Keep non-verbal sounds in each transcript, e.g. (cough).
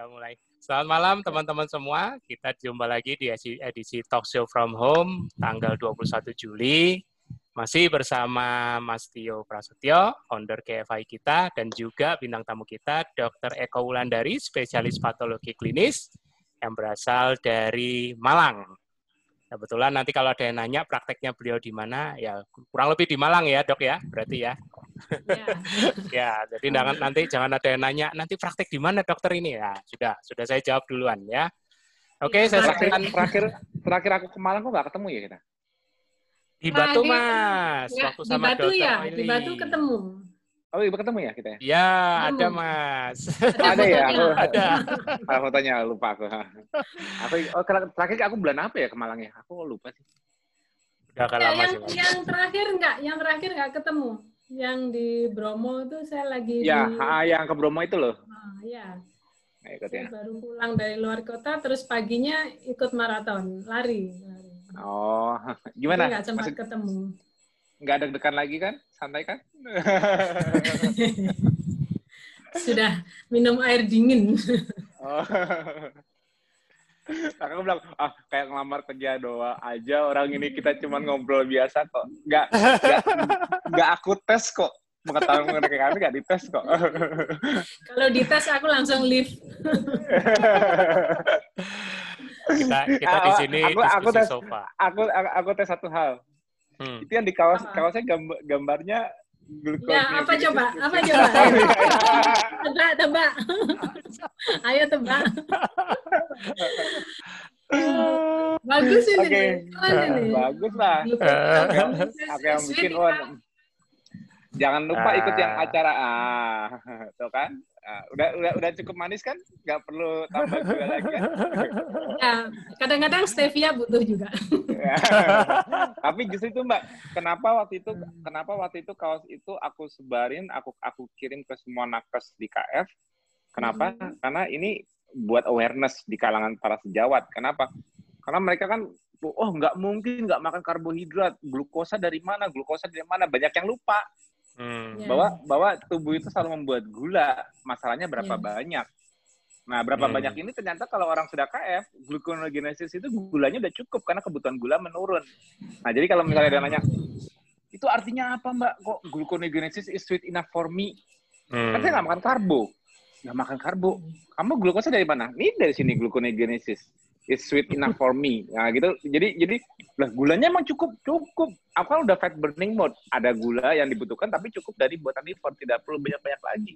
kita mulai. Selamat malam teman-teman semua. Kita jumpa lagi di edisi Talk Show from Home tanggal 21 Juli. Masih bersama Mas Tio Prasetyo, founder KFI kita, dan juga bintang tamu kita, Dr. Eko Wulandari, spesialis patologi klinis yang berasal dari Malang. Kebetulan nanti kalau ada yang nanya prakteknya beliau di mana, ya kurang lebih di Malang ya dok ya, berarti ya. Ya, (laughs) ya jadi jangan, nanti jangan ada yang nanya, nanti praktek di mana dokter ini ya. Sudah, sudah saya jawab duluan ya. Oke, ya, saya terakhir, terakhir terakhir aku ke Malang kok nggak ketemu ya kita? Di Batu Mas, waktu sama di Batu dokter ya, di Batu ketemu. Oh, ibu ketemu ya kita ya? Ya, ada Mas. Ada, ya? Aku, ada. Ah, fotonya lupa aku. Aku oh, terakhir aku bulan apa ya ke Malang ya? Aku lupa sih. Udah ya, lama yang, sih. Yang terakhir enggak, yang terakhir enggak ketemu. Yang di Bromo itu saya lagi Ya, di... ha, yang ke Bromo itu loh. Ah, ya. Nah, ikut ya. baru pulang dari luar kota, terus paginya ikut maraton, lari. lari. Oh, (laughs) gimana? Jadi nggak sempat Maksud... ketemu nggak deg-degan lagi kan? Santai kan? (laughs) Sudah minum air dingin. (laughs) oh. Aku bilang, ah kayak ngelamar kerja doa aja orang ini kita cuma ngobrol biasa kok. Nggak, nggak, nggak aku tes kok. Mengetahui mengenai kami nggak dites kok. (laughs) Kalau dites aku langsung leave. kita kita di sini aku, aku tes, sofa. Aku, aku, aku tes satu hal Hmm. Itu yang di kaos kaosnya gambar, gambarnya glukosa. Ya, apa coba? Apa (laughs) coba? tebak, tebak. Ayo tebak. (laughs) Bagus ini. Okay. ini. Bagus lah. Oke, yang bikin on. Jangan lupa ikut yang acara ah, (laughs) tuh kan? Nah, udah udah udah cukup manis kan? Gak perlu tambah juga lagi kan? Ya, kadang-kadang stevia butuh juga. (laughs) Tapi justru itu Mbak, kenapa waktu itu kenapa waktu itu kaos itu aku sebarin, aku aku kirim ke semua nakes di KF. Kenapa? Hmm. Karena ini buat awareness di kalangan para sejawat. Kenapa? Karena mereka kan oh nggak mungkin nggak makan karbohidrat, glukosa dari mana, glukosa dari mana, banyak yang lupa. Hmm. Bahwa bahwa tubuh itu selalu membuat gula. Masalahnya berapa yeah. banyak. Nah, berapa hmm. banyak ini ternyata kalau orang sudah KF, gluconeogenesis itu gulanya udah cukup karena kebutuhan gula menurun. Nah, jadi kalau misalnya ada nanya, itu artinya apa mbak? Kok gluconeogenesis is sweet enough for me? Hmm. Kan saya nggak makan karbo. Nggak makan karbo. Kamu glukosa dari mana? Ini dari sini gluconeogenesis is sweet enough for me. Nah, gitu. Jadi jadi lah gulanya emang cukup cukup. Aku kan udah fat burning mode. Ada gula yang dibutuhkan tapi cukup dari buatan liver, tidak perlu banyak-banyak lagi.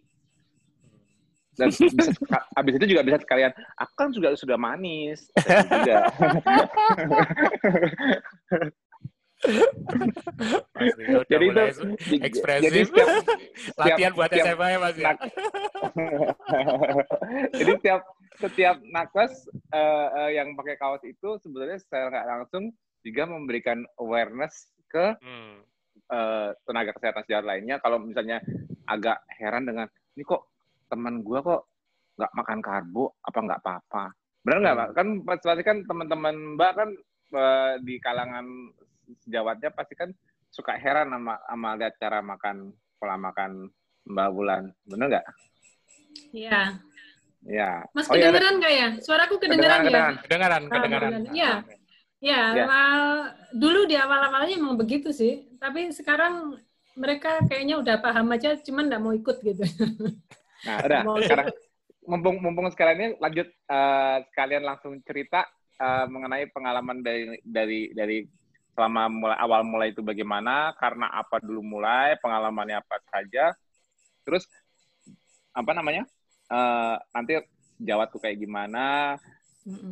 Dan bisa, habis (laughs) itu juga bisa sekalian, aku kan juga sudah manis. Juga. (laughs) jadi itu ekspresif. Jadi setiap, (laughs) latihan buat setiap, SMA ya Mas ya. jadi setiap setiap nakes uh, uh, yang pakai kaos itu sebenarnya secara nggak langsung juga memberikan awareness ke hmm. uh, tenaga kesehatan sejawat lainnya. Kalau misalnya agak heran dengan ini kok teman gue kok nggak makan karbo, apa nggak apa-apa? Benar nggak, hmm. Kan pasti kan teman-teman Mbak kan uh, di kalangan sejawatnya pasti kan suka heran sama sama lihat cara makan pola makan Mbak Bulan. Benar nggak? Iya. Ya. Mas oh, iya, kedengeran nggak ya? Suaraku kedengeran, kedengeran ya? Kedengeran, kedengeran. Iya. Ya, ya. dulu di awal-awalnya emang begitu sih. Tapi sekarang mereka kayaknya udah paham aja, cuman nggak mau ikut gitu. (laughs) Nah, udah. sekarang mumpung mumpung sekalian ini lanjut uh, sekalian langsung cerita uh, mengenai pengalaman dari dari dari selama mulai awal mulai itu bagaimana, karena apa dulu mulai, pengalamannya apa saja, terus apa namanya? Uh, nanti jawab tuh kayak gimana,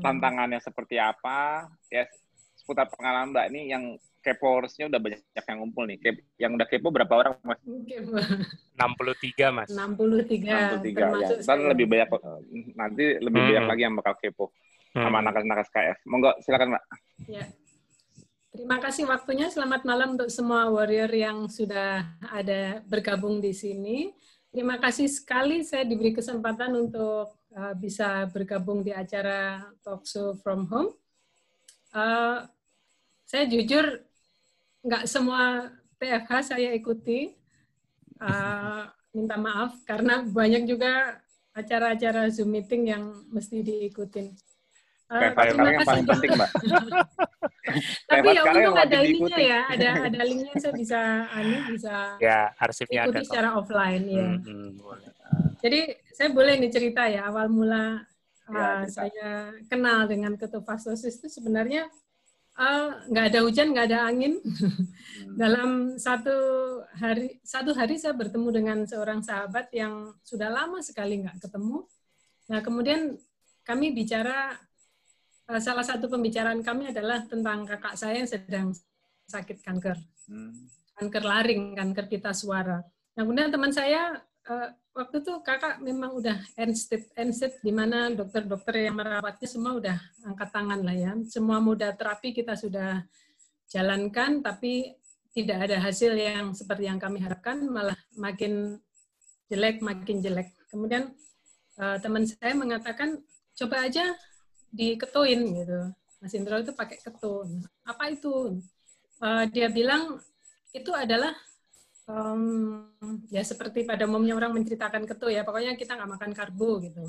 tantangannya seperti apa, ya seputar pengalaman Mbak ini yang keporsnya udah banyak yang ngumpul nih. Kep, yang udah kepo berapa orang, Mas? Kepo. 63, Mas. 63. 63 ya. Ntar lebih banyak nanti lebih hmm. banyak lagi yang bakal kepo hmm. sama nakas-nakas KF. Monggo silakan, Mbak. Ya. Terima kasih waktunya. Selamat malam untuk semua warrior yang sudah ada bergabung di sini. Terima kasih sekali saya diberi kesempatan untuk uh, bisa bergabung di acara Talk Show from Home. Uh, saya jujur nggak semua TFH saya ikuti. Uh, minta maaf karena banyak juga acara-acara Zoom meeting yang mesti diikutin. Uh, terima yang paling penting, Mbak. (laughs) Tapi ya untung ada ininya ya, ada ada linknya saya bisa anu bisa ya arsipnya ikuti ada secara kok. offline ya. Hmm, hmm, boleh. Jadi saya boleh nih cerita ya awal mula ya, uh, saya kenal dengan ketofastosis itu sebenarnya nggak uh, ada hujan, nggak ada angin. Hmm. (laughs) Dalam satu hari, satu hari saya bertemu dengan seorang sahabat yang sudah lama sekali nggak ketemu. Nah kemudian kami bicara Eh, salah satu pembicaraan kami adalah tentang kakak saya yang sedang sakit kanker. Hmm. Kanker laring, kanker pita suara. Nah, kemudian teman saya uh, waktu itu kakak memang udah end state, end state di mana dokter-dokter yang merawatnya semua udah angkat tangan lah ya. Semua moda terapi kita sudah jalankan, tapi tidak ada hasil yang seperti yang kami harapkan, malah makin jelek, makin jelek. Kemudian uh, teman saya mengatakan, coba aja diketuin gitu. Mas Indro itu pakai ketun. Apa itu? Uh, dia bilang itu adalah um, ya seperti pada umumnya orang menceritakan ketu ya. Pokoknya kita nggak makan karbo gitu.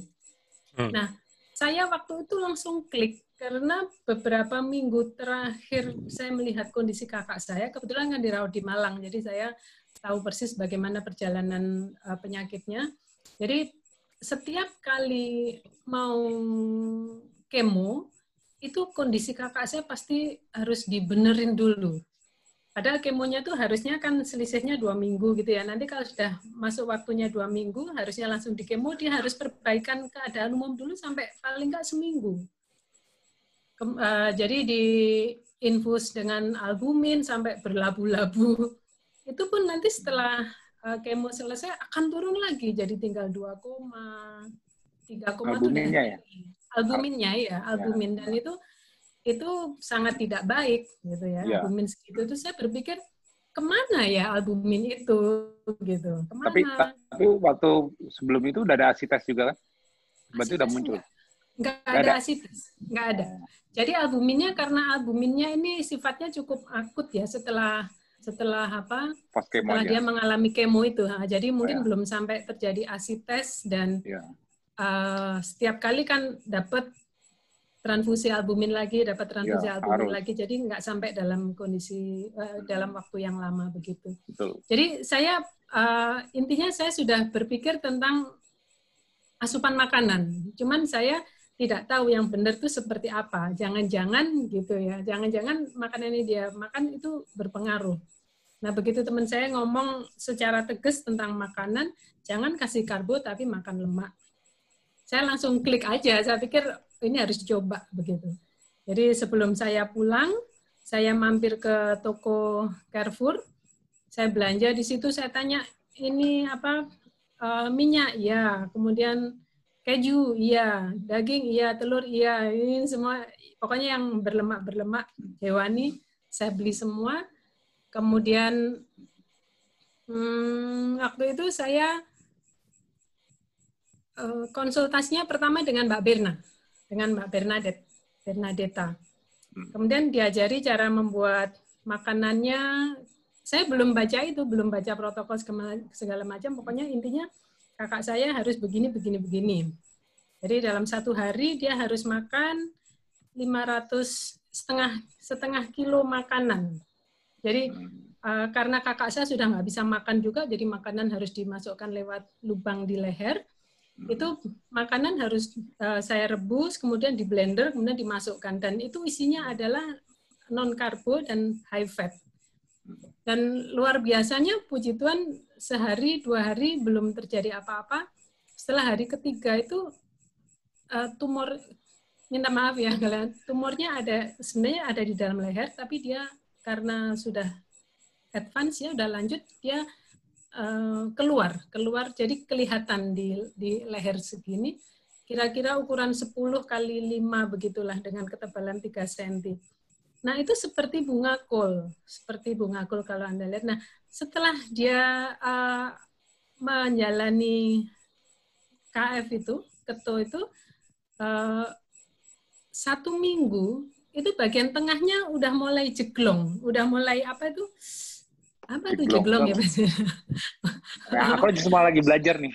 Hmm. Nah, saya waktu itu langsung klik karena beberapa minggu terakhir saya melihat kondisi kakak saya kebetulan kan dirawat di Malang jadi saya tahu persis bagaimana perjalanan uh, penyakitnya jadi setiap kali mau kemo, itu kondisi kakak saya pasti harus dibenerin dulu. Padahal kemonya tuh harusnya kan selisihnya dua minggu gitu ya. Nanti kalau sudah masuk waktunya dua minggu, harusnya langsung di kemo, dia harus perbaikan keadaan umum dulu sampai paling nggak seminggu. Kem, uh, jadi di infus dengan albumin sampai berlabu-labu. (laughs) Itu pun nanti setelah uh, kemo selesai akan turun lagi, jadi tinggal 2, 3, Albuminnya ya? Albuminnya ya, albumin ya. dan itu itu sangat tidak baik gitu ya. ya. Albumin segitu itu saya berpikir ke mana ya albumin itu gitu. Ke mana? Tapi tapi waktu sebelum itu udah ada asites juga kan? Berarti udah muncul. Enggak, ada, ada asites, enggak ada. Jadi albuminnya karena albuminnya ini sifatnya cukup akut ya setelah setelah apa? setelah dia mengalami kemo itu. Jadi mungkin oh, ya. belum sampai terjadi asites dan ya uh, setiap kali kan dapat transfusi albumin lagi, dapat transfusi ya, albumin harus. lagi, jadi nggak sampai dalam kondisi uh, dalam waktu yang lama begitu. Betul. Jadi saya uh, intinya saya sudah berpikir tentang asupan makanan, cuman saya tidak tahu yang benar itu seperti apa. Jangan-jangan gitu ya, jangan-jangan makanan ini dia makan itu berpengaruh. Nah begitu teman saya ngomong secara tegas tentang makanan, jangan kasih karbo tapi makan lemak saya langsung klik aja. Saya pikir ini harus dicoba begitu. Jadi sebelum saya pulang, saya mampir ke toko Carrefour. Saya belanja di situ. Saya tanya ini apa uh, minyak ya, kemudian keju iya, daging iya, telur iya. Ini semua pokoknya yang berlemak berlemak hewani saya beli semua. Kemudian hmm, waktu itu saya konsultasinya pertama dengan Mbak Berna, dengan Mbak Bernadette, Bernadetta. Hmm. Kemudian diajari cara membuat makanannya. Saya belum baca itu, belum baca protokol segala macam. Pokoknya intinya kakak saya harus begini, begini, begini. Jadi dalam satu hari dia harus makan 500 setengah setengah kilo makanan. Jadi uh, karena kakak saya sudah nggak bisa makan juga, jadi makanan harus dimasukkan lewat lubang di leher itu makanan harus uh, saya rebus kemudian di blender kemudian dimasukkan. Dan itu isinya adalah non karbo dan high fat. Dan luar biasanya puji Tuhan sehari dua hari belum terjadi apa-apa. Setelah hari ketiga itu uh, tumor minta maaf ya kalian tumornya ada sebenarnya ada di dalam leher tapi dia karena sudah advance ya udah lanjut dia Eh, keluar, keluar jadi kelihatan di, di leher segini, kira-kira ukuran 10 kali 5 begitulah dengan ketebalan 3 cm. Nah, itu seperti bunga kol, seperti bunga kol kalau Anda lihat. Nah, setelah dia uh, menjalani KF itu, keto itu, uh, satu minggu, itu bagian tengahnya udah mulai jeglong, udah mulai apa itu, apa tuh jeglong ya Mas? Nah, aku cuma lagi belajar nih.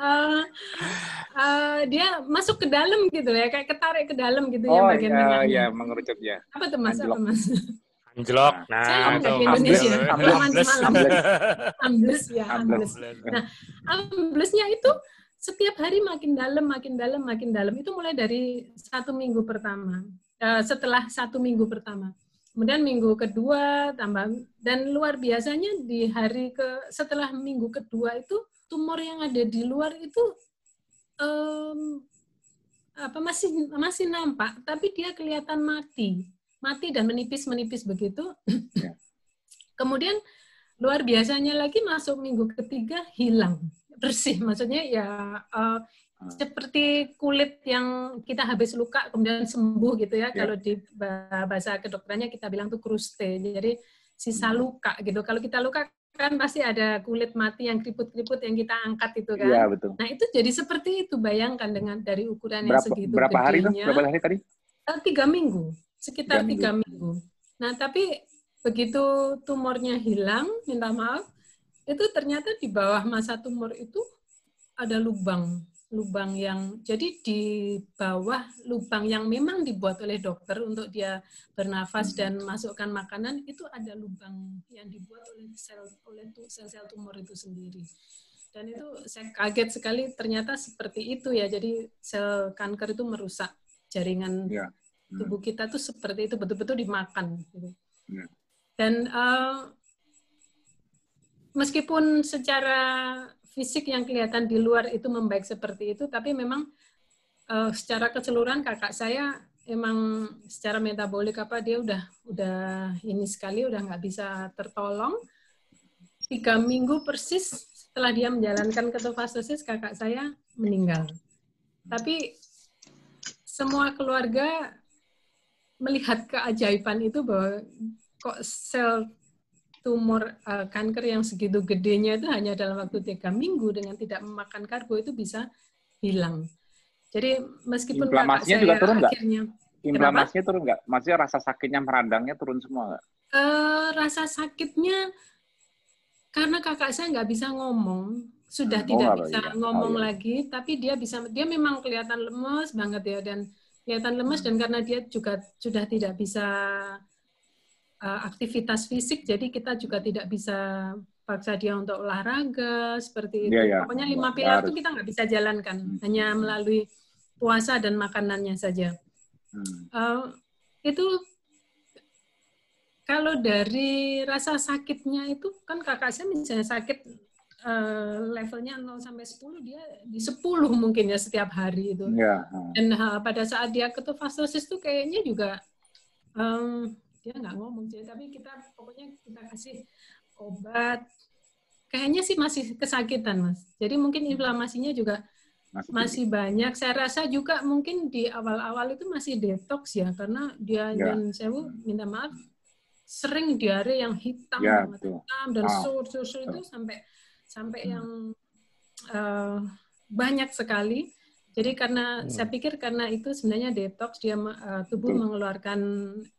uh, (laughs) uh, dia masuk ke dalam gitu ya, kayak ketarik ke dalam gitu ya Oh bagian iya, tengahnya. iya, mengerucut ya. Apa tuh mas? Apa Anjlok. mas? Anjlok. Saya Nah, nggak itu ambles. Ambles. Ambles ya, Ambles. ambles. Amblesnya itu setiap hari makin dalam, makin dalam, makin dalam. Itu mulai dari satu minggu pertama. Eh, setelah satu minggu pertama. Kemudian minggu kedua tambah dan luar biasanya di hari ke setelah minggu kedua itu tumor yang ada di luar itu em, apa masih masih nampak tapi dia kelihatan mati. Mati dan menipis menipis begitu. Ya. kemudian luar biasanya lagi masuk minggu ketiga hilang. Bersih maksudnya ya eh, seperti kulit yang kita habis luka kemudian sembuh gitu ya Ya. kalau di ba- bahasa kedokterannya kita bilang tuh kruste jadi sisa luka gitu kalau kita luka kan pasti ada kulit mati yang keriput-keriput yang kita angkat itu kan Iya, betul. Nah itu jadi seperti itu bayangkan dengan dari ukuran yang Berapa segitu berapa hari tuh? gedenya. Berapa hari tadi? Eh, Tiga minggu, sekitar Tiga tiga minggu. Nah tapi begitu tumornya hilang, minta maaf, itu ternyata di bawah masa tumor itu ada lubang, lubang yang jadi di bawah lubang yang memang dibuat oleh dokter untuk dia bernafas dan masukkan makanan itu ada lubang yang dibuat oleh sel oleh sel-sel tumor itu sendiri. Dan itu saya kaget sekali ternyata seperti itu ya. Jadi sel kanker itu merusak jaringan. Hmm. tubuh kita tuh seperti itu betul-betul dimakan. Gitu. Iya. Dan eh, meskipun secara fisik yang kelihatan di luar itu membaik seperti itu, tapi memang eh, secara keseluruhan kakak saya emang secara metabolik apa dia udah udah ini sekali udah nggak bisa tertolong. Tiga minggu persis setelah dia menjalankan ketofastosis kakak saya meninggal. Tapi semua keluarga melihat keajaiban itu bahwa kok sel tumor eh, kanker yang segitu gedenya itu hanya dalam waktu tiga minggu dengan tidak memakan karbo itu bisa hilang. Jadi meskipun Inflamasinya juga turun nggak? Inflamasinya turun nggak? Maksudnya rasa sakitnya meradangnya turun semua nggak? eh, rasa sakitnya karena kakak saya nggak bisa ngomong sudah Oh, tidak bisa bisa. ngomong Oh, iya. lagi tapi dia bisa dia memang kelihatan lemes banget ya dan kelihatan lemes dan karena dia juga sudah tidak bisa uh, aktivitas fisik jadi kita juga tidak bisa paksa dia untuk olahraga seperti itu Iya, iya. pokoknya lima pilar itu kita nggak bisa jalankan Hmm. hanya melalui puasa dan makanannya saja Hmm. Eh, itu kalau dari rasa sakitnya itu kan kakak saya misalnya sakit eh, levelnya 0 sampai 10 dia di 10 mungkin ya setiap hari itu. Hmm. Dan ha, pada saat dia ketofastosis tuh kayaknya juga em, dia nggak ngomong sih, tapi kita pokoknya kita kasih obat. Kayaknya sih masih kesakitan mas. Jadi mungkin inflamasinya juga Masih, masih banyak. Saya rasa juga mungkin di awal-awal itu masih detox ya, karena dia Ya. dan saya minta maaf sering diare yang hitam Ya, betul. hitam dan Ah, sur sur sur itu sampai sampai Hmm. yang eh, banyak sekali. Jadi karena Hmm. saya pikir karena itu sebenarnya detox dia eh, tubuh Betul. mengeluarkan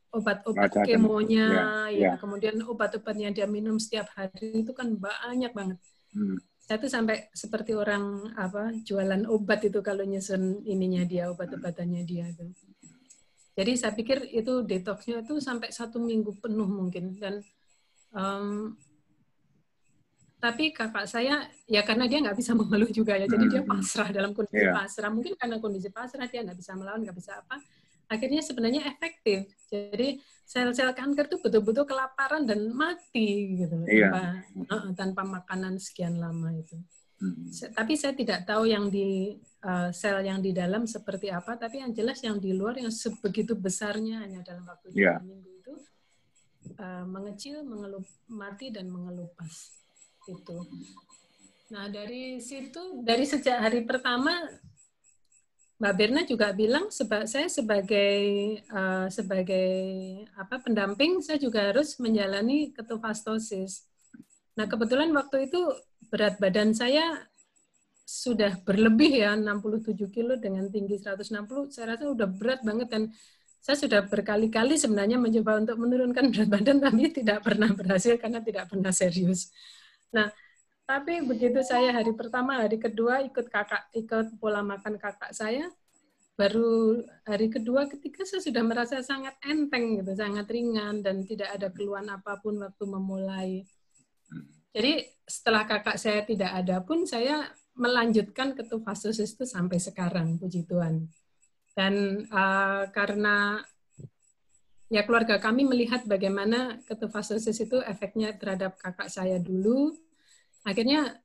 obat-obat Macam-macam. kemonya, Ya, ya, ya. kemudian obat-obat yang dia minum setiap hari itu kan banyak banget Hmm. saya tuh sampai seperti orang apa jualan obat itu kalau nyusun ininya dia obat-obatannya dia itu. Jadi saya pikir itu detoxnya itu sampai satu minggu penuh mungkin dan em, tapi kakak saya ya karena dia nggak bisa mengeluh juga ya jadi dia Hmm. pasrah dalam kondisi Iya. pasrah mungkin karena kondisi pasrah dia nggak bisa melawan nggak bisa apa akhirnya sebenarnya efektif jadi sel-sel kanker tuh betul-betul kelaparan dan mati gitu loh, Iya. tanpa uh, tanpa makanan sekian lama itu Hmm. Tapi saya tidak tahu yang di uh, sel yang di dalam seperti apa, tapi yang jelas yang di luar yang sebegitu besarnya hanya dalam waktu tiga minggu itu uh, mengecil, mengelup, mati dan mengelupas itu. Nah dari situ dari sejak hari pertama Mbak Berna juga bilang seba, saya sebagai uh, sebagai apa pendamping saya juga harus menjalani ketofastosis. Nah kebetulan waktu itu berat badan saya sudah berlebih ya 67 kilo dengan tinggi 160 saya rasa udah berat banget dan saya sudah berkali-kali sebenarnya mencoba untuk menurunkan berat badan tapi tidak pernah berhasil karena tidak pernah serius. Nah tapi begitu saya hari pertama, hari kedua ikut kakak, ikut pola makan kakak saya, baru hari kedua, ketiga saya sudah merasa sangat enteng gitu, sangat ringan dan tidak ada keluhan apa pun waktu memulai. Jadi setelah kakak saya tidak ada pun saya melanjutkan ketofastosis itu sampai sekarang, puji Tuhan. Dan uh, karena ya keluarga kami melihat bagaimana ketofastosis itu efeknya terhadap kakak saya dulu. Akhirnya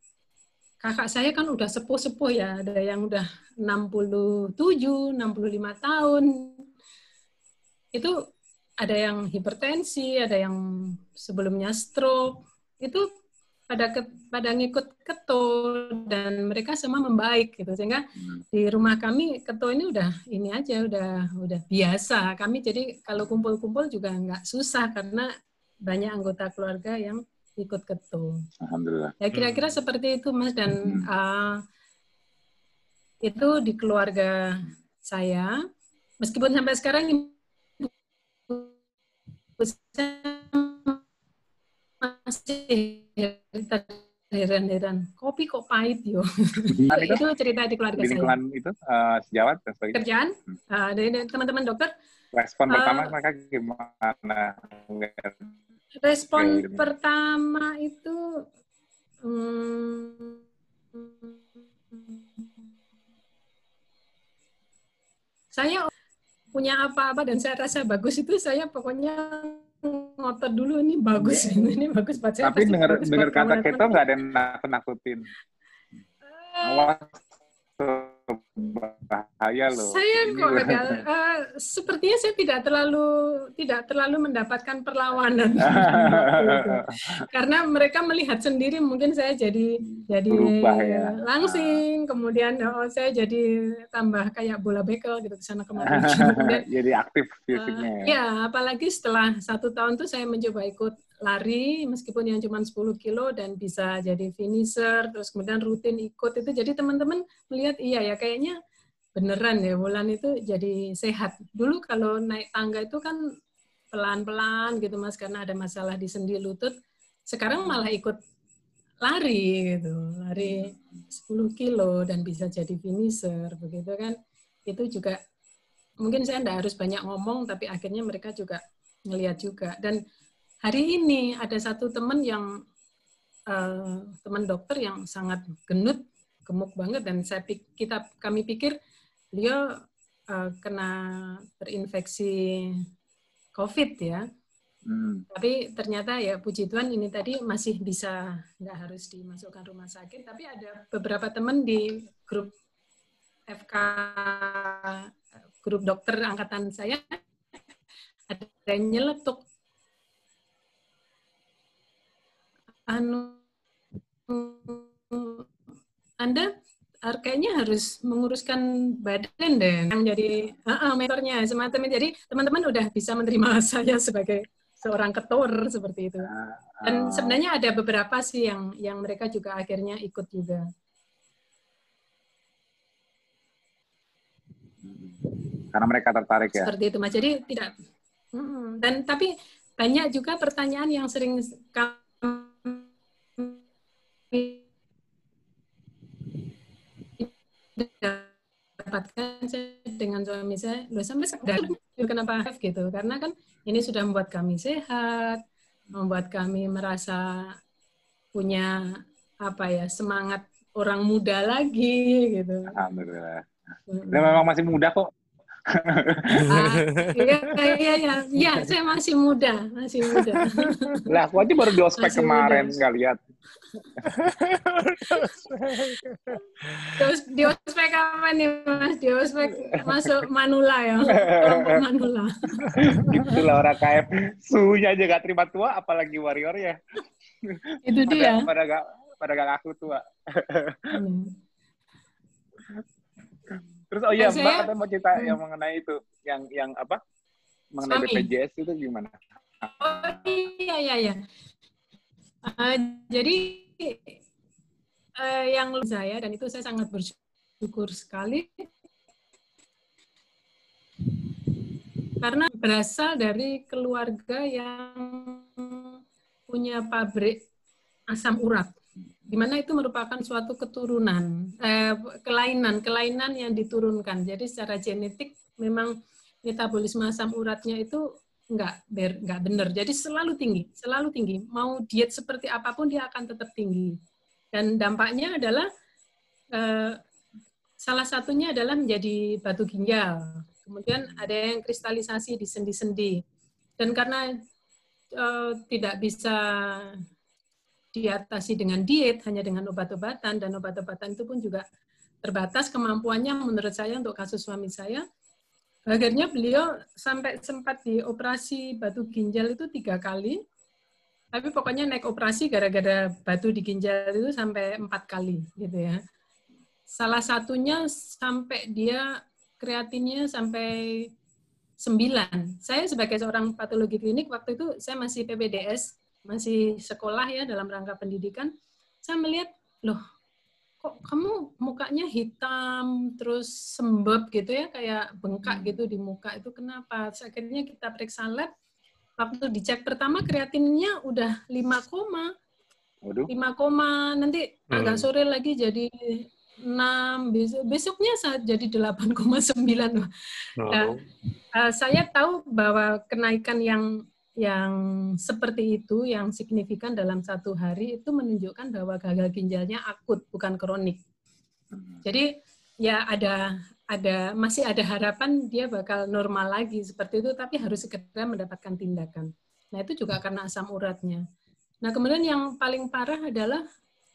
kakak saya kan udah sepuh-sepuh ya, ada yang udah 67, 65 tahun. Itu ada yang hipertensi, ada yang sebelumnya stroke. Itu pada ke, pada ngikut keto dan mereka semua membaik gitu sehingga hmm. di rumah kami keto ini udah ini aja udah udah biasa kami jadi kalau kumpul-kumpul juga nggak susah karena banyak anggota keluarga yang ikut keto. Alhamdulillah. Ya kira-kira hmm. seperti itu mas dan hmm. uh, itu di keluarga saya. Meskipun sampai sekarang masih heran-heran. Kopi kok pahit yo? Itu, itu cerita di keluarga di lingkungan saya itu uh, sejawat dan sebagainya? Kerjaan? Uh, dari teman-teman dokter? Respon uh, pertama mereka gimana respon pertama itu hmm, saya punya apa-apa dan saya rasa bagus itu saya pokoknya ngotot dulu ini bagus yeah. (laughs) ini bagus buat saya. Tapi dengar dengar kata keto nggak ada yang nakut nakutin. Uh, Awas bahaya loh. Saya kok uh, sepertinya saya tidak terlalu tidak terlalu mendapatkan perlawanan (laughs) karena mereka melihat sendiri mungkin saya jadi jadi Berubah, ya. langsing, kemudian oh saya jadi tambah kayak bola bekel gitu ke sana kemari. (laughs) jadi aktif fisiknya. Uh, ya, apalagi setelah satu tahun tuh saya mencoba ikut lari meskipun yang cuma 10 kilo dan bisa jadi finisher terus kemudian rutin ikut itu. Jadi teman-teman melihat iya ya kayaknya beneran ya bulan itu jadi sehat. Dulu kalau naik tangga itu kan pelan-pelan gitu mas karena ada masalah di sendi lutut. Sekarang malah ikut lari gitu lari 10 kilo dan bisa jadi finisher begitu kan. Itu juga mungkin saya tidak harus banyak ngomong tapi akhirnya mereka juga ngelihat juga. Dan hari ini ada satu teman yang uh, teman dokter yang sangat genut, gemuk banget dan saya kita kami pikir dia uh, kena terinfeksi COVID ya. Hmm. Tapi ternyata ya puji Tuhan ini tadi masih bisa nggak harus dimasukkan rumah sakit. Tapi ada beberapa teman di grup FK grup dokter angkatan saya ada yang nyeletuk anu Anda kayaknya harus menguruskan badan deh yang jadi uh, uh, mentornya semacam. Jadi teman-teman udah bisa menerima (laughs) saya sebagai seorang ketor seperti itu. Dan sebenarnya ada beberapa sih yang yang mereka juga akhirnya ikut juga. Karena mereka tertarik ya. Seperti itu mas. Jadi tidak. Dan tapi banyak juga pertanyaan yang sering dapatkan saya dengan suami saya, loh sampai sekarang kenapa gitu? Karena kan ini sudah membuat kami sehat, membuat kami merasa punya apa ya semangat orang muda lagi gitu. Alhamdulillah. Dan memang masih muda kok. Ah, (laughs) iya, iya, iya, iya, saya masih muda, masih muda. Lah, aku aja baru di ospek kemarin nggak lihat. Terus di ospek apa nih mas? Di ospek masuk Manula ya, kelompok Manula. Itulah orang KF, suhunya aja gak terima tua, apalagi warrior ya. Itu dia. Pada, pada gak pada gak ngaku tua. Terus oh iya Mbak katanya mau cerita hmm. yang mengenai itu, yang yang apa? Mengenai Suami. BPJS itu gimana? Oh iya iya iya. Uh, jadi uh, yang saya dan itu saya sangat bersyukur sekali karena berasal dari keluarga yang punya pabrik asam urat. Di mana itu merupakan suatu keturunan, eh, kelainan, kelainan yang diturunkan. Jadi secara genetik memang metabolisme asam uratnya itu nggak ber, nggak benar. Jadi selalu tinggi, selalu tinggi. Mau diet seperti apa pun dia akan tetap tinggi. Dan dampaknya adalah eh, salah satunya adalah menjadi batu ginjal. Kemudian ada yang kristalisasi di sendi-sendi. Dan karena eh, tidak bisa diatasi dengan diet, hanya dengan obat-obatan, dan obat-obatan itu pun juga terbatas kemampuannya menurut saya untuk kasus suami saya. Akhirnya beliau sampai sempat dioperasi batu ginjal itu tiga kali, tapi pokoknya naik operasi gara-gara batu di ginjal itu sampai empat kali gitu ya. Salah satunya sampai dia kreatinnya sampai sembilan. Saya sebagai seorang patologi klinik waktu itu saya masih PPDS masih sekolah ya dalam rangka pendidikan, saya melihat, loh, kok kamu mukanya hitam, terus sembab gitu ya, kayak bengkak hmm. gitu di muka, itu kenapa? Terus akhirnya kita periksa lab, waktu dicek pertama kreatinnya udah 5 koma. Waduh. 5 koma, nanti hmm. agak sore lagi jadi 6, besok, besoknya saat jadi 8,9. Nah, oh. uh, saya tahu bahwa kenaikan yang yang seperti itu, yang signifikan dalam satu hari itu menunjukkan bahwa gagal ginjalnya akut, bukan kronik. Jadi ya ada ada masih ada harapan dia bakal normal lagi seperti itu, tapi harus segera mendapatkan tindakan. Nah itu juga karena asam uratnya. Nah kemudian yang paling parah adalah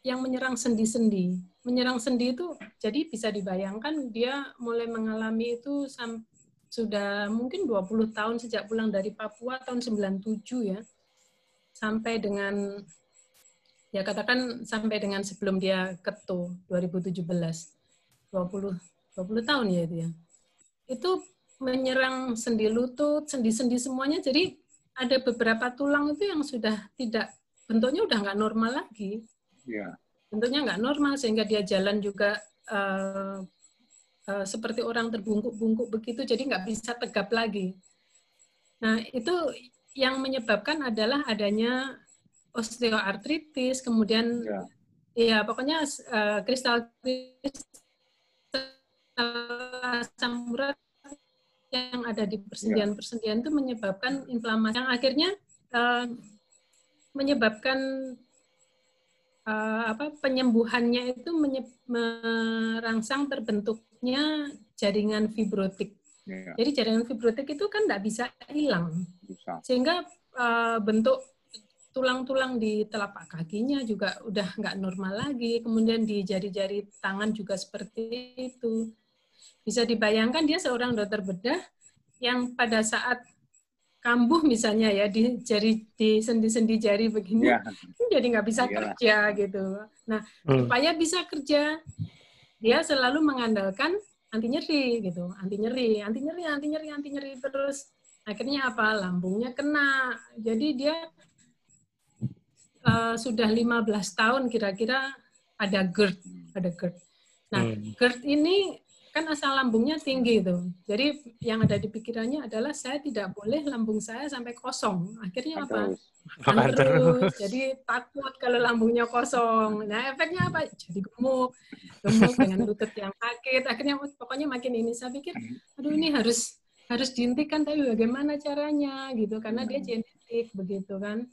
yang menyerang sendi-sendi. Menyerang sendi itu jadi bisa dibayangkan dia mulai mengalami itu sampai sudah mungkin 20 tahun sejak pulang dari Papua tahun 97 ya. Sampai dengan ya katakan sampai dengan sebelum dia keto 2017. 20 20 tahun ya itu ya. Itu menyerang sendi lutut, sendi-sendi semuanya jadi ada beberapa tulang itu yang sudah tidak bentuknya udah nggak normal lagi. Ya. Bentuknya nggak normal sehingga dia jalan juga uh, Eh, seperti orang terbungkuk-bungkuk begitu, jadi nggak bisa tegap lagi. Nah, itu yang menyebabkan adalah adanya osteoartritis, kemudian ya, ya pokoknya uh, kristal asam urat yang ada di persendian-persendian itu menyebabkan inflamasi yang akhirnya uh, menyebabkan uh, apa penyembuhannya itu merangsang terbentuk bentuknya jaringan fibrotik. Ya. Jadi jaringan fibrotik itu kan tidak bisa hilang. Bisa. Sehingga uh, bentuk tulang-tulang di telapak kakinya juga udah nggak normal lagi. Kemudian di jari-jari tangan juga seperti itu. Bisa dibayangkan dia seorang dokter bedah yang pada saat kambuh misalnya ya di jari di sendi-sendi jari begini ya. jadi nggak bisa Iyalah. kerja gitu. Nah hmm. supaya bisa kerja dia selalu mengandalkan anti nyeri gitu, anti nyeri, anti nyeri, anti nyeri, anti nyeri terus akhirnya apa? Lambungnya kena. Jadi dia uh, sudah 15 tahun kira-kira ada GERD, ada GERD. Nah, hmm. GERD ini kan asal lambungnya tinggi itu. Jadi yang ada di pikirannya adalah saya tidak boleh lambung saya sampai kosong. Akhirnya apa? Makan terus. Jadi takut kalau lambungnya kosong. Nah efeknya apa? Jadi gemuk, gemuk dengan lutut yang sakit. Akhirnya pokoknya makin ini saya pikir, aduh ini harus harus dihentikan tapi bagaimana caranya gitu karena dia genetik begitu kan.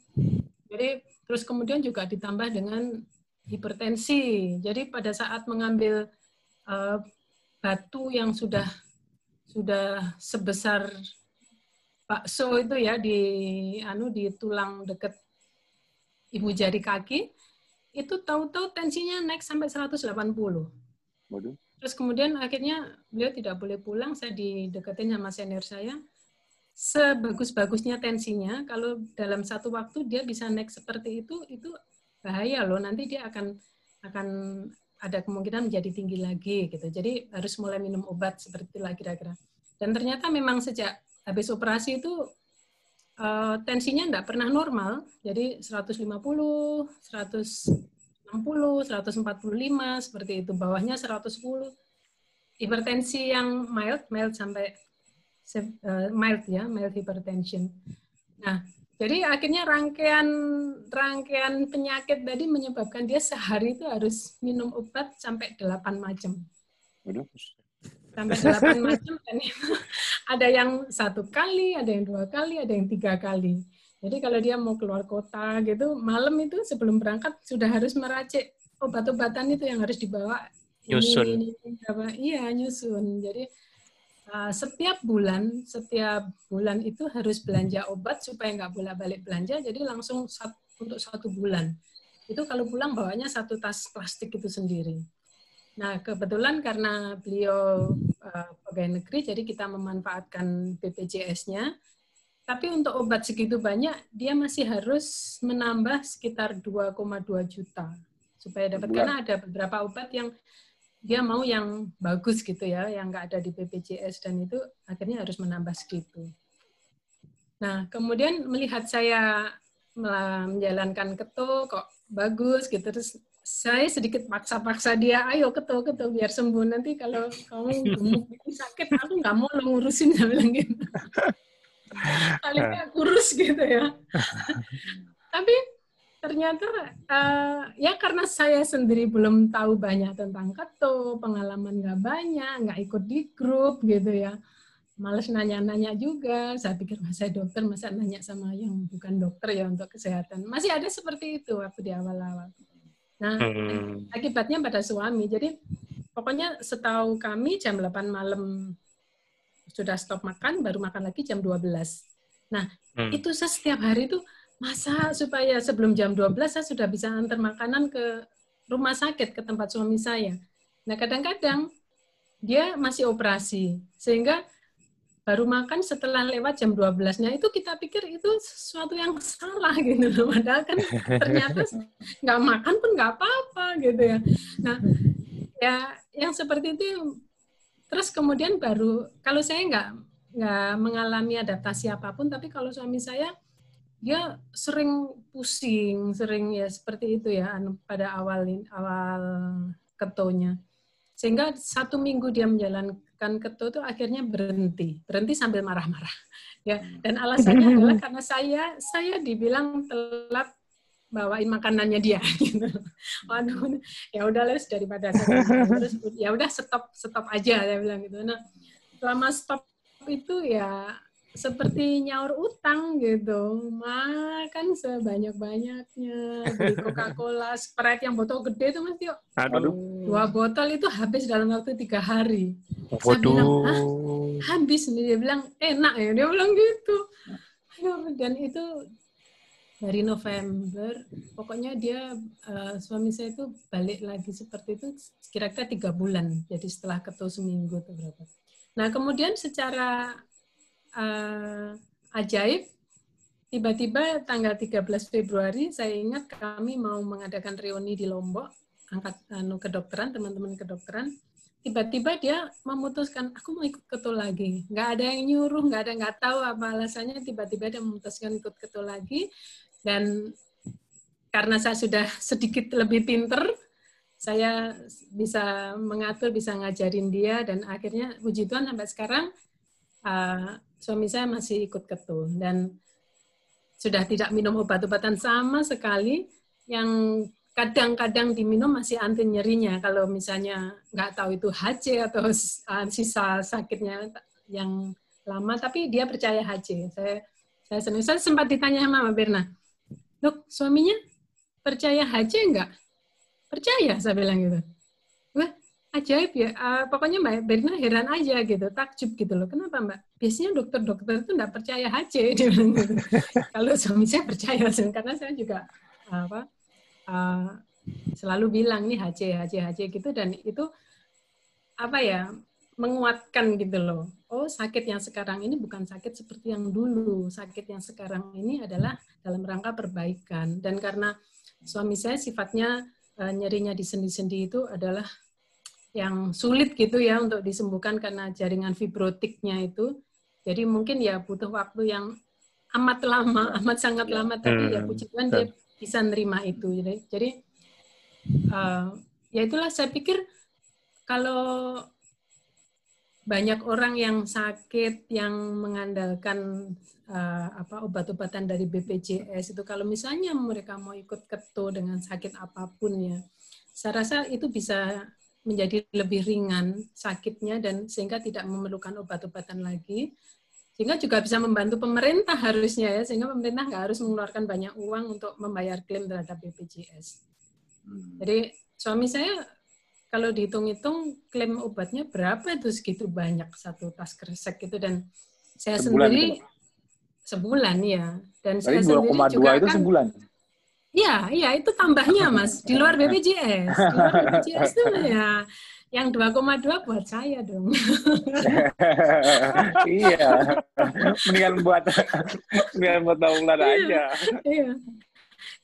Jadi terus kemudian juga ditambah dengan hipertensi. Jadi pada saat mengambil uh, batu yang sudah sudah sebesar bakso itu ya di anu di tulang deket ibu jari kaki itu tahu-tahu tensinya naik sampai 180. Waduh. Terus kemudian akhirnya beliau tidak boleh pulang, saya dideketin sama senior saya. Sebagus-bagusnya tensinya, kalau dalam satu waktu dia bisa naik seperti itu, itu bahaya loh. Nanti dia akan akan ada kemungkinan menjadi tinggi lagi gitu. Jadi harus mulai minum obat seperti itulah kira-kira. Dan ternyata memang sejak habis operasi itu uh, tensinya tidak pernah normal. Jadi 150, 160, 145 seperti itu. Bawahnya 110. Hipertensi yang mild, mild sampai uh, mild ya, mild hypertension. Nah, Jadi akhirnya rangkaian rangkaian penyakit tadi menyebabkan dia sehari itu harus minum obat sampai delapan macam. Waduh. Sampai delapan (laughs) macam dan (laughs) ada yang satu kali, ada yang dua kali, ada yang tiga kali. Jadi kalau dia mau keluar kota gitu, malam itu sebelum berangkat sudah harus meracik obat-obatan itu yang harus dibawa. Ini, Nyusun. Ini, ini, apa. Iya, nyusun. Jadi uh, setiap bulan, setiap bulan itu harus belanja obat supaya nggak bolak-balik belanja. Jadi langsung sat, untuk satu bulan. Itu kalau pulang bawanya satu tas plastik itu sendiri. Nah, kebetulan karena beliau uh, pegawai negeri, jadi kita memanfaatkan BPJS-nya. Tapi untuk obat segitu banyak, dia masih harus menambah sekitar 2,2 juta supaya dapat Bulan. karena ada beberapa obat yang dia mau yang bagus gitu ya, yang nggak ada di BPJS dan itu akhirnya harus menambah segitu. Nah, kemudian melihat saya menjalankan keto kok bagus gitu terus saya sedikit paksa-paksa dia, ayo keto keto biar sembuh nanti kalau kamu gemuk sakit aku nggak mau lo ngurusin (laughs) saya bilang gitu. (laughs) Paling kurus gitu ya. (laughs) Tapi ternyata uh, ya karena saya sendiri belum tahu banyak tentang keto, pengalaman nggak banyak, nggak ikut di grup gitu ya. Males nanya-nanya juga. Saya pikir masa dokter masa nanya sama yang bukan dokter ya untuk kesehatan. Masih ada seperti itu waktu di awal-awal. Nah, Hmm. akibatnya pada suami. Jadi pokoknya setahu kami jam 8 malam sudah stop makan, baru makan lagi jam 12. Nah, Hmm. itu saya setiap hari itu masa supaya sebelum jam 12 saya sudah bisa antar makanan ke rumah sakit ke tempat suami saya. Nah, kadang-kadang dia masih operasi sehingga baru makan setelah lewat jam 12-nya itu kita pikir itu sesuatu yang salah gitu loh. Padahal kan ternyata nggak makan pun nggak apa-apa gitu ya. Nah, ya yang seperti itu terus kemudian baru kalau saya nggak nggak mengalami adaptasi apa pun, tapi kalau suami saya dia sering pusing, sering ya seperti itu ya anu, pada awal awal ketonya. Sehingga satu minggu dia menjalankan keto itu akhirnya berhenti, berhenti sambil marah-marah. Ya, dan alasannya adalah (laughs) karena saya saya dibilang telat bawain makanannya dia (laughs) gitu. Waduh, ya udah les daripada saya terus ya udah stop stop aja saya bilang gitu. Nah, selama stop itu ya seperti nyaur utang gitu. Makan sebanyak-banyaknya. Beli Coca-Cola, Sprite yang botol gede itu Mas Tio. Aduh. Dua botol itu habis dalam waktu tiga hari. Saya bilang, "Hah? Waduh. Habis nih. Dia bilang, enak ya. Dia bilang gitu. Aduh, dan itu dari November, pokoknya dia, eh, suami saya itu balik lagi seperti itu kira-kira tiga bulan. Jadi setelah ketua seminggu atau berapa. Nah, kemudian secara eh, ajaib, tiba-tiba tanggal 13 Februari, saya ingat kami mau mengadakan reuni di Lombok, angkat anu kedokteran, teman-teman kedokteran. Tiba-tiba dia memutuskan, aku mau ikut ketua lagi. Nggak ada yang nyuruh, nggak ada nggak tahu apa alasannya. Tiba-tiba dia memutuskan ikut ketua lagi. Dan karena saya sudah sedikit lebih pinter, saya bisa mengatur, bisa ngajarin dia, dan akhirnya puji Tuhan sampai sekarang uh, suami saya masih ikut ketua dan sudah tidak minum obat-obatan sama sekali. Yang kadang-kadang diminum masih anti nyerinya kalau misalnya nggak tahu itu HC atau sisa sakitnya yang lama, tapi dia percaya HC. Saya saya senang. Saya sempat ditanya sama Mbak Berna, dok suaminya percaya HC enggak? Percaya, saya bilang gitu. Ajaib ya. Uh, pokoknya Mbak Berna heran aja gitu, takjub gitu loh. Kenapa Mbak? Biasanya dokter-dokter itu enggak percaya HC. (laughs) Gitu. Kalau suami saya percaya, (laughs) karena saya juga apa uh, selalu bilang nih HC, HC, HC gitu. Dan itu apa ya, menguatkan gitu loh. Oh, sakit yang sekarang ini bukan sakit seperti yang dulu. Sakit yang sekarang ini adalah dalam rangka perbaikan. Dan karena suami saya sifatnya uh, nyerinya di sendi-sendi itu adalah yang sulit gitu ya untuk disembuhkan karena jaringan fibrotiknya itu. Jadi mungkin ya butuh waktu yang amat lama, (laughs) amat sangat lama. Tapi ya puji Tuhan dia bisa nerima itu. Jadi, jadi uh, ya itulah saya pikir kalau banyak orang yang sakit yang mengandalkan uh, apa obat-obatan dari BPJS itu kalau misalnya mereka mau ikut keto dengan sakit apa pun ya, saya rasa itu bisa menjadi lebih ringan sakitnya dan sehingga tidak memerlukan obat-obatan lagi sehingga juga bisa membantu pemerintah harusnya ya sehingga pemerintah nggak harus mengeluarkan banyak uang untuk membayar klaim terhadap BPJS. Hmm. Jadi suami saya kalau dihitung-hitung klaim obatnya berapa itu segitu banyak satu tas kresek itu dan saya sebulan sendiri itu. sebulan ya dan Jadi saya sendiri juga itu kan, sebulan. Iya, iya itu tambahnya Mas di luar BPJS. Di luar BPJS itu ya yang 2,2 buat saya dong. (laughs) iya. Mendingan buat mendingan buat tabungan iya, aja. Iya.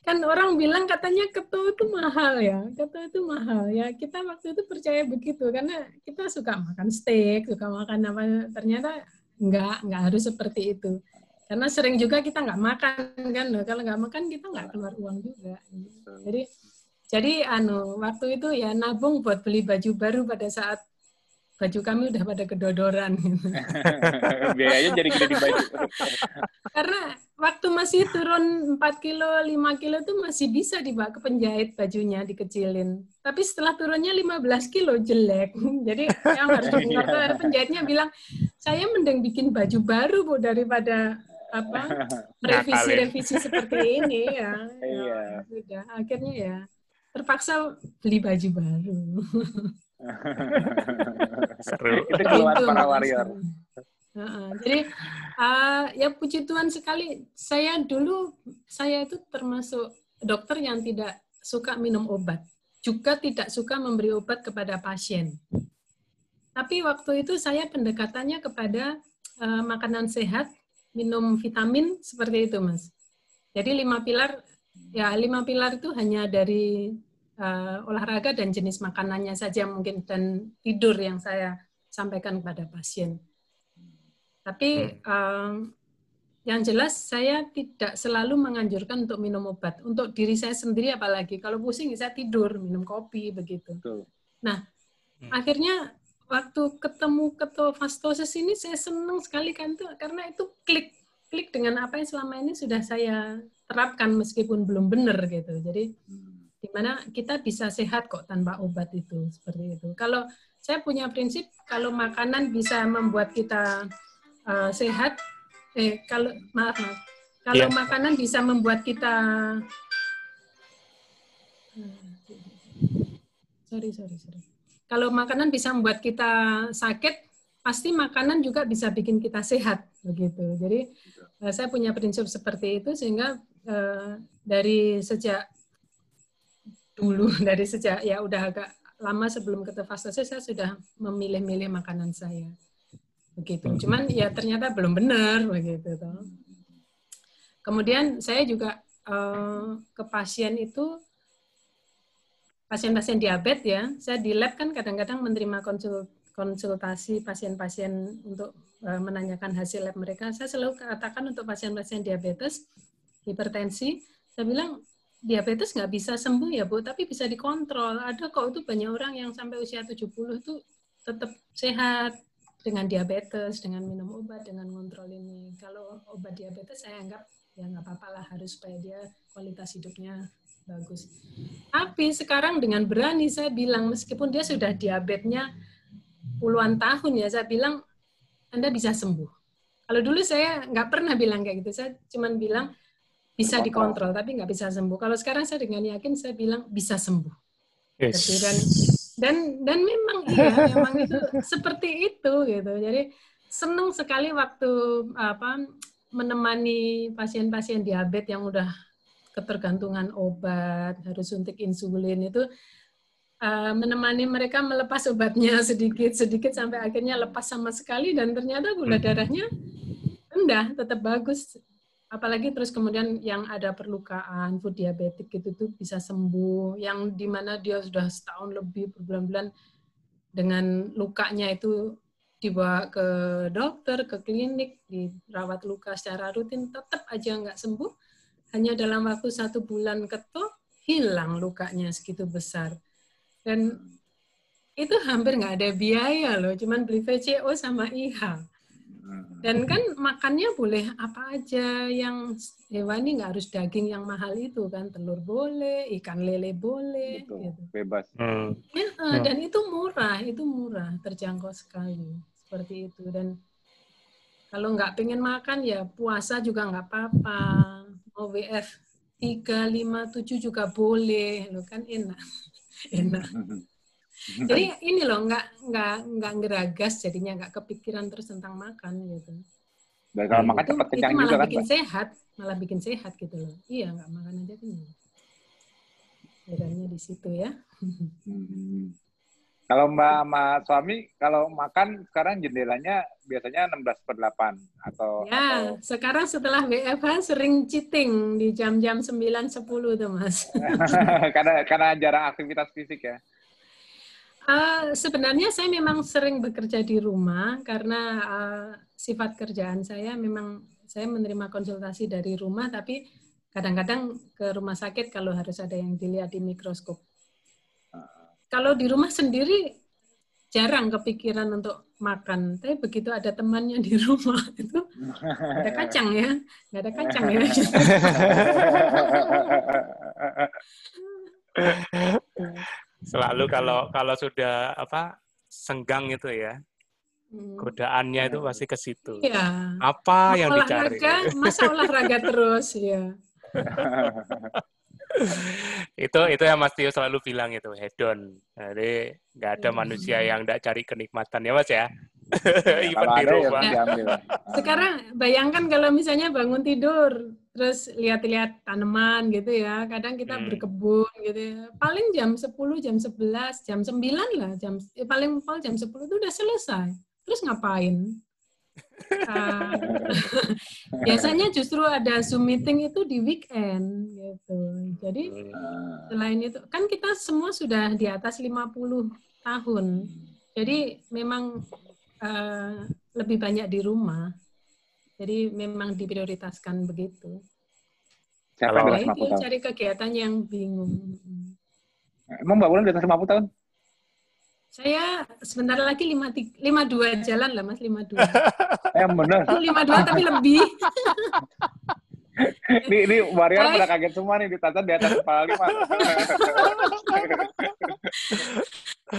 Kan orang bilang katanya ketua itu mahal ya. Ketua itu mahal ya. Kita waktu itu percaya begitu karena kita suka makan steak, suka makan apa ternyata enggak, enggak harus seperti itu. Karena sering juga kita nggak makan kan, kalau nggak makan kita nggak keluar uang juga. Jadi jadi anu waktu itu ya nabung buat beli baju baru pada saat baju kami udah pada kedodoran. (laughs) Biayanya jadi gede di baju. Karena waktu masih turun 4 kilo, 5 kilo itu masih bisa dibawa ke penjahit bajunya, dikecilin. Tapi setelah turunnya 15 kilo, jelek. (laughs) Jadi yang harus (laughs) iya. penjahitnya bilang, saya mending bikin baju baru Bu daripada apa (laughs) revisi-revisi seperti ini ya. (laughs) Iya. Ya, sudah akhirnya ya terpaksa beli baju baru. (laughs) Seru. Itu keluar para warrior. Uh, jadi uh, ya puji Tuhan sekali saya dulu saya itu termasuk dokter yang tidak suka minum obat juga tidak suka memberi obat kepada pasien tapi waktu itu saya pendekatannya kepada uh, makanan sehat minum vitamin seperti itu, Mas. Jadi lima pilar, ya lima pilar itu hanya dari uh, olahraga dan jenis makanannya saja mungkin dan tidur yang saya sampaikan kepada pasien. Tapi um, yang jelas saya tidak selalu menganjurkan untuk minum obat. Untuk diri saya sendiri apalagi kalau pusing saya tidur, minum kopi begitu. Nah, hmm. akhirnya waktu ketemu ketofastosis ini saya senang sekali kan tuh karena itu klik klik dengan apa yang selama ini sudah saya terapkan meskipun belum benar gitu. Jadi di mana kita bisa sehat kok tanpa obat itu seperti itu. Kalau saya punya prinsip kalau makanan bisa membuat kita uh, sehat, eh kalau maaf maaf, kalau yeah. makanan bisa membuat kita sorry sorry sorry kalau makanan bisa membuat kita sakit, pasti makanan juga bisa bikin kita sehat begitu. Jadi uh, saya punya prinsip seperti itu sehingga uh, dari sejak dulu (laughs) dari sejak ya udah agak lama sebelum ketofastosis saya sudah memilih-milih makanan saya begitu. Hmm. Cuman ya ternyata belum benar begitu toh. Kemudian saya juga uh, ke pasien itu pasien-pasien diabetes ya, saya di lab kan kadang-kadang menerima konsul, konsultasi pasien-pasien untuk uh, menanyakan hasil lab mereka. Saya selalu katakan untuk pasien-pasien diabetes, hipertensi, saya bilang diabetes nggak bisa sembuh ya Bu, tapi bisa dikontrol. Ada kok itu banyak orang yang sampai usia 70 itu tetap sehat dengan diabetes, dengan minum obat, dengan kontrol ini. Kalau obat diabetes saya anggap ya nggak apa-apa lah harus supaya dia kualitas hidupnya bagus. Tapi sekarang dengan berani saya bilang meskipun dia sudah diabetesnya puluhan tahun ya, saya bilang Anda bisa sembuh. Kalau dulu saya nggak pernah bilang kayak gitu, saya cuma bilang bisa dikontrol tapi nggak bisa sembuh. Kalau sekarang saya dengan yakin saya bilang bisa sembuh. Yes. Dan dan dan memang iya, memang itu seperti itu gitu. Jadi senang sekali waktu apa menemani pasien-pasien diabetes yang udah ketergantungan obat, harus suntik insulin itu uh, menemani mereka melepas obatnya (laughs) sedikit-sedikit sampai akhirnya lepas sama sekali dan ternyata gula hmm. darahnya rendah, tetap bagus. Apalagi terus kemudian yang ada perlukaan food diabetik itu tuh bisa sembuh, yang di mana dia sudah setahun lebih berbulan-bulan dengan lukanya itu dibawa ke dokter, ke klinik, dirawat luka secara rutin, tetap aja nggak sembuh hanya dalam waktu satu bulan ketuk hilang lukanya segitu besar. Dan itu hampir nggak ada biaya loh, cuman beli VCO sama IH. Dan kan makannya boleh apa aja yang hewani nggak harus daging yang mahal itu kan telur boleh, ikan lele boleh, Betul. gitu. Bebas. Hmm. Ya, eh, dan itu murah, itu murah, terjangkau sekali seperti itu. Dan kalau nggak pengen makan ya puasa juga nggak apa-apa. Mau WF 3, 5, 7 juga boleh, lo kan enak, (laughs) enak. (laughs) Jadi ini loh nggak nggak nggak ngeragas jadinya nggak kepikiran terus tentang makan gitu. Dan kalau Hmm. makan Itu, cepat itu kenyang malah juga kan, bikin Mbak? sehat, malah bikin sehat gitu loh. Iya nggak makan aja kenyang. Bedanya di situ ya. (laughs) Hmm. Kalau Mbak sama suami, kalau makan sekarang jendelanya biasanya 16 per 8 atau, Ya, atau sekarang setelah WFH sering cheating di jam-jam 9 10 tuh, Mas. (laughs) karena karena jarang aktivitas fisik ya. Eh, sebenarnya saya memang sering bekerja di rumah karena eh, sifat kerjaan saya memang saya menerima konsultasi dari rumah tapi kadang-kadang ke rumah sakit kalau harus ada yang dilihat di mikroskop. Kalau di rumah sendiri jarang kepikiran untuk makan, tapi begitu ada temannya di rumah (laughs) itu ada kacang ya, nggak ada kacang ya. (laughs) Selalu kalau kalau sudah apa senggang itu ya, Hmm. godaannya itu pasti ke situ. Iya. Apa yang dicari? olahraga, masa olahraga terus ya. (laughs) itu itu yang Mas Tio selalu bilang itu hedon. Jadi nggak ada Hmm. manusia yang nggak cari kenikmatan ya Mas ya. (laughs) Ya, Even kalau di ya rumah. diambil. Sekarang bayangkan kalau misalnya bangun tidur, terus lihat-lihat tanaman gitu ya. Kadang kita Hmm. berkebun gitu ya. Paling jam 10, jam 11, jam 9 lah. Jam, eh, paling paling jam 10 itu udah selesai. Terus ngapain? Ah, (laughs) biasanya justru ada Zoom meeting itu di weekend gitu. Jadi Hmm. selain itu, kan kita semua sudah di atas 50 tahun. Jadi memang eh, lebih banyak di rumah. Jadi memang diprioritaskan begitu. Siapa Kalau- atas 50 itu tahun? cari kegiatan yang bingung. Emang Mbak Wulan di atas 50 tahun? Saya sebentar lagi 52 52 jalan lah Mas, 52. Eh, bener. 52 tapi lebih. Ini, ini Hai. pada kaget semua nih, ditata di atas kepala lima. (laughs)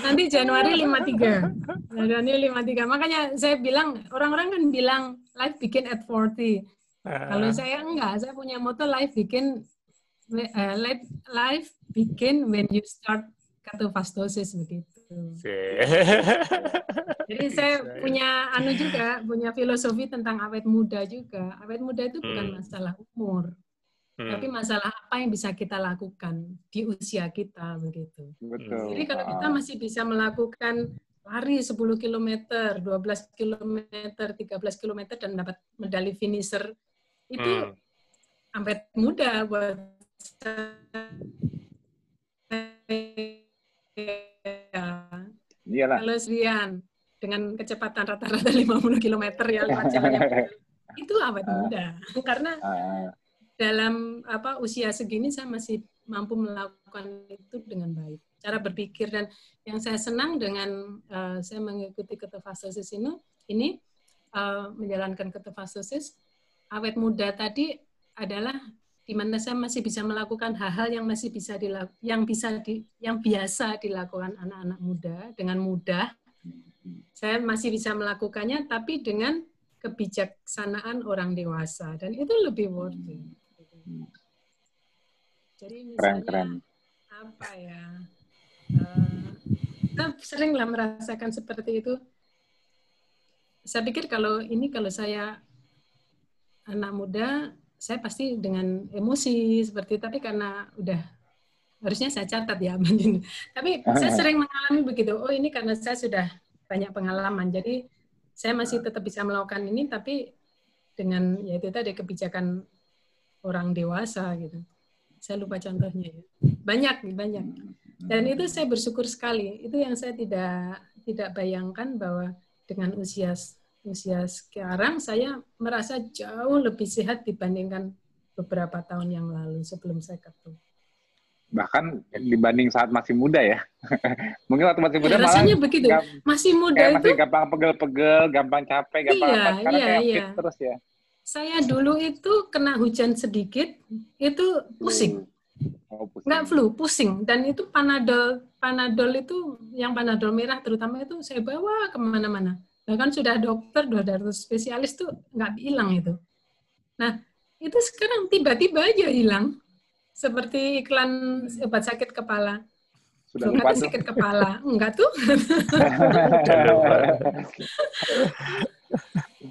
Nanti Januari 53. Januari 53. Makanya saya bilang, orang-orang kan bilang life begin at 40. Kalau saya enggak, saya punya moto life begin life, life begin when you start ketofastosis begitu. (laughs) Jadi saya ya. punya anu juga, punya filosofi tentang awet muda juga. Awet muda itu bukan Hmm. masalah umur, Hmm. tapi masalah apa yang bisa kita lakukan di usia kita begitu. Betul. Jadi kalau kita masih bisa melakukan lari 10 km, 12 km, 13 km dan dapat medali finisher itu Hmm. awet muda buat saya. Iyalah. Kalau Srian. Dengan kecepatan rata-rata 50 km ya lewat jalannya (laughs) itu awet muda. Karena Ah, dalam apa usia segini saya masih mampu melakukan itu dengan baik. Cara berpikir dan yang saya senang dengan eh, saya mengikuti ketofastosis ini ini eh, menjalankan ketofastosis awet muda tadi adalah di mana saya masih bisa melakukan hal-hal yang masih bisa dilakukan yang bisa di yang biasa dilakukan anak-anak muda dengan mudah saya masih bisa melakukannya tapi dengan kebijaksanaan orang dewasa dan itu lebih worth it. Jadi keren, misalnya keren. apa ya? kita seringlah merasakan seperti itu. Saya pikir kalau ini kalau saya anak muda, saya pasti dengan emosi seperti tapi karena udah harusnya saya catat ya, (laughs) tapi saya sering mengalami begitu. Oh ini karena saya sudah banyak pengalaman, jadi saya masih tetap bisa melakukan ini, tapi dengan ya itu tadi kebijakan orang dewasa gitu. Saya lupa contohnya ya. Banyak nih, banyak. Dan itu saya bersyukur sekali. Itu yang saya tidak tidak bayangkan bahwa dengan usia usia sekarang saya merasa jauh lebih sehat dibandingkan beberapa tahun yang lalu sebelum saya ketuk. bahkan dibanding saat masih muda ya. (laughs) Mungkin waktu masih muda ya, rasanya begitu. Masih muda kayak itu masih gampang pegel-pegel, gampang capek, gampang iya, apa. Sekarang iya, kayak iya. fit terus ya. Saya dulu itu kena hujan sedikit, itu pusing. Oh, pusing. Nggak flu, pusing. Dan itu panadol, panadol itu yang panadol merah terutama itu saya bawa ke mana-mana. Bahkan sudah dokter, sudah dokter spesialis tuh nggak hilang itu. Nah, itu sekarang tiba-tiba aja hilang. Seperti iklan obat sakit kepala. Sudah lupa tuh. sakit kepala. Enggak tuh. (laughs)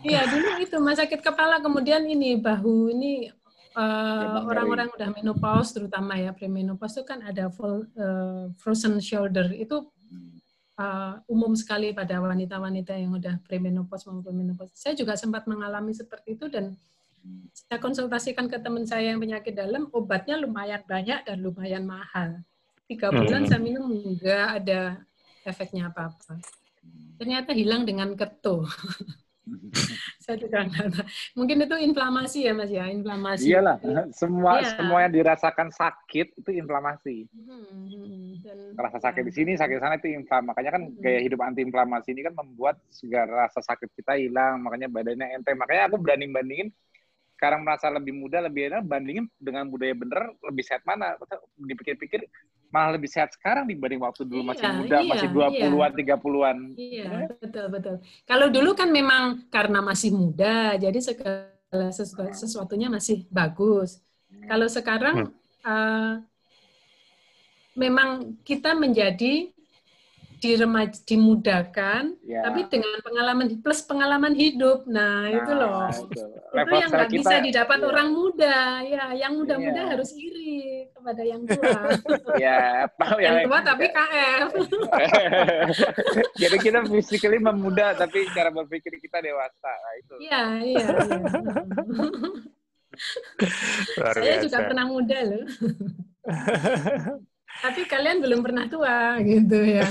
Iya, dulu itu mas sakit kepala, kemudian ini bahu ini eh, orang-orang udah menopause terutama ya premenopause itu kan ada full, eh, frozen shoulder itu eh, umum sekali pada wanita-wanita yang udah premenopause maupun menopause. Saya juga sempat mengalami seperti itu dan saya konsultasikan ke teman saya yang penyakit dalam, obatnya lumayan banyak dan lumayan mahal. Tiga bulan Hmm. saya minum nggak ada efeknya apa-apa. Ternyata hilang dengan keto. (laughs) saya juga nggak tahu. Mungkin itu inflamasi ya mas ya, inflamasi. Iyalah, (laughs) semua Iya. semua yang dirasakan sakit itu inflamasi. Hmm, hmm, dan- Rasa sakit di sini, sakit di sana itu inflam. Makanya kan gaya hidup anti inflamasi ini kan membuat segala rasa sakit kita hilang. Makanya badannya enteng. Makanya aku berani bandingin sekarang merasa lebih muda, lebih enak, bandingin dengan budaya bener, lebih sehat mana? Dipikir-pikir malah lebih sehat sekarang dibanding waktu dulu masih Iya, muda, iya, masih 20-an, 30-an. Iya, betul betul. Kalau dulu kan memang karena masih muda, jadi segala sesu- sesuatunya masih bagus. Kalau sekarang eh, memang kita menjadi diremaj dimudahkan, Ya. tapi dengan pengalaman plus pengalaman hidup. Nah, itu loh. itu. Itu yang nggak bisa didapat iya. orang muda. Ya, yang muda-muda Iya. harus iri kepada yang tua. (laughs) Ya, ya. yang tua tapi KF. (laughs) Jadi kita physically memuda, tapi cara berpikir kita dewasa. Nah, itu. Iya, iya. Luar Saya juga pernah muda loh. (laughs) Tapi kalian belum pernah tua gitu ya.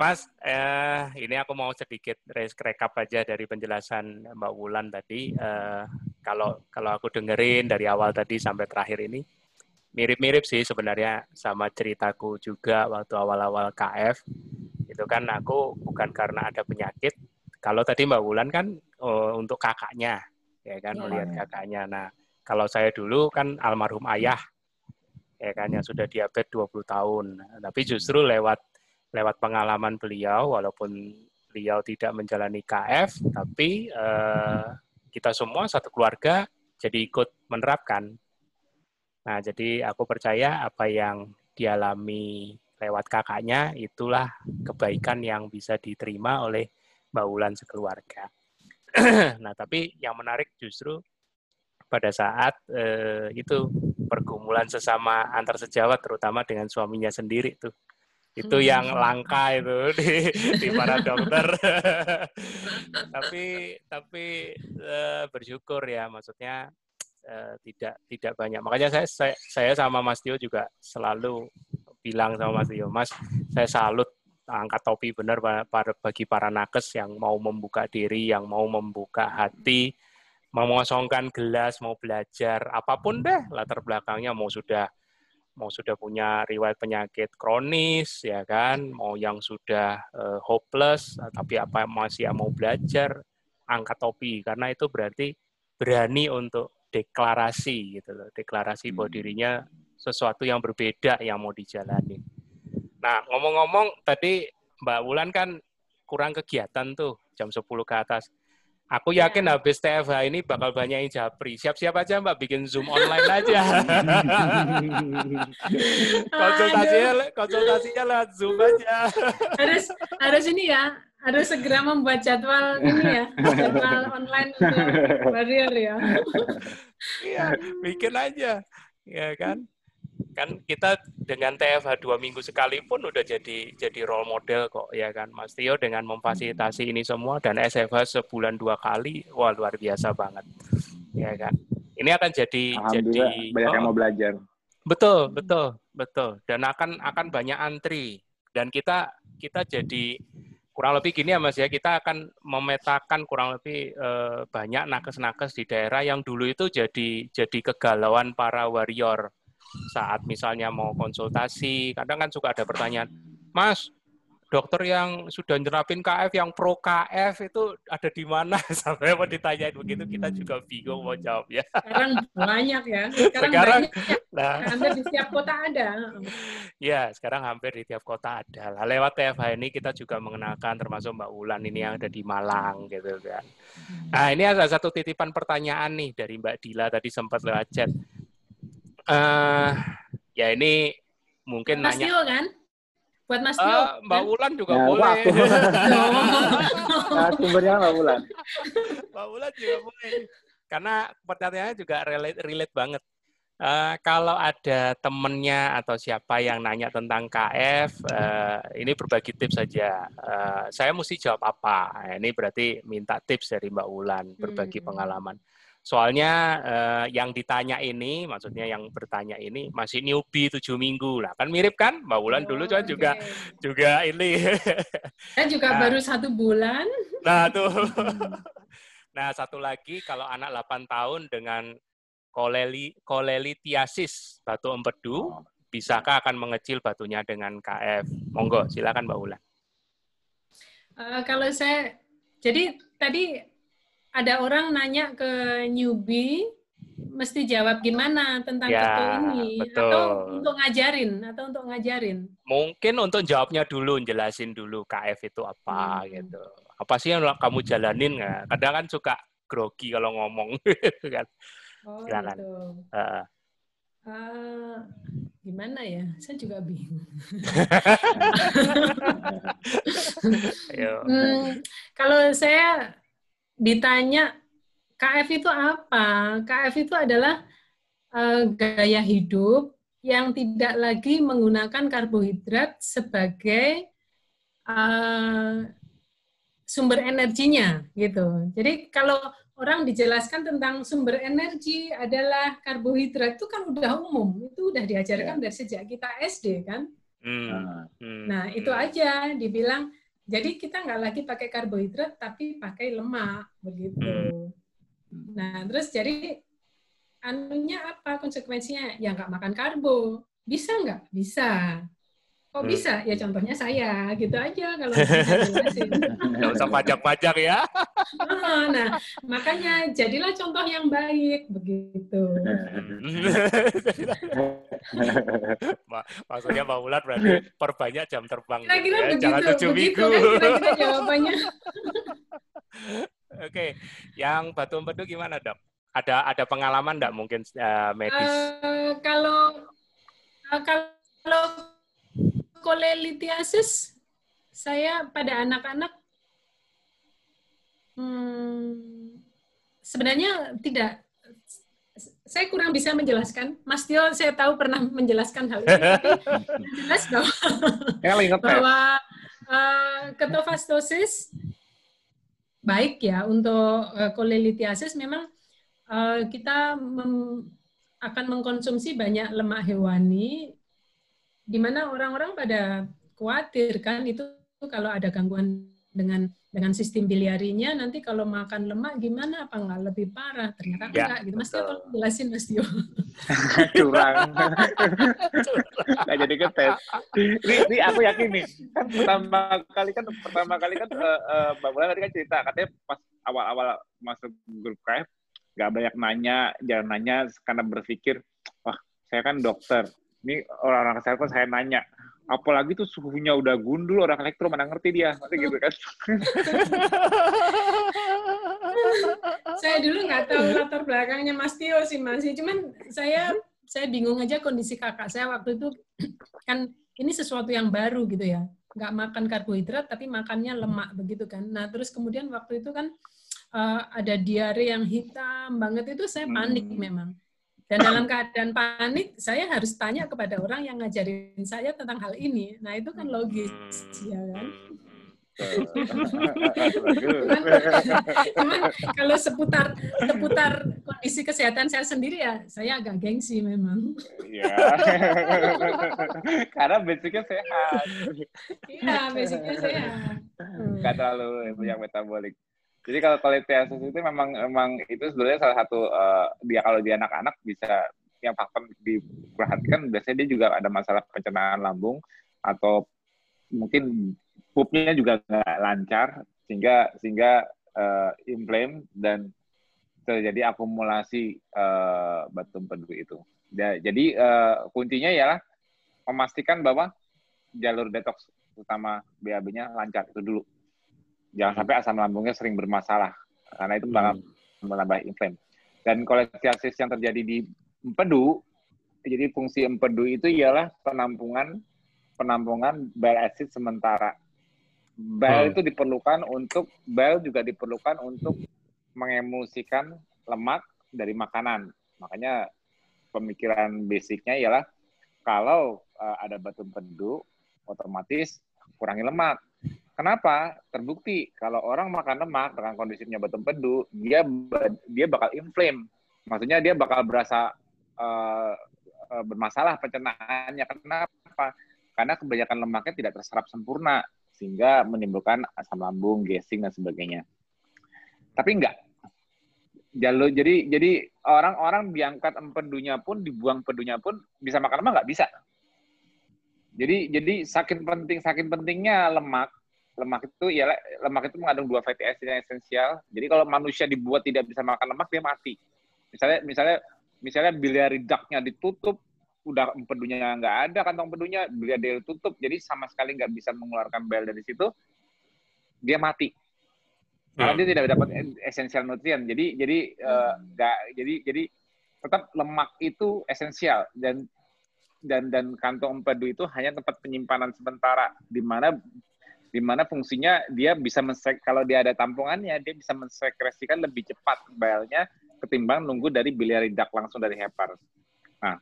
Mas, eh, ini aku mau sedikit rekap aja dari penjelasan Mbak Wulan tadi. Eh, kalau kalau aku dengerin dari awal tadi sampai terakhir ini, mirip-mirip sih sebenarnya sama ceritaku juga waktu awal-awal KF. Itu kan aku bukan karena ada penyakit. Kalau tadi Mbak Wulan kan eh, untuk kakaknya, ya kan Ya. melihat kakaknya. Nah, kalau saya dulu kan almarhum ayah, ya kan yang sudah diabetes 20 tahun. Tapi justru lewat lewat pengalaman beliau, walaupun beliau tidak menjalani KF, tapi eh, kita semua satu keluarga jadi ikut menerapkan. Nah, jadi aku percaya apa yang dialami lewat kakaknya itulah kebaikan yang bisa diterima oleh Mbak Wulan sekeluarga. (clears throat) nah, tapi yang menarik justru pada saat eh, itu pergumulan sesama antar sejawat, terutama dengan suaminya sendiri tuh itu Hmm. yang langka itu (laughs) di, di para dokter. (laughs) tapi tapi eh, bersyukur ya, maksudnya eh, tidak tidak banyak. Makanya saya, saya saya sama Mas Tio juga selalu bilang sama Mas Tio, Mas, saya salut angkat topi benar bagi para nakes yang mau membuka diri, yang mau membuka hati, mengosongkan gelas, mau belajar, apa pun deh latar belakangnya, mau sudah mau sudah punya riwayat penyakit kronis ya kan? Mau yang sudah eh, hopeless tapi apa masih mau belajar angkat topi. Karena itu berarti berani untuk deklarasi gitu loh. Deklarasi bahwa Hmm. dirinya sesuatu yang berbeda yang mau dijalani. Nah ngomong-ngomong tadi Mbak Wulan kan kurang kegiatan tuh jam 10 ke atas Aku yakin Ya. habis TFH ini bakal banyak yang japri. Siap-siap aja Mbak bikin Zoom online aja. (laughs) konsultasinya konsultasinya lewat Zoom aja. harus harus ini ya, harus segera membuat jadwal ini ya, jadwal online untuk warrior ya. Iya, bikin aja. Ya kan? Kan kita dengan TFH dua minggu sekali pun udah jadi jadi role model kok ya kan Mas Tio dengan memfasilitasi ini semua dan SFH sebulan dua kali wah luar biasa banget ya kan ini akan jadi jadi banyak yang Oh, mau belajar. Betul, betul, betul. Dan akan akan banyak antri. Dan kita kita jadi kurang lebih gini ya Mas ya, kita akan memetakan kurang lebih eh, banyak nakes-nakes di daerah yang dulu itu jadi jadi kegalauan para warrior saat misalnya mau konsultasi, kadang kan suka ada pertanyaan, Mas, dokter yang sudah nerapin KF yang pro KF itu ada di mana? (laughs) Sampai mau ditanyain begitu kita juga bingung mau jawab ya. Sekarang banyak ya. (laughs) Sekarang, sekarang banyak ya. nah, hampir di setiap kota ada. Ya sekarang hampir di tiap kota ada. Lah lewat TFH ini kita juga mengenalkan termasuk Mbak Ulan ini yang ada di Malang gitu kan. Nah ini ada satu titipan pertanyaan nih dari Mbak Dila tadi sempat lewat chat uh, ya ini mungkin Mas nanya kan? Buat Mas Tio. Uh, Mbak kan? Ulan juga ya, boleh. (laughs) nah, sumbernya Mbak Ulan. Mbak Ulan juga boleh. Karena pertanyaannya juga relate, relate banget. Uh, kalau ada temennya atau siapa yang nanya tentang KF, uh, eh, ini berbagi tips saja. Uh, saya mesti jawab apa? Nah, ini berarti minta tips dari Mbak Ulan, berbagi hmm. pengalaman. Soalnya eh, yang ditanya ini, maksudnya yang bertanya ini masih newbie tujuh minggu lah, kan mirip kan? Mbak Wulan oh, dulu kan okay. juga juga ini. (laughs) Saya juga nah, baru satu bulan. Nah tuh. (laughs) nah satu lagi kalau anak 8 tahun dengan koleli kolelitiasis batu empedu, oh. bisakah akan mengecil batunya dengan KF? Monggo, silakan Mbak Wulan. Uh, kalau saya, jadi tadi ada orang nanya ke newbie mesti jawab gimana tentang ya, ini betul. atau untuk ngajarin atau untuk ngajarin mungkin untuk jawabnya dulu jelasin dulu KF itu apa hmm. gitu apa sih yang kamu jalanin nggak kadang kan suka grogi kalau ngomong (laughs) gitu kan oh, Silakan. gitu. Uh. Uh, gimana ya saya juga bingung (laughs) hmm, kalau saya ditanya KF itu apa? KF itu adalah uh, gaya hidup yang tidak lagi menggunakan karbohidrat sebagai uh, sumber energinya gitu. Jadi kalau orang dijelaskan tentang sumber energi adalah karbohidrat itu kan udah umum, itu udah diajarkan ya. dari sejak kita SD kan. Hmm. hmm. Nah itu hmm. aja dibilang jadi kita nggak lagi pakai karbohidrat tapi pakai lemak begitu. Hmm. Nah terus jadi anunya apa konsekuensinya? Ya nggak makan karbo. Bisa nggak? Bisa. Kok hmm. bisa? Ya contohnya saya, gitu aja kalau. (laughs) Nggak usah pajak-pajak ya. nah, makanya jadilah contoh yang baik, begitu. (laughs) Maksudnya Mbak Ulat berarti perbanyak jam terbang. Kira-kira ya? begitu, Jangan begitu minggu. kan kira-kira jawabannya. (laughs) Oke, yang Batu Empedu gimana dok? Ada ada pengalaman enggak mungkin uh, medis? Uh, kalau uh, kalau kolelitiasis saya pada anak-anak hmm, sebenarnya tidak. Saya kurang bisa menjelaskan. Mas Tio, saya tahu pernah menjelaskan hal ini, tapi (laughs) jelas bahwa, bahwa uh, ketofastosis baik ya untuk uh, kolelitiasis. Memang uh, kita mem, akan mengkonsumsi banyak lemak hewani di mana orang-orang pada khawatir kan itu kalau ada gangguan dengan dengan sistem biliarinya nanti kalau makan lemak gimana apa nggak lebih parah? Ternyata ya, enggak gitu. Mas Tio tolong jelasin mas Tio. (laughs) Curang. (laughs) Nggak jadi ketes ini, ini aku yakin nih kan pertama kali kan pertama kali kan uh, uh, mbak Bulan tadi kan cerita katanya pas awal-awal masuk grup KF nggak banyak nanya jangan nanya karena berpikir wah saya kan dokter ini orang-orang kesehatan saya nanya apalagi tuh suhunya udah gundul orang elektro mana ngerti dia? Nanti gitu kan. (laughs) Saya dulu nggak tahu latar belakangnya Mas Tio sih masih cuman saya saya bingung aja kondisi kakak saya waktu itu. (clears throat) Kan ini sesuatu yang baru gitu ya. Nggak makan karbohidrat tapi makannya lemak begitu kan. Nah terus kemudian waktu itu kan uh, ada diare yang hitam banget itu saya panik hmm. memang dan dalam keadaan panik, saya harus tanya kepada orang yang ngajarin saya tentang hal ini. Nah, itu kan logis, hmm. ya kan? kalau seputar seputar kondisi kesehatan saya sendiri ya, saya agak gengsi memang. Iya. Karena basicnya sehat. Iya, basicnya sehat. Gak terlalu banyak metabolik. Jadi kalau kolesteasis itu memang memang itu sebenarnya salah satu uh, dia kalau di anak-anak bisa yang faktor diperhatikan biasanya dia juga ada masalah pencernaan lambung atau mungkin pupnya juga nggak lancar sehingga sehingga uh, inflame dan terjadi akumulasi uh, batu empedu itu. Ya, jadi uh, kuncinya ialah memastikan bahwa jalur detox utama BAB-nya lancar itu dulu. Jangan sampai asam lambungnya sering bermasalah karena itu bakal hmm. menambah inflame. Dan kolesteasis yang terjadi di empedu, jadi fungsi empedu itu ialah penampungan penampungan bile acid sementara. Bile hmm. itu diperlukan untuk bile juga diperlukan untuk mengemulsikan lemak dari makanan. Makanya pemikiran basicnya ialah kalau uh, ada batu empedu, otomatis kurangi lemak. Kenapa? Terbukti kalau orang makan lemak dengan kondisinya batu empedu, dia dia bakal inflame. Maksudnya dia bakal berasa uh, bermasalah pencernaannya. Kenapa? karena kebanyakan lemaknya tidak terserap sempurna sehingga menimbulkan asam lambung, gassing dan sebagainya. Tapi enggak. Jalur jadi jadi orang-orang diangkat empedunya pun dibuang empedunya pun bisa makan lemak nggak bisa. Jadi jadi saking penting saking pentingnya lemak lemak itu ya lemak itu mengandung dua fatty acid yang esensial. Jadi kalau manusia dibuat tidak bisa makan lemak dia mati. Misalnya misalnya misalnya biliary duct-nya ditutup udah empedunya nggak ada kantong empedunya dia tutup jadi sama sekali nggak bisa mengeluarkan bel dari situ dia mati karena dia tidak dapat esensial nutrien jadi jadi eh, nggak uh, jadi jadi tetap lemak itu esensial dan dan dan kantong empedu itu hanya tempat penyimpanan sementara di mana di mana fungsinya dia bisa mensek kalau dia ada tampungannya dia bisa mensekresikan lebih cepat belnya ketimbang nunggu dari biliary duct langsung dari hepar. Nah,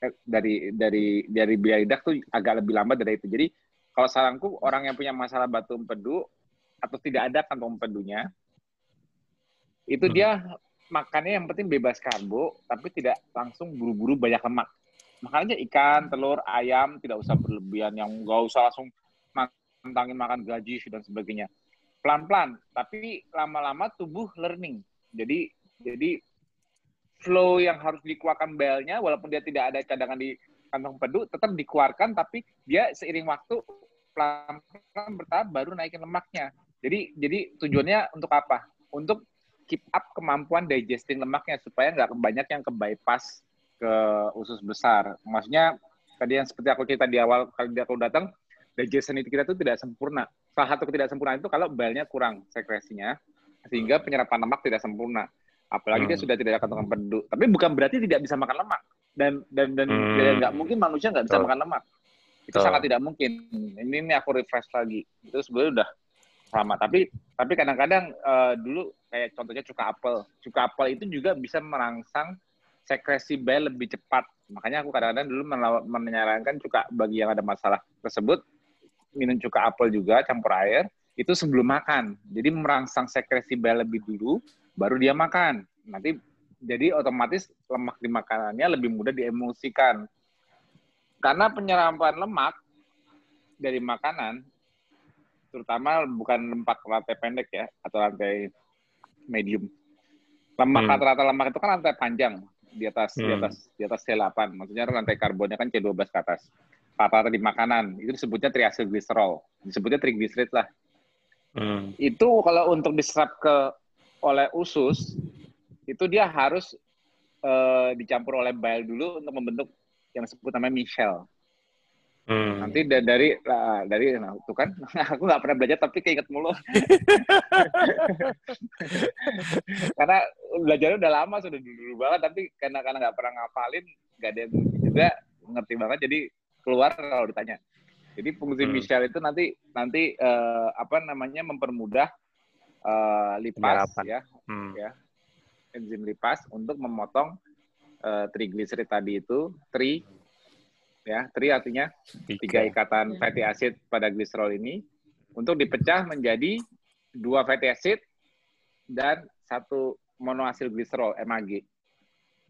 Eh, dari dari dari biaya dak tuh agak lebih lambat dari itu. Jadi kalau saranku orang yang punya masalah batu empedu atau tidak ada kantong empedunya itu hmm. dia makannya yang penting bebas karbo tapi tidak langsung buru-buru banyak lemak. Makanya ikan, telur, ayam tidak usah berlebihan yang nggak usah langsung tentangin makan gaji dan sebagainya. Pelan-pelan, tapi lama-lama tubuh learning. Jadi jadi flow yang harus dikeluarkan belnya walaupun dia tidak ada cadangan di kantong pedu tetap dikeluarkan tapi dia seiring waktu pelan-pelan bertahap baru naikin lemaknya. Jadi jadi tujuannya untuk apa? Untuk keep up kemampuan digesting lemaknya supaya nggak banyak yang ke bypass ke usus besar. Maksudnya tadi yang seperti aku cerita di awal kali dia aku datang digestion itu kita itu tidak sempurna. Salah satu ketidaksempurnaan itu kalau belnya kurang sekresinya sehingga penyerapan lemak tidak sempurna apalagi hmm. dia sudah tidak akan makan pedu. Tapi bukan berarti tidak bisa makan lemak dan dan dan hmm. nggak mungkin manusia nggak bisa Tuh. makan lemak. Itu Tuh. sangat tidak mungkin. Ini ini aku refresh lagi. Itu sebenarnya udah sama. Tapi tapi kadang-kadang uh, dulu kayak contohnya cuka apel. Cuka apel itu juga bisa merangsang sekresi bile lebih cepat. Makanya aku kadang-kadang dulu menyarankan cuka bagi yang ada masalah tersebut minum cuka apel juga campur air itu sebelum makan. Jadi merangsang sekresi bile lebih dulu baru dia makan. Nanti jadi otomatis lemak di makanannya lebih mudah diemulsikan. Karena penyerapan lemak dari makanan, terutama bukan lemak rantai pendek ya, atau rantai medium. Lemak hmm. rata-rata lemak itu kan rantai panjang di atas hmm. di atas di atas C8. Maksudnya rantai karbonnya kan C12 ke atas. Rata-rata di makanan itu disebutnya triacylglycerol. Disebutnya triglyceride lah. Hmm. Itu kalau untuk diserap ke oleh usus itu dia harus uh, dicampur oleh bile dulu untuk membentuk yang disebut namanya Michel. Hmm. Nanti dari uh, dari nah, itu kan (laughs) aku nggak pernah belajar tapi keinget mulu. (laughs) karena belajarnya udah lama sudah dulu, dulu banget tapi karena karena nggak pernah ngapalin nggak ada yang juga ngerti banget jadi keluar kalau ditanya. Jadi fungsi hmm. Michel itu nanti nanti uh, apa namanya mempermudah uh, lipas Penyerapan. ya, hmm. ya enzim lipas untuk memotong uh, trigliserid tadi itu tri ya tri artinya tiga, tiga ikatan fatty acid pada gliserol ini untuk dipecah menjadi dua fatty acid dan satu monoasil gliserol MAG.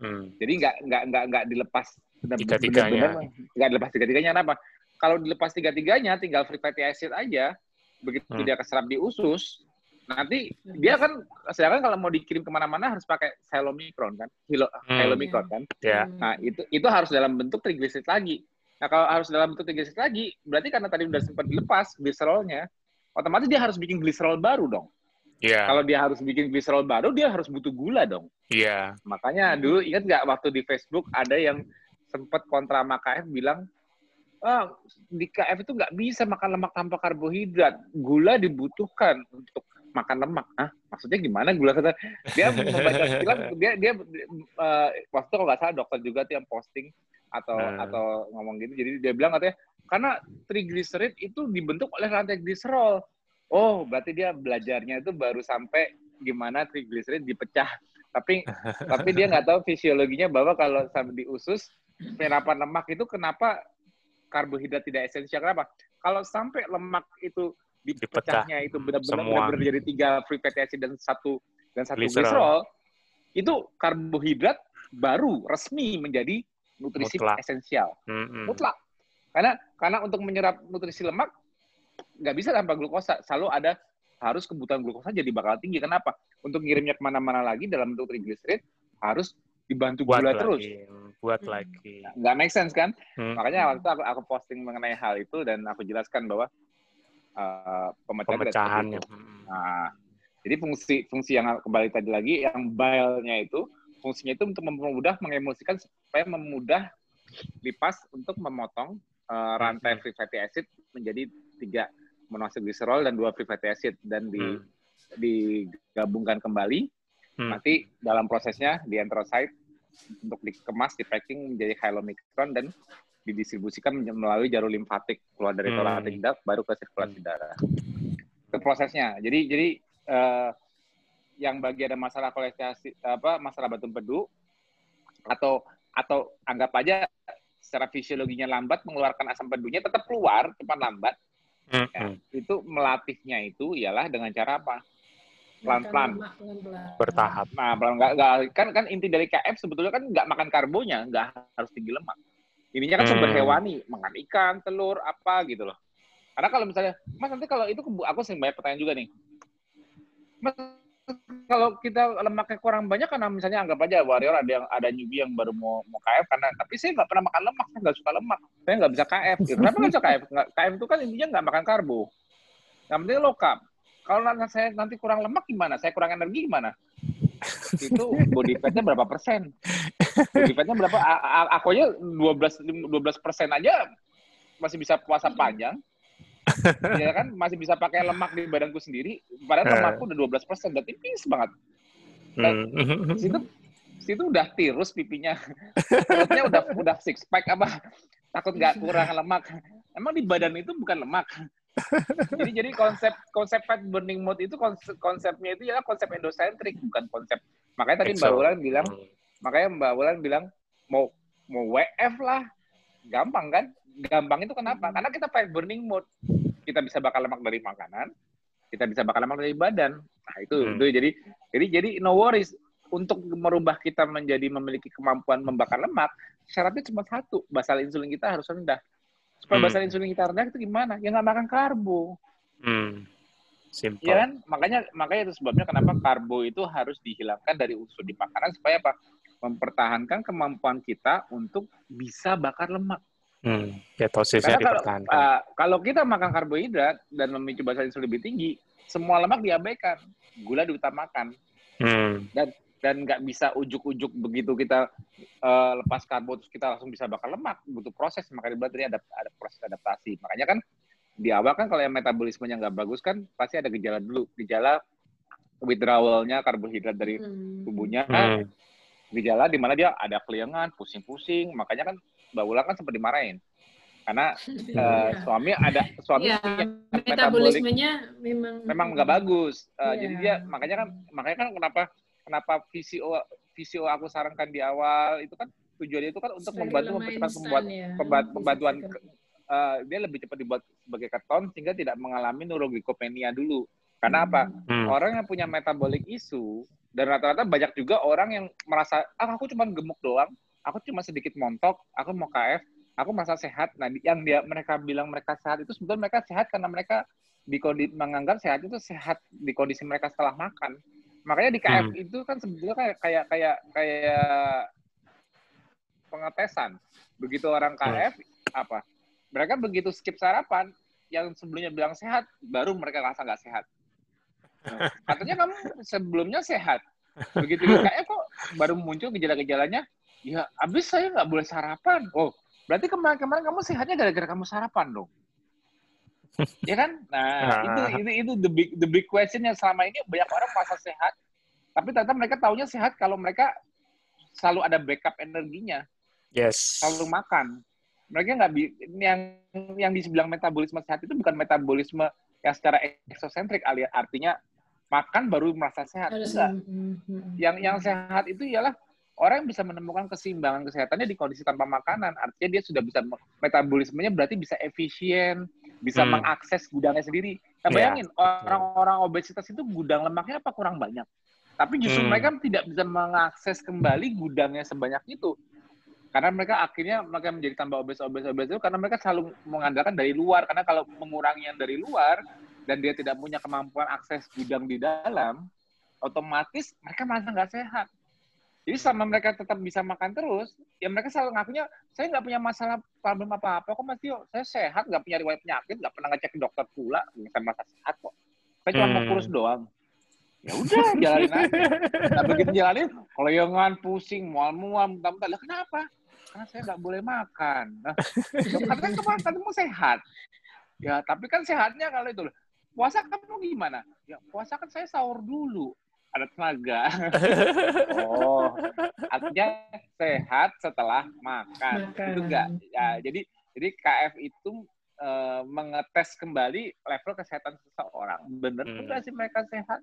Hmm. Jadi nggak nggak nggak nggak dilepas tiga-tiganya. Nggak dilepas tiga-tiganya kenapa? Kalau dilepas tiga-tiganya tinggal free fatty acid aja, begitu hmm. dia keserap di usus, nanti dia kan sedangkan kalau mau dikirim ke mana-mana harus pakai silomicron kan, Hilo, hmm. kan. Yeah. Nah itu itu harus dalam bentuk trigliserid lagi. Nah kalau harus dalam bentuk trigliserid lagi, berarti karena tadi udah sempat dilepas gliserolnya, otomatis dia harus bikin gliserol baru dong. Yeah. Kalau dia harus bikin gliserol baru, dia harus butuh gula dong. Iya. Yeah. Makanya dulu ingat nggak waktu di Facebook ada yang sempat kontra sama KF bilang, ah, di KF itu nggak bisa makan lemak tanpa karbohidrat. Gula dibutuhkan untuk makan lemak. Ah, maksudnya gimana gula kata dia membaca bilang dia dia uh, waktu kalau nggak salah dokter juga tuh yang posting atau hmm. atau ngomong gitu. Jadi dia bilang katanya karena trigliserid itu dibentuk oleh rantai gliserol oh berarti dia belajarnya itu baru sampai gimana triglyceride dipecah tapi tapi dia nggak tahu fisiologinya bahwa kalau sampai di usus penyerapan lemak itu kenapa karbohidrat tidak esensial kenapa kalau sampai lemak itu dipecahnya itu benar-benar jadi tiga free fatty acid dan satu dan satu glycerol itu karbohidrat baru resmi menjadi nutrisi mutlak. esensial mm -hmm. mutlak karena karena untuk menyerap nutrisi lemak nggak bisa tanpa glukosa. Selalu ada harus kebutuhan glukosa jadi bakal tinggi. Kenapa? Untuk ngirimnya ke mana-mana lagi dalam bentuk triglycerid harus dibantu buat gula lagi, terus. Buat hmm. lagi. Nggak make sense kan? Hmm. Makanya waktu itu aku, aku posting mengenai hal itu dan aku jelaskan bahwa uh, pemecahan pemecahannya. Nah, jadi fungsi fungsi yang kembali tadi lagi yang bile-nya itu fungsinya itu untuk mempermudah mengemulsikan supaya memudah lipas untuk memotong uh, rantai free fatty acid menjadi tiga monoasilgliserol dan dua free fatty acid dan di hmm. digabungkan kembali. Hmm. Nanti dalam prosesnya di enterocyte untuk dikemas, di packing menjadi chylomicron dan didistribusikan melalui jalur limfatik keluar dari thoracic hmm. duct baru ke sirkulasi hmm. darah. Itu prosesnya. Jadi jadi uh, yang bagi ada masalah kolesterol apa masalah batu empedu atau atau anggap aja secara fisiologinya lambat mengeluarkan asam pedunya tetap keluar cepat lambat Mm -hmm. ya, itu melatihnya itu ialah dengan cara apa? Pelan-pelan. Bertahap. Nah, nggak, nggak, kan kan inti dari KF sebetulnya kan nggak makan karbonya, nggak harus tinggi lemak. Ininya kan sumber hmm. hewani, makan ikan, telur, apa gitu loh. Karena kalau misalnya, Mas nanti kalau itu aku sering banyak pertanyaan juga nih. Mas kalau kita lemaknya kurang banyak karena misalnya anggap aja warrior ada yang ada newbie yang baru mau mau KF karena tapi saya nggak pernah makan lemak saya nggak suka lemak saya nggak bisa KF gitu. kenapa nggak bisa KF KF itu kan intinya nggak makan karbo yang penting low carb kalau saya nanti kurang lemak gimana? Saya kurang energi gimana? (laughs) Itu body fatnya berapa persen? Body fatnya berapa? Aku aja 12 12 persen aja masih bisa puasa panjang. Ya kan? Masih bisa pakai lemak di badanku sendiri. Padahal eh. lemakku udah 12 persen udah tipis banget. Dan hmm. situ situ udah tirus pipinya. (laughs) Perutnya udah udah six pack apa? Takut nggak kurang lemak. Emang di badan itu bukan lemak jadi jadi konsep konsep fat burning mode itu konsep, konsepnya itu ya konsep endosentrik bukan konsep makanya tadi Mbak Wulan bilang hmm. makanya Mbak Wulan bilang mau mau WF lah gampang kan gampang itu kenapa? Hmm. Karena kita fat burning mode. Kita bisa bakar lemak dari makanan, kita bisa bakar lemak dari badan. Nah, itu hmm. itu jadi jadi jadi no worries untuk merubah kita menjadi memiliki kemampuan membakar lemak, syaratnya cuma satu, basal insulin kita harus rendah. Supaya hmm. insulin kita rendah itu gimana? Ya nggak makan karbo. Hmm. Simple. Ya kan? Makanya makanya itu sebabnya kenapa karbo itu harus dihilangkan dari unsur di makanan supaya apa? Mempertahankan kemampuan kita untuk bisa bakar lemak. Hmm, ketosisnya Karena kalau, uh, kalau kita makan karbohidrat dan memicu basal insulin lebih tinggi, semua lemak diabaikan, gula diutamakan. Hmm. Dan dan nggak bisa ujuk-ujuk begitu kita uh, lepas karbo terus kita langsung bisa bakar lemak, butuh proses makanya berarti ada ada proses adaptasi. Makanya kan di awal kan kalau yang metabolismenya nggak bagus kan pasti ada gejala dulu, gejala withdrawalnya karbohidrat dari hmm. tubuhnya. Hmm. Gejala di mana dia ada keliangan, pusing-pusing, makanya kan Mbak Wulan kan sempat dimarahin karena uh, (laughs) suami ada suami ya, metabolismenya memang memang nggak bagus uh, ya. jadi dia makanya kan makanya kan kenapa kenapa VCO VCO aku sarankan di awal itu kan tujuannya itu kan untuk membantu mempercepat pembuat ya. pembantuan uh, dia lebih cepat dibuat sebagai keton sehingga tidak mengalami neuroglikopenia dulu. Karena apa? Hmm. Orang yang punya metabolic isu dan rata-rata banyak juga orang yang merasa ah aku cuma gemuk doang, aku cuma sedikit montok, aku mau KF, aku merasa sehat. Nah, yang dia mereka bilang mereka sehat itu sebetulnya mereka sehat karena mereka di kondisi menganggap sehat itu sehat di kondisi mereka setelah makan. Makanya di KF hmm. itu kan sebetulnya kayak kayak kayak kayak pengetesan. Begitu orang KF hmm. apa? Mereka begitu skip sarapan, yang sebelumnya bilang sehat, baru mereka rasa nggak sehat. Nah, (laughs) katanya kamu sebelumnya sehat. Begitu di KF kok baru muncul gejala-gejalanya, ya abis saya nggak boleh sarapan. Oh, berarti kemarin-kemarin kamu sehatnya gara-gara kamu sarapan dong. Ya kan? Nah, itu itu itu the big the big question yang selama ini banyak orang merasa sehat, tapi ternyata mereka taunya sehat kalau mereka selalu ada backup energinya. Yes. Selalu makan. Mereka nggak yang yang dibilang metabolisme sehat itu bukan metabolisme yang secara eksosentrik artinya makan baru merasa sehat. Enggak. Yang yang sehat itu ialah orang yang bisa menemukan keseimbangan kesehatannya di kondisi tanpa makanan. Artinya dia sudah bisa metabolismenya berarti bisa efisien, bisa hmm. mengakses gudangnya sendiri. Nah, bayangin yeah. orang-orang obesitas itu gudang lemaknya apa kurang banyak. Tapi justru hmm. mereka tidak bisa mengakses kembali gudangnya sebanyak itu. Karena mereka akhirnya mereka menjadi tambah obes-obes obes itu karena mereka selalu mengandalkan dari luar. Karena kalau mengurangi yang dari luar, dan dia tidak punya kemampuan akses gudang di dalam, otomatis mereka merasa nggak sehat. Jadi selama mereka tetap bisa makan terus, ya mereka selalu ngakunya, saya nggak punya masalah problem apa-apa kok Mas Tio. Saya sehat, nggak punya riwayat penyakit, nggak pernah ngecek ke dokter pula, saya merasa sehat kok. Saya cuma hmm. mau kurus doang. Ya udah, (laughs) jalanin aja. Nah begitu jalanin, kalau yang pusing, mual-mual, muntah-muntah, lah kenapa? Karena saya nggak boleh makan. Nah, (laughs) katanya kemarin katanya sehat. Ya, tapi kan sehatnya kalau itu puasa kamu gimana? Ya puasa kan saya sahur dulu, ada tenaga. (laughs) oh, artinya sehat setelah makan. makan. Itu enggak. Ya, jadi jadi KF itu uh, mengetes kembali level kesehatan seseorang. Bener hmm. nggak sih mereka sehat?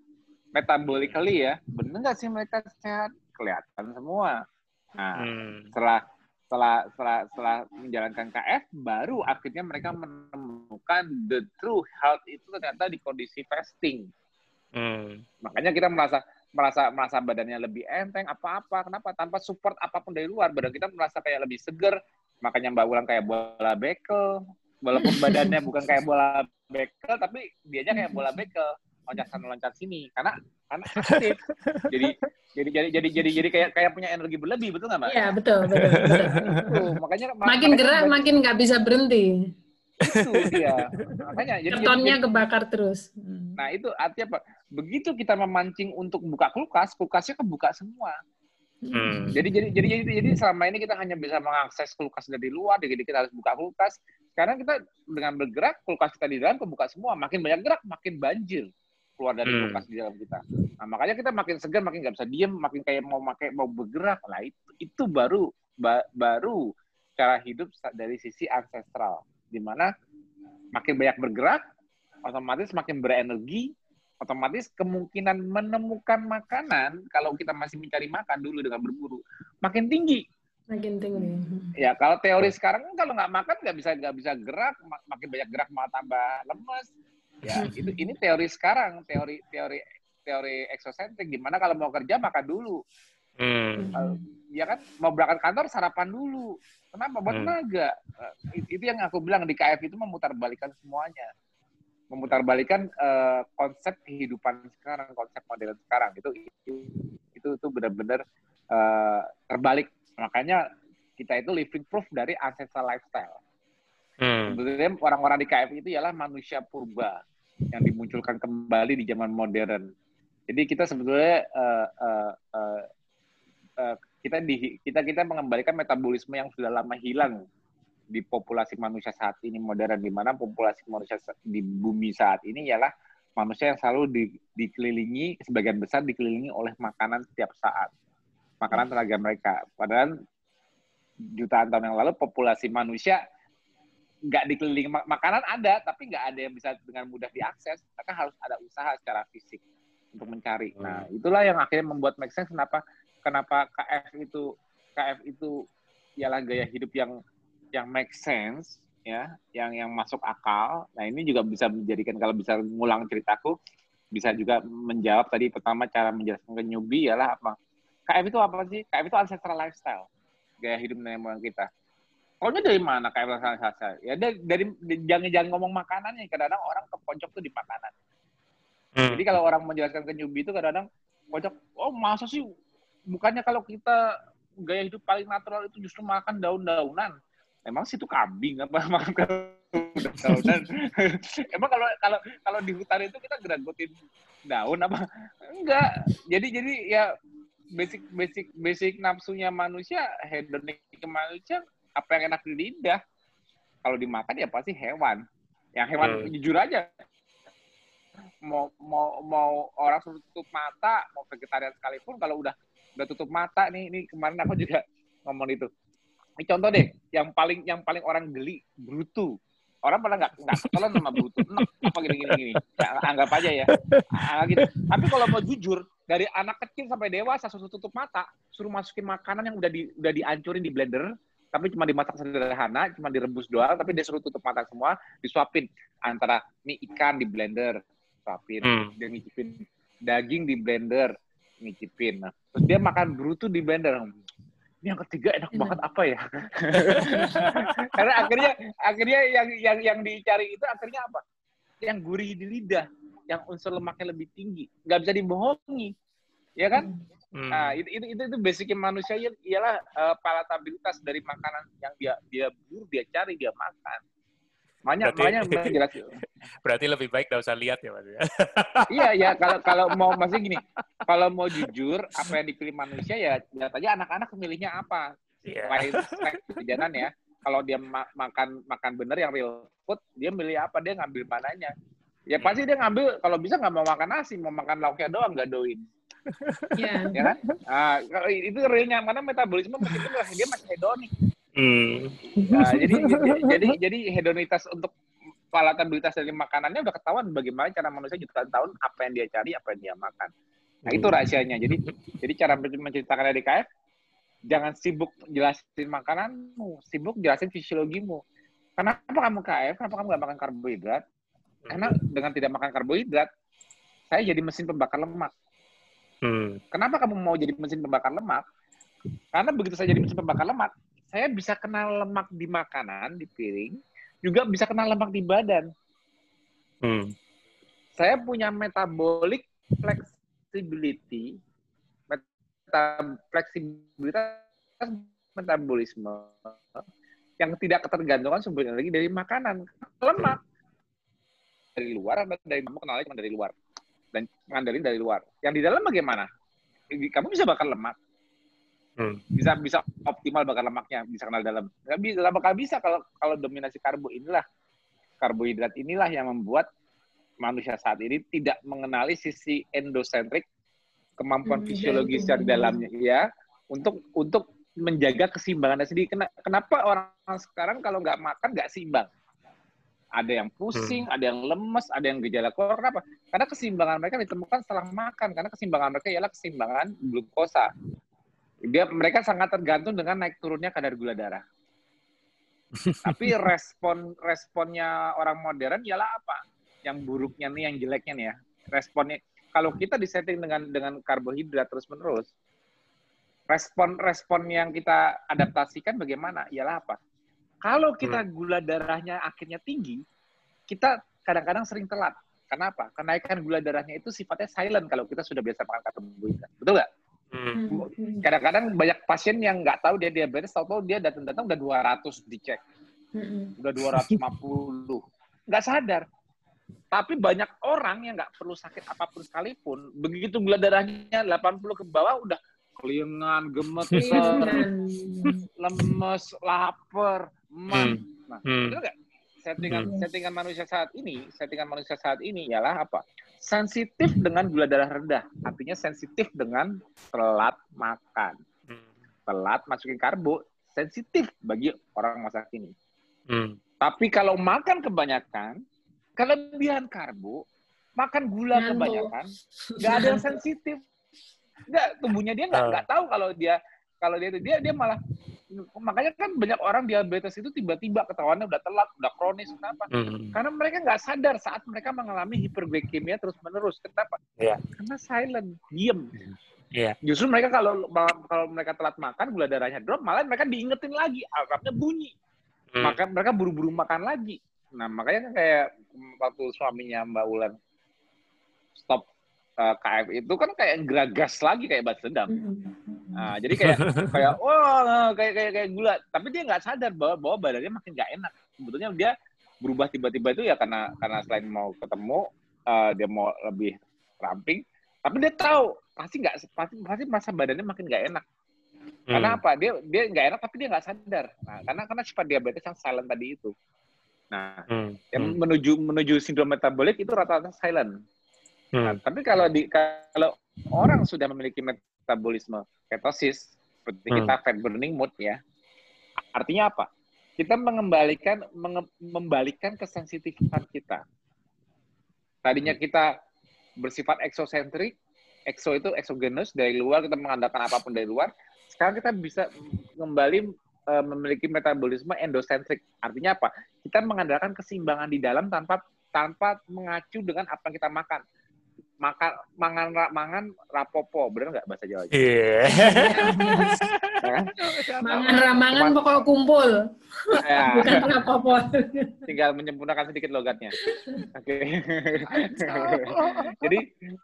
Metabolically ya, bener nggak sih mereka sehat? Kelihatan semua. Nah, hmm. setelah setelah setelah setelah menjalankan KF baru akhirnya mereka menemukan the true health itu ternyata di kondisi fasting. Hmm. Makanya kita merasa merasa merasa badannya lebih enteng apa-apa kenapa tanpa support apa pun dari luar badan kita merasa kayak lebih seger makanya Mbak Ulang kayak bola bekel walaupun (laughs) badannya bukan kayak bola bekel tapi dianya kayak bola bekel loncat sana loncat sini karena karena aktif jadi jadi jadi jadi jadi jadi kayak kayak punya energi berlebih betul nggak mbak? Iya betul betul. betul. makanya makin makanya gerak makin nggak bisa berhenti. Itu dia makanya jadi jadi, kebakar terus. Nah itu artinya apa? Begitu kita memancing untuk buka kulkas, kulkasnya kebuka semua. Hmm. Jadi, jadi jadi jadi jadi selama ini kita hanya bisa mengakses kulkas dari luar, jadi kita harus buka kulkas. Sekarang kita dengan bergerak, kulkas kita di dalam kebuka semua. Makin banyak gerak, makin banjir keluar dari hmm. kulkas di dalam kita. Nah, makanya kita makin segar, makin nggak bisa diem, makin kayak mau pakai mau bergerak. Lah itu itu baru ba, baru cara hidup dari sisi ancestral, di mana makin banyak bergerak, otomatis makin berenergi, otomatis kemungkinan menemukan makanan kalau kita masih mencari makan dulu dengan berburu makin tinggi. Makin tinggi. Ya kalau teori sekarang kan kalau nggak makan nggak bisa nggak bisa gerak, makin banyak gerak malah tambah lemes Ya, itu ini teori sekarang, teori teori teori eksosentrik gimana kalau mau kerja makan dulu. Hmm. ya kan mau berangkat kantor sarapan dulu. Kenapa? Buat hmm. tenaga. Uh, itu yang aku bilang di KF itu memutarbalikan semuanya. Memutarbalikan uh, konsep kehidupan sekarang, konsep modern sekarang. Itu itu itu, itu benar-benar uh, terbalik. Makanya kita itu living proof dari ancestral lifestyle. Hmm. Sebenarnya orang-orang di KF itu ialah manusia purba yang dimunculkan kembali di zaman modern. Jadi kita sebetulnya uh, uh, uh, uh, kita di kita kita mengembalikan metabolisme yang sudah lama hilang di populasi manusia saat ini modern di mana populasi manusia di bumi saat ini ialah manusia yang selalu di, dikelilingi sebagian besar dikelilingi oleh makanan setiap saat. Makanan tenaga mereka. Padahal jutaan tahun yang lalu populasi manusia nggak dikelilingi. Makanan ada tapi nggak ada yang bisa dengan mudah diakses. Maka harus ada usaha secara fisik untuk mencari. Hmm. nah itulah yang akhirnya membuat make sense kenapa kenapa KF itu KF itu ialah gaya hidup yang yang make sense ya yang yang masuk akal. Nah ini juga bisa menjadikan kalau bisa ngulang ceritaku bisa juga menjawab tadi pertama cara menjelaskan ke newbie ialah apa? KF itu apa sih? KF itu ancestral lifestyle, gaya hidup nenek moyang kita. Pokoknya dari mana KF ancestral lifestyle? Ya dari, dari jangan jangan ngomong makanannya. Kadang-kadang orang kepojok tuh di makanan. Hmm. Jadi kalau orang menjelaskan ke newbie itu kadang-kadang pojok, oh masa sih? Bukannya kalau kita gaya hidup paling natural itu justru makan daun-daunan emang situ kambing apa? (laughs) Makan daun (laughs) emang kalau kalau kalau di hutan itu kita geragotin daun apa? Enggak. Jadi jadi ya basic basic basic nafsunya manusia hedonik manusia apa yang enak di lidah. Kalau dimakan ya pasti hewan. Yang hewan hmm. jujur aja. Mau mau mau orang suruh tutup mata mau vegetarian sekalipun kalau udah udah tutup mata nih ini kemarin aku juga ngomong itu contoh deh, yang paling yang paling orang geli, brutu. Orang pernah nggak nggak ketelan sama brutu, nah, apa gini gini gini. Ya, anggap aja ya. Ah, gitu. Tapi kalau mau jujur, dari anak kecil sampai dewasa suruh tutup mata, suruh masukin makanan yang udah di udah dihancurin di blender, tapi cuma dimasak sederhana, cuma direbus doang, tapi dia suruh tutup mata semua, disuapin antara mie ikan di blender, suapin, hmm. dia ngicipin daging di blender, ngicipin. Nah, terus dia makan brutu di blender, ini yang ketiga enak hmm. banget apa ya? (laughs) Karena akhirnya akhirnya yang yang yang dicari itu akhirnya apa? Yang gurih di lidah, yang unsur lemaknya lebih tinggi, nggak bisa dibohongi, ya kan? Hmm. Nah, itu, itu itu itu basicnya manusia ialah uh, palatabilitas dari makanan yang dia dia buru, dia cari, dia makan. Banyak banyak jelas. (laughs) Berarti lebih baik gak usah lihat ya Mas. (laughs) iya ya kalau kalau (laughs) mau masih gini, kalau mau jujur apa yang dipilih manusia ya lihat aja anak-anak milihnya apa. Yeah. Selain ya. Kalau dia ma makan makan bener yang real food, dia milih apa? Dia ngambil mananya. Ya pasti dia ngambil kalau bisa nggak mau makan nasi, mau makan lauknya doang nggak doin. Iya. Yeah. Ya kan? Nah, itu realnya mana metabolisme meskipun dia masih hedonik. Hmm. Nah, jadi, jadi jadi hedonitas untuk palatabilitas dari makanannya udah ketahuan bagaimana cara manusia jutaan tahun apa yang dia cari, apa yang dia makan. Nah, itu rahasianya. Jadi jadi cara menceritakan dari KF jangan sibuk jelasin makananmu, sibuk jelasin fisiologimu. Kenapa kamu KF? Kenapa kamu gak makan karbohidrat? Karena dengan tidak makan karbohidrat, saya jadi mesin pembakar lemak. Hmm. Kenapa kamu mau jadi mesin pembakar lemak? Karena begitu saya jadi mesin pembakar lemak, saya bisa kenal lemak di makanan, di piring, juga bisa kenal lemak di badan. Hmm. Saya punya metabolic flexibility, meta fleksibilitas metabolisme yang tidak ketergantungan sumber energi dari makanan. Lemak dari luar atau dari kamu kenalnya cuma dari luar dan ngandelin dari luar. Yang di dalam bagaimana? Kamu bisa bakar lemak, Hmm. Bisa bisa optimal bakar lemaknya, bisa kenal dalam. Nggak bisa, nggak bakal bisa kalau kalau dominasi karbo inilah karbohidrat inilah yang membuat manusia saat ini tidak mengenali sisi endosentrik kemampuan hmm, fisiologis dari dalamnya ya untuk untuk menjaga keseimbangannya sendiri. Kenapa orang sekarang kalau nggak makan nggak seimbang? Ada yang pusing, hmm. ada yang lemes, ada yang gejala koron. Kenapa? Karena keseimbangan mereka ditemukan setelah makan. Karena keseimbangan mereka ialah keseimbangan glukosa dia mereka sangat tergantung dengan naik turunnya kadar gula darah. (laughs) Tapi respon responnya orang modern ialah apa? Yang buruknya nih, yang jeleknya nih ya. Responnya kalau kita disetting dengan dengan karbohidrat terus menerus, respon respon yang kita adaptasikan bagaimana? Ialah apa? Kalau kita hmm. gula darahnya akhirnya tinggi, kita kadang-kadang sering telat. Kenapa? Kenaikan gula darahnya itu sifatnya silent kalau kita sudah biasa makan karbohidrat. Betul nggak? Hmm. Hmm. Kadang-kadang banyak pasien yang nggak tahu dia diabetes, tahu-tahu dia datang-datang udah 200 dicek. Hmm. Udah 250. Nggak sadar. Tapi banyak orang yang nggak perlu sakit apa pun sekalipun, begitu gula darahnya 80 ke bawah udah kelingan, gemeter, lemes, lapar, man. Nah, hmm. itu Settingan, hmm. settingan manusia saat ini, settingan manusia saat ini ialah apa? sensitif dengan gula darah rendah. Artinya sensitif dengan telat makan. Hmm. Telat masukin karbo, sensitif bagi orang masa kini. Hmm. Tapi kalau makan kebanyakan, kelebihan karbo, makan gula Nando. kebanyakan, nggak ada yang sensitif. Nggak, tubuhnya dia nggak nggak tahu kalau dia kalau dia dia dia malah makanya kan banyak orang diabetes itu tiba-tiba ketahuannya udah telat, udah kronis. Kenapa? Hmm. Karena mereka nggak sadar saat mereka mengalami hiperglikemia terus-menerus. Kenapa? Iya. Karena silent, diem. Iya. Justru mereka kalau kalau mereka telat makan, gula darahnya drop, malah mereka diingetin lagi, alarmnya bunyi. Hmm. Maka mereka buru-buru makan lagi. Nah, makanya kan kayak waktu suaminya Mbak Ulan stop uh, KF itu kan kayak geragas lagi kayak balas dendam. Nah, jadi kayak (laughs) kayak wah kayak kayak kayak gula, tapi dia nggak sadar bahwa bahwa badannya makin nggak enak. Sebetulnya dia berubah tiba-tiba itu ya karena karena selain mau ketemu uh, dia mau lebih ramping, tapi dia tahu pasti nggak pasti pasti masa badannya makin nggak enak. Karena Hmm. apa? Dia dia nggak enak tapi dia nggak sadar. Nah, karena karena sifat diabetes yang silent tadi itu. Nah, Hmm. yang Hmm. menuju menuju sindrom metabolik itu rata-rata silent. Nah, Hmm. tapi kalau di kalau orang sudah memiliki metabolisme ketosis seperti Hmm. kita fat burning mode ya, artinya apa? Kita mengembalikan menge- membalikan kesensitifan kita. Tadinya kita bersifat eksosentrik, ekso itu exogenous dari luar kita mengandalkan apa pun dari luar. Sekarang kita bisa kembali eh, memiliki metabolisme endosentrik. Artinya apa? Kita mengandalkan keseimbangan di dalam tanpa tanpa mengacu dengan apa yang kita makan. Makan mangan ra- mangan rapopo, benar nggak bahasa Jawa? Iya. Ya kan? Mangan ramangan pokok kumpul, Ya, bukan apa-apa. tinggal menyempurnakan sedikit logatnya. Oke. jadi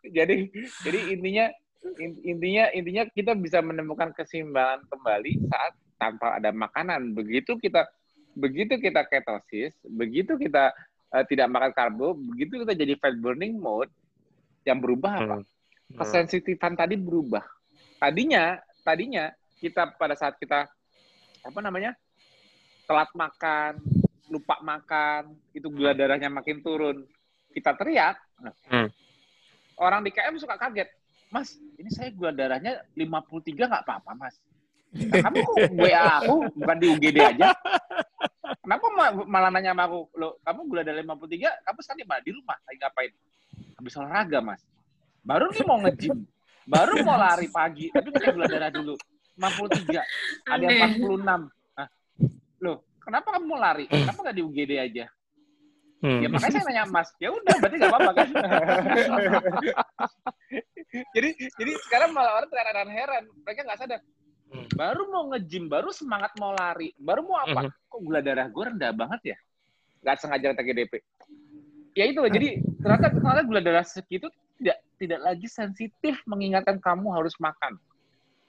jadi jadi intinya in- intinya intinya kita bisa menemukan keseimbangan kembali saat tanpa ada makanan. Begitu kita begitu kita ketosis, begitu kita eh, tidak makan karbo, begitu kita jadi fat burning mode, yang berubah apa? Hmm. Kesensitifan tadi berubah. Tadinya tadinya kita pada saat kita apa namanya telat makan, lupa makan, itu gula darahnya makin turun, kita teriak. Nah, Hmm. Orang di KM suka kaget, Mas, ini saya gula darahnya 53 nggak apa-apa, Mas. Nah, kamu kok WA aku bukan di UGD aja? Kenapa ma- malah nanya sama aku, lo kamu gula darah 53, kamu sekarang di mana? Di rumah, lagi ngapain? Habis olahraga, Mas. Baru nih mau nge-gym, baru mau lari pagi, tapi ngecek gula darah dulu. 53, ada yang Aneh. 46. Nah, loh, kenapa kamu mau lari? Kenapa nggak di UGD aja? Hmm. Ya makanya saya nanya Mas, ya udah berarti nggak apa-apa kan? (laughs) jadi jadi sekarang malah orang terheran-heran, mereka nggak sadar. Hmm. Baru mau nge-gym, baru semangat mau lari, baru mau apa? Mhm. Kok gula darah gue rendah banget ya? Nggak sengaja TGDP. Ya itu loh, jadi ternyata ternyata gula darah segitu tidak tidak lagi sensitif mengingatkan kamu harus makan.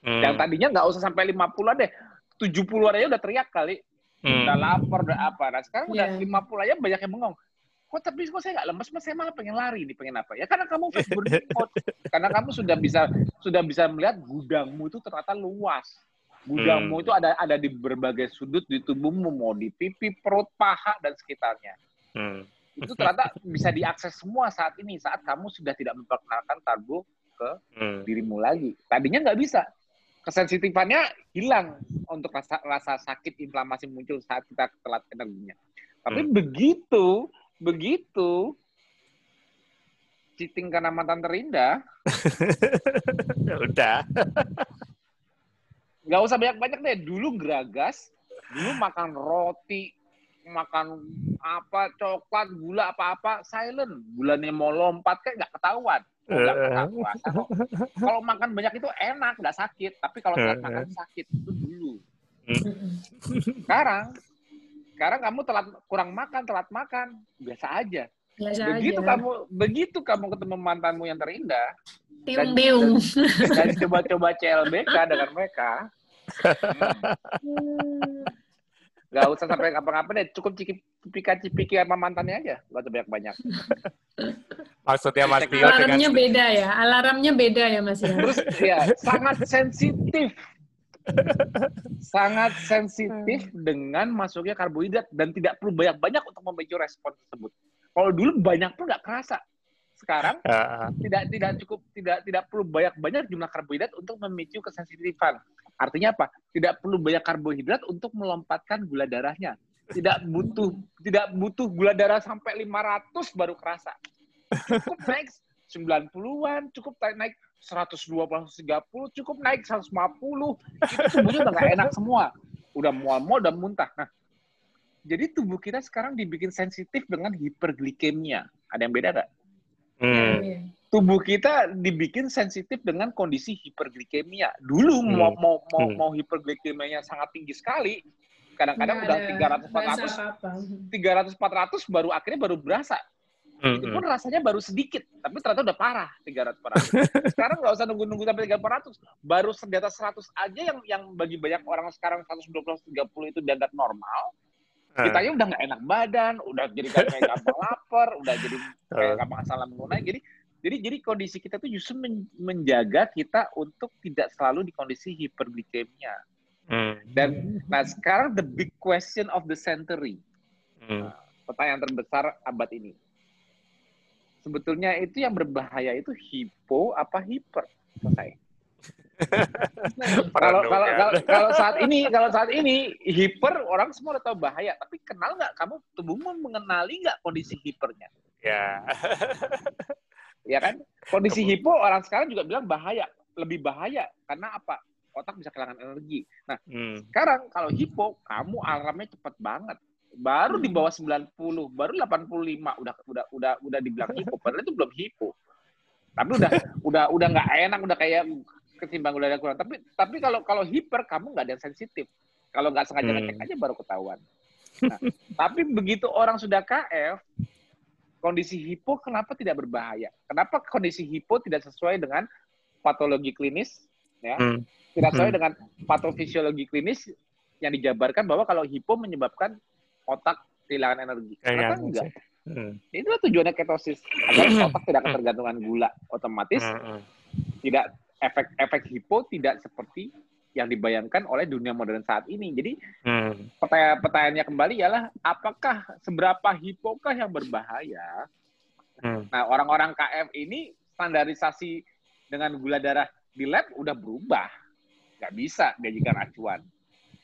Hmm. Yang tadinya nggak usah sampai 50-an deh, 70-an aja udah teriak kali Hmm. udah lapar, udah apa. Nah sekarang udah Iya. 50 aja banyak yang bengong. Kok tapi kok saya nggak lemes, mas saya malah pengen lari nih, pengen apa? Ya karena kamu fast burning mode. Karena kamu sudah bisa sudah bisa melihat gudangmu itu ternyata luas. Gudangmu Hmm. itu ada ada di berbagai sudut di tubuhmu, mau di pipi, perut, paha dan sekitarnya. Hmm. Itu ternyata bisa diakses semua saat ini saat kamu sudah tidak memperkenalkan karbo Hmm. dirimu lagi. Tadinya nggak bisa. Kesensitifannya hilang untuk rasa, rasa sakit inflamasi muncul saat kita telat energinya. Tapi Hmm. begitu begitu cheating karena mantan terindah, (laughs) Udah. nggak usah banyak-banyak deh. Dulu geragas, dulu makan roti, makan apa coklat, gula apa-apa, silent. Gulanya mau lompat kayak nggak ketahuan. Nggak kok. Kalau makan banyak itu enak, nggak sakit. Tapi kalau telat makan sakit itu dulu. Sekarang, sekarang kamu telat kurang makan, telat makan, biasa aja. Biasa Begitu aja. kamu, begitu kamu ketemu mantanmu yang terindah Tiung-tiung. dan coba-coba CLBK dengan mereka, (laughs) Hmm. Nggak usah sampai kapan-kapan deh, cukup cipika cipika sama mantannya aja, nggak usah banyak-banyak. (laughs) Maksudnya Mas Tio Alarmnya dengan beda ya, alarmnya beda ya Mas ya. Terus ya sangat sensitif, sangat sensitif dengan masuknya karbohidrat dan tidak perlu banyak-banyak untuk memicu respon tersebut. Kalau dulu banyak pun nggak kerasa. Sekarang Ah, tidak tidak cukup tidak tidak perlu banyak-banyak jumlah karbohidrat untuk memicu kesensitifan. Artinya apa? Tidak perlu banyak karbohidrat untuk melompatkan gula darahnya. Tidak butuh tidak butuh gula darah sampai 500 baru kerasa. Cukup naik 90-an, cukup naik 120 130, cukup naik 150. Itu tubuhnya udah nggak enak semua. udah mual-mual, udah muntah. Nah, jadi tubuh kita sekarang dibikin sensitif dengan hiperglikemia. Ada yang beda nggak? Hmm. Tubuh kita dibikin sensitif dengan kondisi hiperglikemia. Dulu Hmm. mau mau mau, Hmm. mau hiperglikemianya sangat tinggi sekali, kadang-kadang udah ada 300 rasa 400 apa-apa. 300 400 baru akhirnya baru berasa. Hmm. Itu pun rasanya baru sedikit, tapi ternyata udah parah 300 400. (laughs) Sekarang nggak usah nunggu-nunggu sampai 300 400. Baru di atas 100 aja yang yang bagi banyak orang sekarang 120 130 itu dianggap normal. Hmm. Kitanya udah nggak enak badan, udah jadi kayak gampang lapar, udah jadi (laughs) kayak Hmm. gampang asal lambung naik. Jadi jadi jadi kondisi kita tuh justru men- menjaga kita untuk tidak selalu di kondisi hiperglikemia. Hmm. Dan nah sekarang the big question of the century, Hmm. pertanyaan terbesar abad ini. Sebetulnya itu yang berbahaya itu hipo apa hiper? Selesai. (laughs) Kalau kalau kalau kalau saat ini kalau saat ini hiper orang semua udah tahu bahaya, tapi kenal nggak kamu tubuhmu mengenali nggak kondisi hipernya? Ya. (laughs) Ya kan? Kondisi hipo orang sekarang juga bilang bahaya, lebih bahaya karena apa? Otak bisa kehilangan energi. Nah, Hmm. sekarang kalau hipo kamu alarmnya cepat banget. Baru di bawah 90, baru 85 udah udah udah udah dibilang hipo, padahal itu belum hipo. Tapi udah udah udah nggak enak, udah kayak ketimbang udah ada kurang. Tapi tapi kalau kalau hiper kamu nggak ada yang sensitif. Kalau nggak sengaja Hmm. ngecek aja baru ketahuan. Nah, tapi begitu orang sudah KF, kondisi hipo kenapa tidak berbahaya? Kenapa kondisi hipo tidak sesuai dengan patologi klinis? Ya, Hmm. tidak sesuai Hmm. dengan patofisiologi klinis yang dijabarkan bahwa kalau hipo menyebabkan otak kehilangan energi. Ternyata Kehilangan enggak. Hmm. Itulah tujuannya ketosis agar (clears throat) otak tidak ketergantungan gula. Otomatis Hmm. Hmm. tidak efek-efek hipo tidak seperti yang dibayangkan oleh dunia modern saat ini. Jadi Hmm. pertanyaan pertanyaannya kembali ialah apakah seberapa hipokah yang berbahaya? Hmm. Nah, orang-orang KF ini standarisasi dengan gula darah di lab udah berubah. Nggak bisa dijadikan acuan.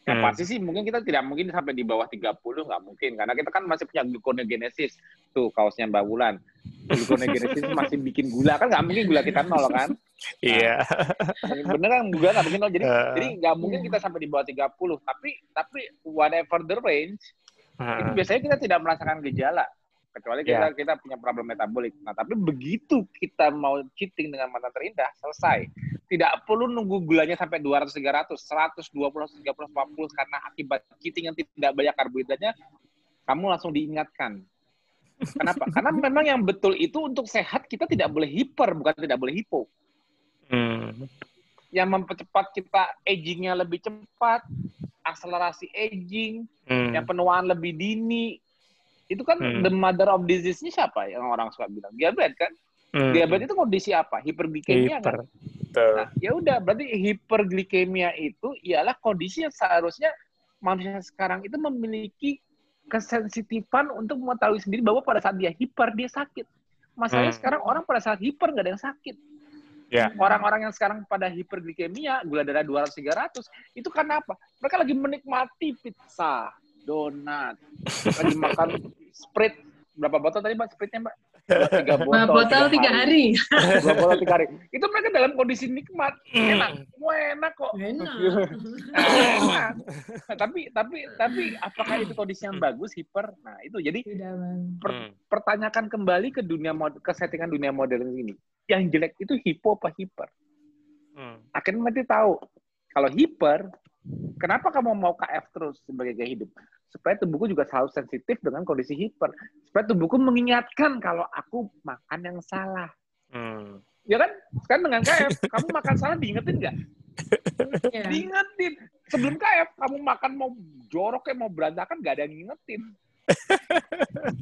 Yang Hmm. pasti sih mungkin kita tidak mungkin sampai di bawah 30, nggak mungkin. Karena kita kan masih punya gluconeogenesis. Tuh, kaosnya Mbak Wulan. Gluconeogenesis masih bikin gula. Kan nggak mungkin gula kita nol kan? Iya. (laughs) Bener kan? Gula nggak mungkin nol. Jadi, Eh. jadi nggak mungkin kita sampai di bawah 30. Tapi, tapi whatever the range, itu Hmm. biasanya kita tidak merasakan gejala kecuali kita Ya. kita punya problem metabolik. Nah, tapi begitu kita mau cheating dengan mantan terindah, selesai. Tidak perlu nunggu gulanya sampai 200 300, 120 130 140 karena akibat cheating yang tidak banyak karbohidratnya kamu langsung diingatkan. Kenapa? karena memang yang betul itu untuk sehat kita tidak boleh hiper, bukan tidak boleh hipo. Hmm. Yang mempercepat kita agingnya lebih cepat, akselerasi aging, Hmm. yang penuaan lebih dini itu kan Hmm. the mother of disease-nya siapa yang orang suka bilang diabetes kan Hmm. diabetes itu kondisi apa hiperglikemia Hiper. kan Betul. nah ya udah berarti hiperglikemia itu ialah kondisi yang seharusnya manusia sekarang itu memiliki kesensitifan untuk mengetahui sendiri bahwa pada saat dia hiper dia sakit masalahnya Hmm. sekarang orang pada saat hiper nggak ada yang sakit Ya. orang-orang yang sekarang pada hiperglikemia gula darah 200 300 itu karena apa? Mereka lagi menikmati pizza donat lagi (laughs) makan sprit berapa botol tadi mbak? Spritnya mbak tiga botol, Nah, botol tiga hari. dua botol tiga hari. Itu mereka dalam kondisi nikmat. Enak. Semua enak kok. Enak. enak. Nah, tapi tapi tapi apakah itu kondisi yang bagus hiper? Nah itu. Jadi per- Hmm. pertanyakan kembali ke dunia mod- ke settingan dunia modern ini. Yang jelek itu hipo apa hiper? Hmm. akhirnya nanti tahu kalau hiper kenapa kamu mau KF terus sebagai gaya hidup supaya tubuhku juga selalu sensitif dengan kondisi hiper supaya tubuhku mengingatkan kalau aku makan yang salah Hmm. ya kan sekarang dengan KF kamu makan salah diingetin nggak Ya. diingetin sebelum KF kamu makan mau jorok kayak mau berantakan nggak ada yang ngingetin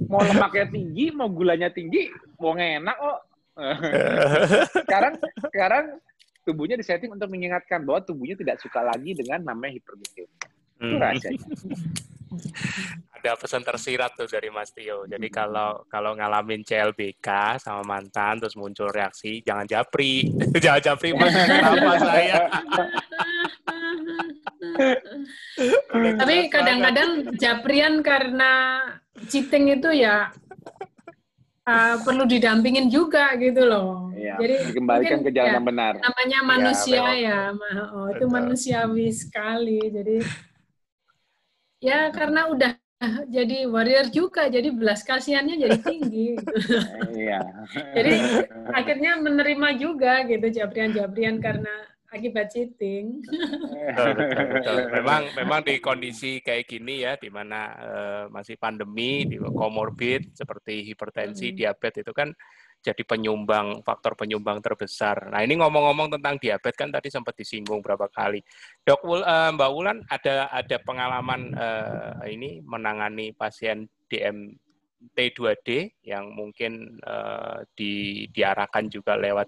mau lemaknya tinggi mau gulanya tinggi mau enak kok (laughs) sekarang sekarang tubuhnya disetting untuk mengingatkan bahwa tubuhnya tidak suka lagi dengan namanya hiperglikemia. Itu Hmm. rahasianya. Ada pesan tersirat tuh dari Mas Tio. Jadi kalau kalau ngalamin CLBK sama mantan terus muncul reaksi, jangan japri. (laughs) jangan japri Mas. Kenapa saya? Tapi kadang-kadang japrian karena cheating itu ya uh, perlu didampingin juga gitu loh. Iya, Jadi dikembalikan mungkin, ke jalan ya, yang benar. namanya manusia memang. ya, Ma- oh, itu manusiawi sekali. Jadi ya karena udah jadi warrior juga, jadi belas kasihannya jadi tinggi. Gitu. Iya. jadi akhirnya menerima juga gitu jabrian-jabrian karena akibat cheating. betul, betul, betul. Memang memang di kondisi kayak gini ya, di mana uh, masih pandemi, di komorbid seperti hipertensi, hmm. diabetes itu kan jadi penyumbang faktor penyumbang terbesar. Nah ini ngomong-ngomong tentang diabetes kan tadi sempat disinggung berapa kali. Dok uh, Mbak Wulan ada ada pengalaman uh, ini menangani pasien DM T2D yang mungkin uh, di, diarahkan juga lewat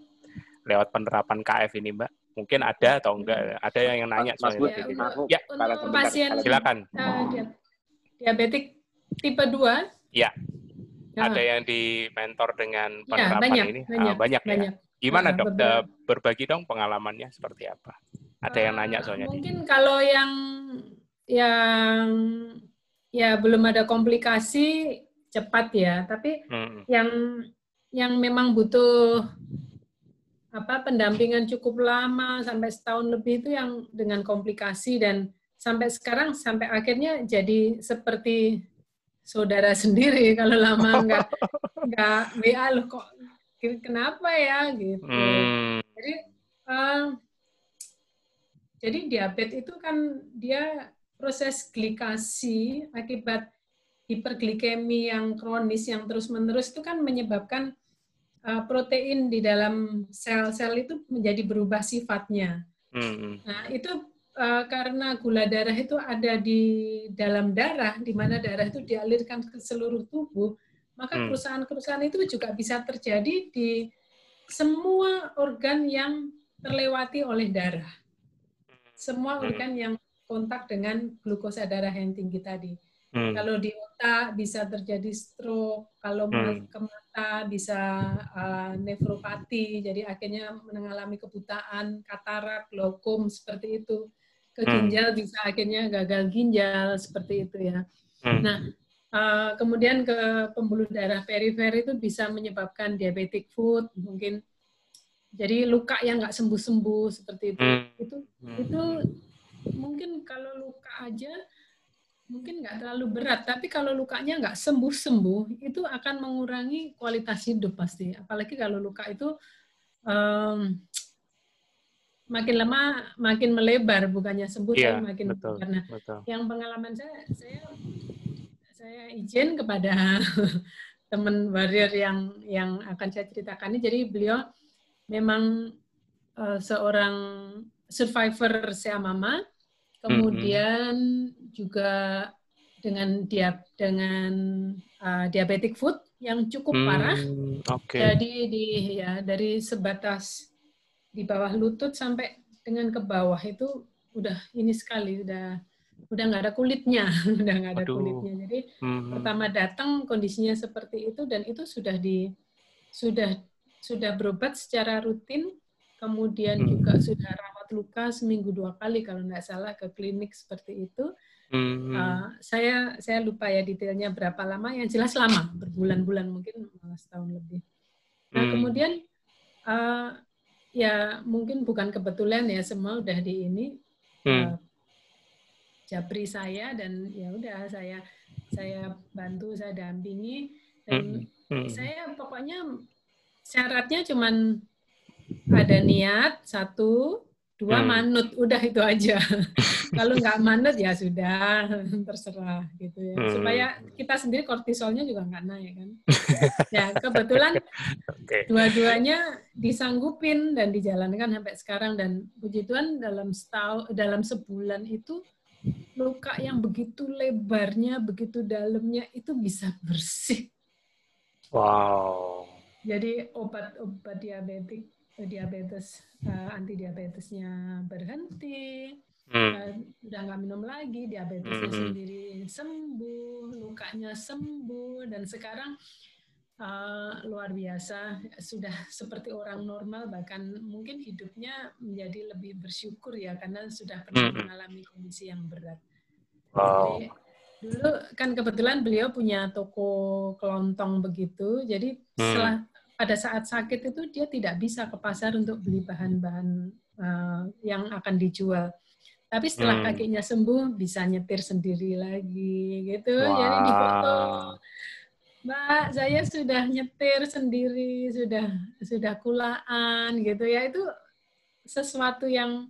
lewat penerapan KF ini Mbak. Mungkin ada atau enggak? Ada yang nanya Mas Bud, ya, ya. Untuk pasien silakan. Uh, diabetik tipe 2 Ya ya. ada yang di mentor dengan ya, penerapan ya, banyak, ini banyak, ah, banyak, banyak ya. Gimana nah, dok? Beberapa. Berbagi dong pengalamannya seperti apa? Ada uh, yang nanya ah, soalnya. Mungkin di. kalau yang yang ya belum ada komplikasi cepat ya, tapi hmm. yang yang memang butuh apa pendampingan cukup lama sampai setahun lebih itu yang dengan komplikasi dan sampai sekarang sampai akhirnya jadi seperti saudara (laughs) sendiri kalau lama (laughs) nggak nggak WA loh kok kenapa ya gitu. Hmm. Jadi uh, jadi diabetes itu kan dia proses glikasi akibat hiperglikemi yang kronis yang terus-menerus itu kan menyebabkan uh, protein di dalam sel-sel itu menjadi berubah sifatnya. Hmm. Nah, itu uh, karena gula darah itu ada di dalam darah, di mana darah itu dialirkan ke seluruh tubuh, maka hmm. kerusakan-kerusakan itu juga bisa terjadi di semua organ yang terlewati oleh darah. Semua hmm. organ yang kontak dengan glukosa darah yang tinggi tadi. Hmm. Kalau di otak bisa terjadi stroke, kalau hmm. ke mata bisa uh, nefropati, jadi akhirnya mengalami kebutaan, katarak, glaukom seperti itu ke ginjal hmm. bisa akhirnya gagal ginjal seperti itu ya. Hmm. Nah, uh, kemudian ke pembuluh darah perifer itu bisa menyebabkan diabetic foot mungkin jadi luka yang nggak sembuh-sembuh seperti itu. Hmm. Itu hmm. itu mungkin kalau luka aja mungkin nggak terlalu berat, tapi kalau lukanya nggak sembuh-sembuh itu akan mengurangi kualitas hidup pasti. Apalagi kalau luka itu um, makin lama makin melebar bukannya sembuh yeah, tapi makin betul, karena betul. yang pengalaman saya saya saya izin kepada (laughs) teman warrior yang yang akan saya ceritakan ini jadi beliau memang uh, seorang survivor sea mama kemudian mm -hmm. juga dengan dia dengan uh, diabetic foot yang cukup parah mm, okay. jadi di ya dari sebatas di bawah lutut sampai dengan ke bawah itu udah ini sekali udah udah nggak ada kulitnya (laughs) udah nggak ada Aduh. kulitnya jadi hmm. pertama datang kondisinya seperti itu dan itu sudah di sudah sudah berobat secara rutin kemudian hmm. juga sudah rawat luka seminggu dua kali kalau nggak salah ke klinik seperti itu hmm. uh, saya saya lupa ya detailnya berapa lama yang jelas lama berbulan-bulan mungkin setahun lebih nah hmm. kemudian uh, ya mungkin bukan kebetulan ya semua udah di ini hmm. uh, japri saya dan ya udah saya saya bantu saya dampingi dan hmm. Hmm. saya pokoknya syaratnya cuman ada niat satu dua hmm. manut udah itu aja. (laughs) Kalau nggak manut ya sudah (laughs) terserah gitu ya. Hmm. supaya kita sendiri kortisolnya juga nggak naik kan? (laughs) Ya kebetulan okay. dua-duanya disanggupin dan dijalankan sampai sekarang. Dan puji Tuhan dalam setahun dalam sebulan itu luka yang begitu lebarnya begitu dalamnya itu bisa bersih. Wow. Jadi obat-obat diabetik diabetes uh, anti diabetesnya berhenti hmm. uh, udah nggak minum lagi diabetesnya hmm. sendiri sembuh lukanya sembuh dan sekarang uh, luar biasa sudah seperti orang normal bahkan mungkin hidupnya menjadi lebih bersyukur ya karena sudah pernah hmm. mengalami kondisi yang berat wow. jadi dulu kan kebetulan beliau punya toko kelontong begitu jadi hmm. setelah pada saat sakit itu dia tidak bisa ke pasar untuk beli bahan-bahan uh, yang akan dijual. Tapi setelah hmm. kakinya sembuh bisa nyetir sendiri lagi gitu. Wow. Jadi di foto Mbak, saya sudah nyetir sendiri, sudah sudah kulaan gitu ya. Itu sesuatu yang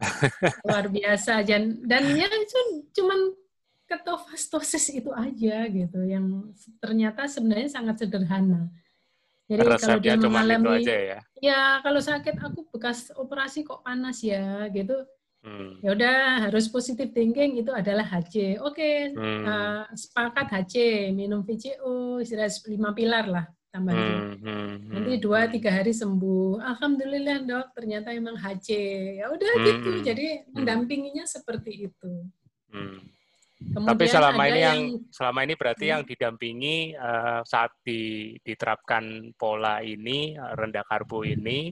(laughs) luar biasa dan dan ya cuman ketofastosis itu aja gitu yang ternyata sebenarnya sangat sederhana. Jadi Resepnya kalau dia mengalami aja ya. Ya, kalau sakit aku bekas operasi kok panas ya gitu. Hmm. Ya udah harus positif thinking itu adalah HC. Oke, okay, hmm. uh, sepakat HC, minum VCO, istirahat lima pilar lah tambah hmm, hmm, Nanti hmm, dua hmm. tiga hari sembuh. Alhamdulillah dok, ternyata emang HC. Ya udah hmm, gitu. Jadi mendampinginya seperti itu. Hmm. Kemudian Tapi selama ini yang, yang selama ini berarti hmm. yang didampingi uh, saat di, diterapkan pola ini eh, rendah karbo ini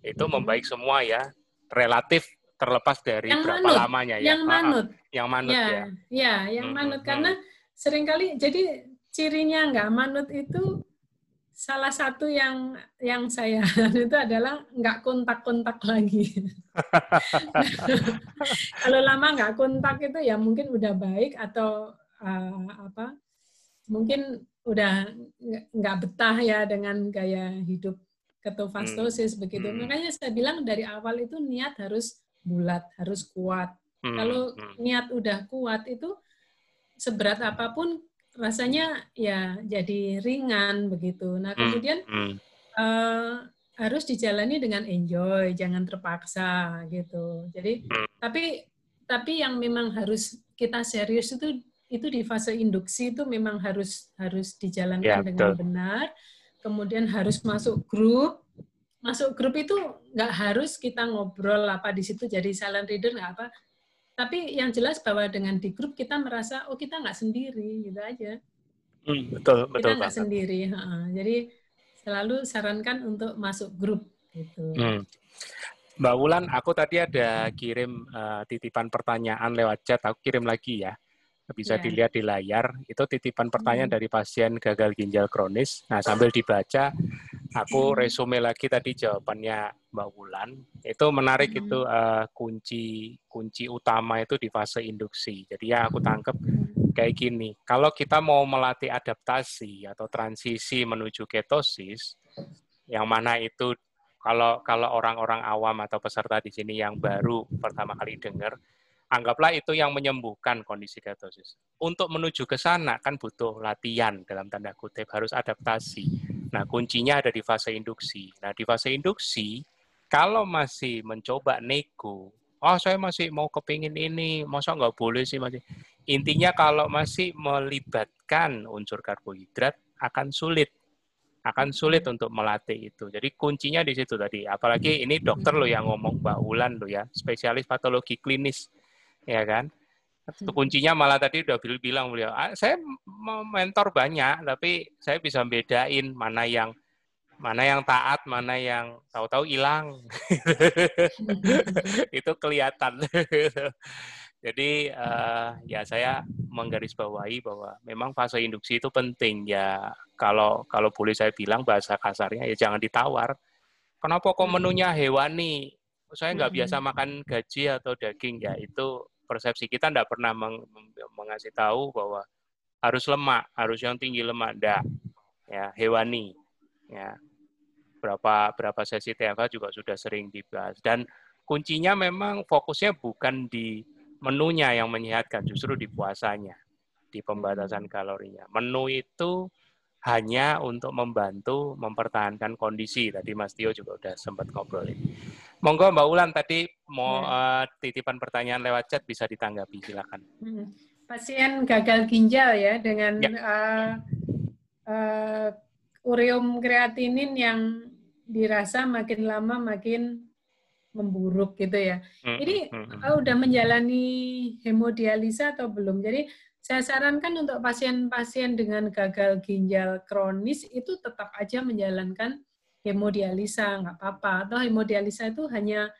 itu hmm. membaik semua ya relatif terlepas dari yang berapa manut, lamanya ya. Yang manut. yang manut ya. Ya, ya yang hmm. manut karena sering kali jadi cirinya nggak manut itu salah satu yang yang saya (laughs) itu adalah nggak kontak-kontak lagi. (laughs) Kalau lama nggak kontak itu ya mungkin udah baik atau uh, apa? Mungkin udah nggak betah ya dengan gaya hidup ketofastosis hmm. begitu. Hmm. Makanya saya bilang dari awal itu niat harus bulat, harus kuat. Hmm. Kalau hmm. niat udah kuat itu seberat apa pun rasanya ya jadi ringan begitu. Nah hmm, kemudian hmm. Uh, harus dijalani dengan enjoy, jangan terpaksa gitu. Jadi hmm. tapi tapi yang memang harus kita serius itu itu di fase induksi itu memang harus harus dijalankan ya, dengan betul. benar. Kemudian harus masuk grup. Masuk grup itu nggak harus kita ngobrol apa di situ jadi silent reader nggak apa tapi yang jelas bahwa dengan di grup kita merasa oh kita nggak sendiri gitu aja. Hmm, betul betul. Kita nggak sendiri. Ha. Jadi selalu sarankan untuk masuk grup gitu. Hmm. Mbak Wulan, aku tadi ada kirim uh, titipan pertanyaan lewat chat. Aku kirim lagi ya bisa yeah. dilihat di layar. Itu titipan pertanyaan hmm. dari pasien gagal ginjal kronis. Nah, sambil dibaca, aku resume lagi tadi jawabannya Mbak Wulan. Itu menarik hmm. itu uh, kunci kunci utama itu di fase induksi. Jadi ya aku tangkap kayak gini. Kalau kita mau melatih adaptasi atau transisi menuju ketosis, yang mana itu kalau kalau orang-orang awam atau peserta di sini yang baru pertama kali dengar, anggaplah itu yang menyembuhkan kondisi ketosis. Untuk menuju ke sana kan butuh latihan dalam tanda kutip, harus adaptasi. Nah, kuncinya ada di fase induksi. Nah, di fase induksi kalau masih mencoba nego, oh saya masih mau kepingin ini, masa nggak boleh sih masih. Intinya kalau masih melibatkan unsur karbohidrat akan sulit, akan sulit untuk melatih itu. Jadi kuncinya di situ tadi. Apalagi ini dokter lo yang ngomong Mbak Wulan lo ya, spesialis patologi klinis, ya kan. Kuncinya malah tadi udah bilang beliau, ah, saya mentor banyak, tapi saya bisa bedain mana yang mana yang taat, mana yang tahu-tahu hilang. (laughs) itu kelihatan. (laughs) Jadi uh, ya saya menggarisbawahi bahwa memang fase induksi itu penting ya. Kalau kalau boleh saya bilang bahasa kasarnya ya jangan ditawar. Kenapa kok menunya hewani? Saya nggak biasa makan gaji atau daging ya itu persepsi kita tidak pernah meng mengasih tahu bahwa harus lemak, harus yang tinggi lemak, enggak. Ya, hewani. Ya, berapa berapa sesi TFA juga sudah sering dibahas. Dan kuncinya memang fokusnya bukan di menunya yang menyehatkan justru di puasanya di pembatasan kalorinya. Menu itu hanya untuk membantu mempertahankan kondisi. Tadi Mas Tio juga udah sempat ngobrolin monggo Mbak Ulan tadi mau ya. uh, titipan pertanyaan lewat chat bisa ditanggapi silakan hmm. pasien gagal ginjal ya dengan ya. Uh, uh, ureum kreatinin yang dirasa makin lama makin memburuk gitu ya. Hmm, Ini hmm, oh, udah menjalani hemodialisa atau belum? Jadi saya sarankan untuk pasien-pasien dengan gagal ginjal kronis itu tetap aja menjalankan hemodialisa, nggak apa-apa. Atau hemodialisa itu hanya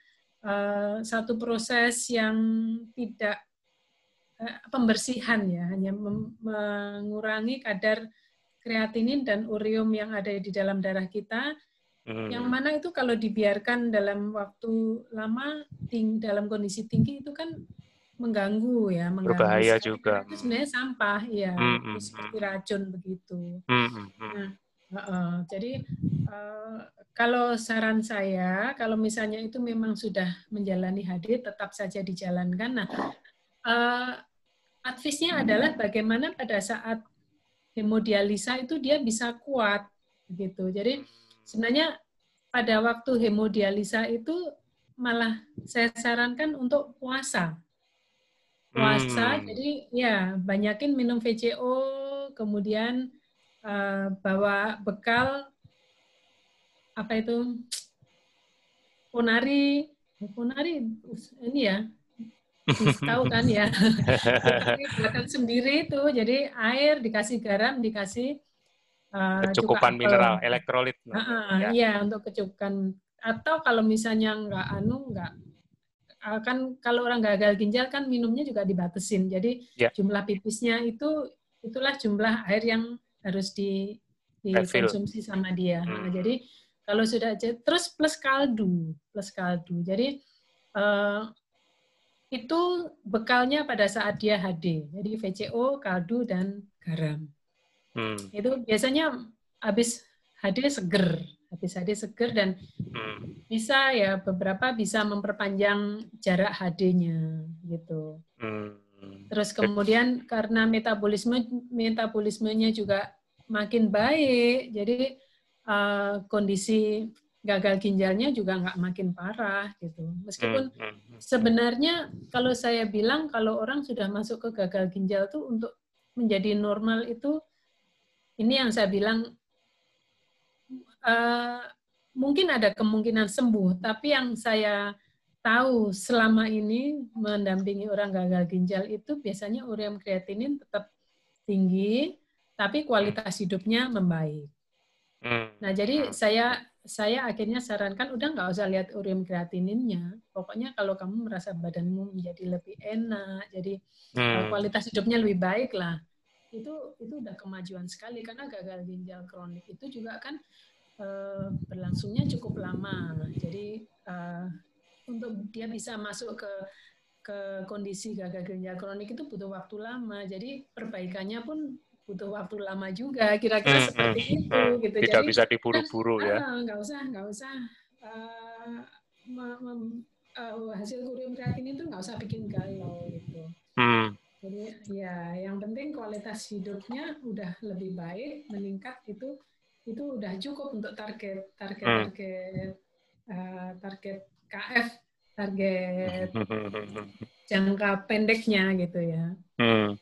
uh, satu proses yang tidak uh, pembersihan ya, hanya mengurangi kadar kreatinin dan ureum yang ada di dalam darah kita Hmm. Yang mana itu kalau dibiarkan dalam waktu lama ting dalam kondisi tinggi itu kan mengganggu ya, mengganggu. Berbahaya juga. Itu sebenarnya sampah ya, hmm, hmm, seperti hmm. racun begitu. Hmm, hmm. Nah, uh, jadi uh, kalau saran saya, kalau misalnya itu memang sudah menjalani hadir, tetap saja dijalankan. Nah, uh, advisnya adalah bagaimana pada saat hemodialisa itu dia bisa kuat, gitu. Jadi sebenarnya pada waktu hemodialisa itu malah saya sarankan untuk puasa. Puasa, hmm. jadi ya banyakin minum VCO, kemudian uh, bawa bekal apa itu ponari, ponari ini ya tahu kan ya (laughs) buatan sendiri itu jadi air dikasih garam dikasih Uh, kecukupan mineral, elektrolit. Uh, uh, ya. Iya, untuk kecukupan. Atau kalau misalnya nggak anu, nggak uh, kan kalau orang gagal ginjal kan minumnya juga dibatesin. Jadi ya. jumlah pipisnya itu itulah jumlah air yang harus di dikonsumsi sama dia. Hmm. Nah, jadi kalau sudah terus plus kaldu, plus kaldu. Jadi uh, itu bekalnya pada saat dia HD. Jadi VCO, kaldu dan garam. Hmm. Itu biasanya habis hadir seger, habis hadir seger dan hmm. bisa ya beberapa bisa memperpanjang jarak HD-nya gitu. Hmm. Terus kemudian karena metabolisme metabolismenya juga makin baik, jadi uh, kondisi gagal ginjalnya juga nggak makin parah gitu. Meskipun hmm, hmm. sebenarnya kalau saya bilang kalau orang sudah masuk ke gagal ginjal tuh untuk menjadi normal itu ini yang saya bilang uh, mungkin ada kemungkinan sembuh, tapi yang saya tahu selama ini mendampingi orang gagal ginjal itu biasanya ureum kreatinin tetap tinggi, tapi kualitas hidupnya membaik. Hmm. Nah, jadi saya saya akhirnya sarankan udah nggak usah lihat ureum kreatininnya. Pokoknya kalau kamu merasa badanmu menjadi lebih enak, jadi hmm. kualitas hidupnya lebih baik lah itu itu udah kemajuan sekali karena gagal ginjal kronik itu juga kan uh, berlangsungnya cukup lama. Jadi uh, untuk dia bisa masuk ke ke kondisi gagal ginjal kronik itu butuh waktu lama. Jadi perbaikannya pun butuh waktu lama juga. Kira-kira hmm, seperti hmm, itu hmm. gitu. Tidak Jadi, bisa diburu-buru ya. Ah, nggak usah, nggak usah. Uh, uh, hasil kurium kreatin itu nggak usah bikin galau gitu. Hmm. Jadi ya yang penting kualitas hidupnya udah lebih baik, meningkat itu itu udah cukup untuk target target hmm. target uh, target KF target jangka pendeknya gitu ya. Hmm.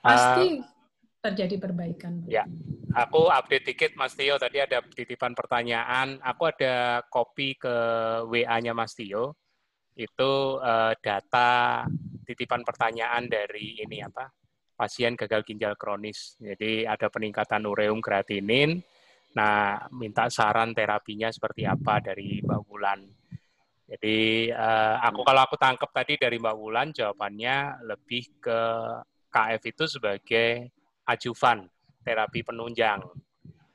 Pasti uh, terjadi perbaikan. Ya, aku update dikit Mas Tio. Tadi ada titipan pertanyaan. Aku ada kopi ke WA-nya Mas Tio. Itu uh, data titipan pertanyaan dari ini apa pasien gagal ginjal kronis. Jadi ada peningkatan ureum kreatinin. Nah, minta saran terapinya seperti apa dari Mbak Wulan. Jadi uh, aku kalau aku tangkap tadi dari Mbak Wulan jawabannya lebih ke KF itu sebagai ajuvan terapi penunjang.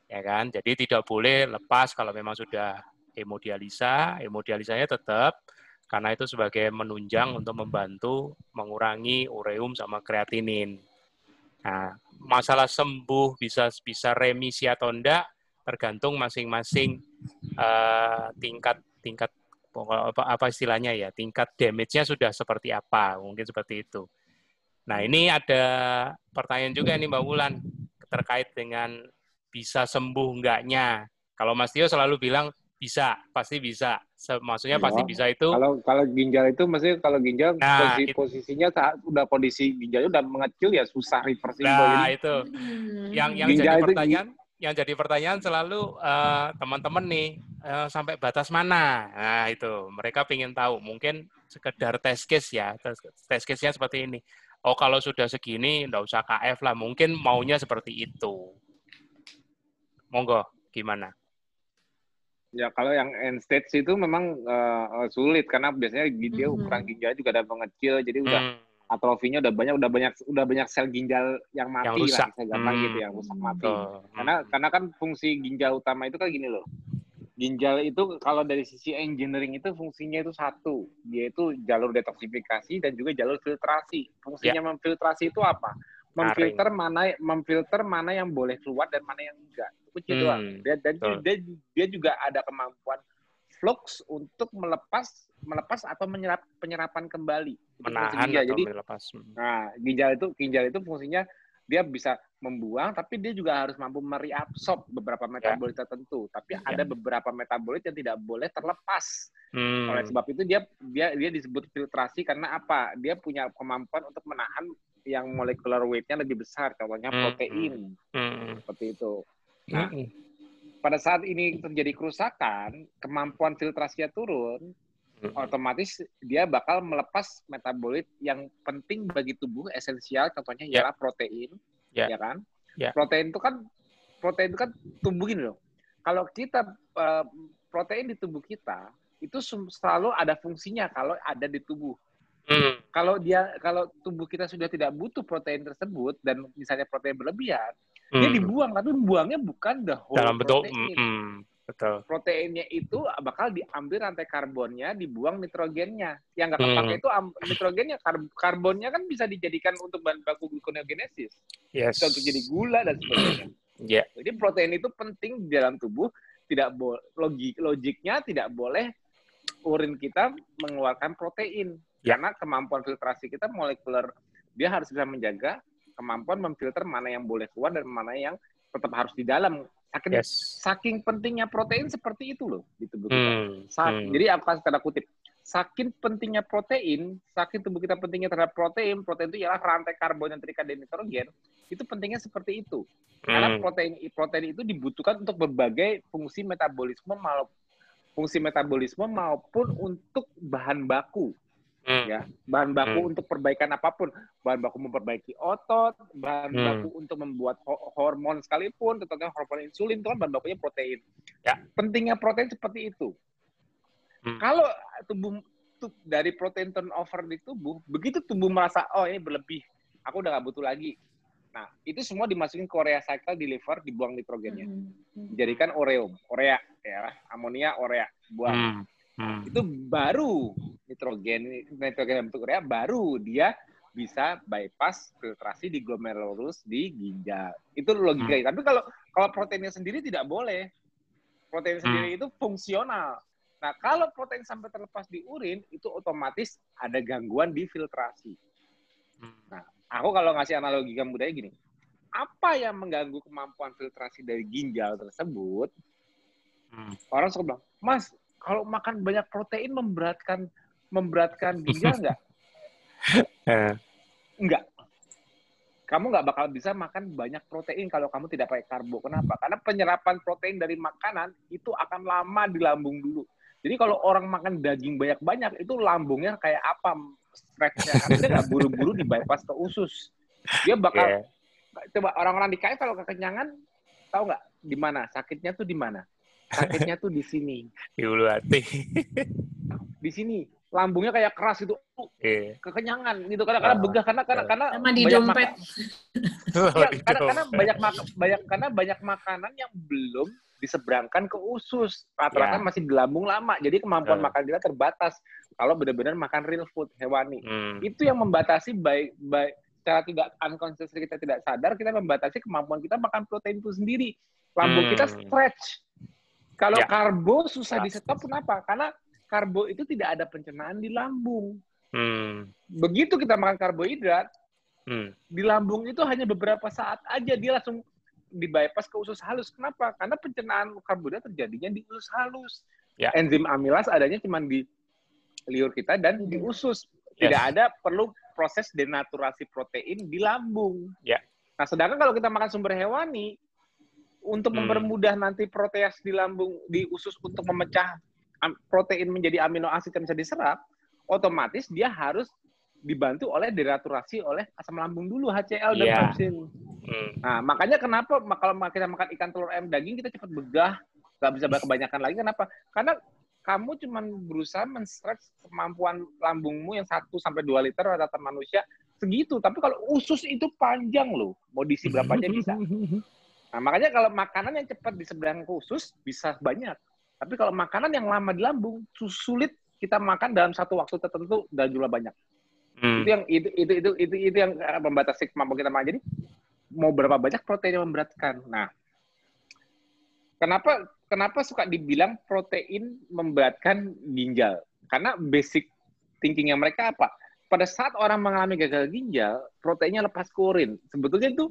Ya kan? Jadi tidak boleh lepas kalau memang sudah hemodialisa, hemodialisanya tetap karena itu sebagai menunjang untuk membantu mengurangi ureum sama kreatinin. Nah, masalah sembuh bisa bisa remisi atau enggak tergantung masing-masing uh, tingkat tingkat apa, apa istilahnya ya tingkat damage-nya sudah seperti apa mungkin seperti itu. Nah ini ada pertanyaan juga nih Mbak Wulan terkait dengan bisa sembuh enggaknya. Kalau Mas Tio selalu bilang bisa, pasti bisa. Maksudnya ya. pasti bisa itu. Kalau kalau ginjal itu maksudnya kalau ginjal nah, posisi, posisinya saat udah kondisi ginjalnya udah mengecil ya susah reversible. Nah, jadi, itu. Yang yang jadi pertanyaan itu, yang jadi pertanyaan selalu uh, teman-teman nih uh, sampai batas mana? Nah, itu. Mereka ingin tahu. Mungkin sekedar test case ya. Test case-nya seperti ini. Oh, kalau sudah segini enggak usah KF lah. Mungkin maunya seperti itu. Monggo, gimana? Ya kalau yang end stage itu memang uh, sulit karena biasanya dia mm-hmm. ukuran ginjal juga ada mengecil jadi udah mm. atrofinya udah banyak udah banyak udah banyak sel ginjal yang mati yang rusak. lah saya gampang mm. gitu yang rusak mati. Oh. Karena karena kan fungsi ginjal utama itu kan gini loh. Ginjal itu kalau dari sisi engineering itu fungsinya itu satu, dia itu jalur detoksifikasi dan juga jalur filtrasi. Fungsinya ya. memfiltrasi itu apa? Memfilter mana memfilter mana yang boleh keluar dan mana yang enggak. Itu hmm. doang. Dia, dan dia, dia juga ada kemampuan flux untuk melepas melepas atau menyerap penyerapan kembali. Menahan atau Jadi, melepas. Nah, ginjal itu ginjal itu fungsinya dia bisa membuang, tapi dia juga harus mampu mereabsorb beberapa ya. metabolit ya. tertentu. Tapi ya. ada beberapa metabolit yang tidak boleh terlepas. Hmm. Oleh sebab itu dia dia dia disebut filtrasi karena apa? Dia punya kemampuan untuk menahan yang molekular weight-nya lebih besar, contohnya hmm. protein. Hmm. Seperti itu. Nah, hmm. pada saat ini terjadi kerusakan, kemampuan filtrasinya turun, hmm. otomatis dia bakal melepas metabolit yang penting bagi tubuh esensial contohnya yeah. ialah protein yeah. ya kan yeah. protein itu kan protein itu kan tubuh gini loh kalau kita uh, protein di tubuh kita itu selalu ada fungsinya kalau ada di tubuh mm. kalau dia kalau tubuh kita sudah tidak butuh protein tersebut dan misalnya protein berlebihan mm. dia dibuang tapi buangnya bukan the whole dalam bentuk protein. Mm, Betul. Proteinnya itu bakal diambil rantai karbonnya, dibuang nitrogennya. Yang nggak kepake hmm. itu nitrogennya, kar karbonnya kan bisa dijadikan untuk bahan baku gluconeogenesis. Yes. Bisa untuk jadi gula dan sebagainya. Yeah. Jadi protein itu penting di dalam tubuh. Tidak logik logiknya tidak boleh urin kita mengeluarkan protein. Yeah. Karena kemampuan filtrasi kita molekuler dia harus bisa menjaga kemampuan memfilter mana yang boleh keluar dan mana yang tetap harus di dalam Saking, yes. saking pentingnya protein seperti itu loh di tubuh kita. Hmm. hmm. Jadi apa tanda kutip? Saking pentingnya protein, saking tubuh kita pentingnya terhadap protein, protein itu ialah rantai karbon yang terikat dengan nitrogen, itu pentingnya seperti itu. Hmm. Karena protein protein itu dibutuhkan untuk berbagai fungsi metabolisme maupun fungsi metabolisme maupun untuk bahan baku hmm. ya bahan baku hmm. untuk perbaikan apa pun bahan baku memperbaiki otot bahan hmm. baku untuk membuat hormon sekalipun contohnya hormon insulin itu kan bahan bakunya protein ya pentingnya protein seperti itu hmm. kalau tubuh dari protein turnover di tubuh begitu tubuh merasa oh ini berlebih aku udah gak butuh lagi Nah, itu semua dimasukin ke urea cycle di liver, dibuang nitrogennya. Hmm. Dijadikan ureum, urea, ya, amonia, urea, buang. Hmm. Hmm. Itu baru nitrogen nitrogen bentuk urea baru dia bisa bypass filtrasi di glomerulus di ginjal. Itu logika. Hmm. Tapi kalau kalau proteinnya sendiri tidak boleh. Protein hmm. sendiri itu fungsional. Nah, kalau protein sampai terlepas di urin, itu otomatis ada gangguan di filtrasi. Hmm. Nah, aku kalau ngasih analogi kamu budaya gini, apa yang mengganggu kemampuan filtrasi dari ginjal tersebut? Hmm. Orang suka bilang, Mas, kalau makan banyak protein memberatkan memberatkan ginjal (laughs) nggak? Enggak. Kamu nggak bakal bisa makan banyak protein kalau kamu tidak pakai karbo. Kenapa? Karena penyerapan protein dari makanan itu akan lama di lambung dulu. Jadi kalau orang makan daging banyak-banyak, itu lambungnya kayak apa? Stretchnya. Akhirnya nggak buru-buru di bypass ke usus. Dia bakal, yeah. coba orang-orang di KF kalau kekenyangan, tahu nggak di mana? Sakitnya tuh di mana? sakitnya tuh di sini. Di ulu hati. di sini lambungnya kayak keras itu yeah. kekenyangan gitu karena karena begah karena karena karena sama di dompet (laughs) ya, karena karena banyak mak banyak karena banyak makanan yang belum diseberangkan ke usus rata-rata yeah. masih di lambung lama jadi kemampuan uh. makan kita terbatas kalau benar-benar makan real food hewani hmm. itu yang membatasi baik baik secara tidak unconscious kita tidak sadar kita membatasi kemampuan kita makan protein itu sendiri lambung hmm. kita stretch kalau ya. karbo susah di stop kenapa? Karena karbo itu tidak ada pencernaan di lambung. Hmm. Begitu kita makan karbohidrat, hmm. di lambung itu hanya beberapa saat aja dia langsung di bypass ke usus halus. Kenapa? Karena pencernaan karbohidrat terjadinya di usus halus. Ya. Enzim amilas adanya cuma di liur kita dan di usus. Tidak yes. ada perlu proses denaturasi protein di lambung. Ya. Nah, sedangkan kalau kita makan sumber hewani, untuk hmm. mempermudah nanti proteas di lambung di usus untuk memecah protein menjadi amino asid yang bisa diserap, otomatis dia harus dibantu oleh denaturasi oleh asam lambung dulu HCl dan yeah. pepsin. Hmm. Nah, makanya kenapa kalau kita makan ikan telur ayam daging kita cepat begah, nggak bisa kebanyakan lagi kenapa? Karena kamu cuma berusaha men-stretch kemampuan lambungmu yang 1 sampai 2 liter rata-rata manusia segitu. Tapi kalau usus itu panjang loh, mau diisi berapa aja bisa. (laughs) Nah, makanya kalau makanan yang cepat di seberang khusus bisa banyak. Tapi kalau makanan yang lama di lambung, sulit kita makan dalam satu waktu tertentu dan jumlah banyak. Hmm. Itu yang itu itu itu itu, itu yang eh, membatasi kemampuan kita makan. Jadi mau berapa banyak protein yang memberatkan. Nah, kenapa kenapa suka dibilang protein memberatkan ginjal? Karena basic thinkingnya mereka apa? Pada saat orang mengalami gagal ginjal, proteinnya lepas ke urin. Sebetulnya itu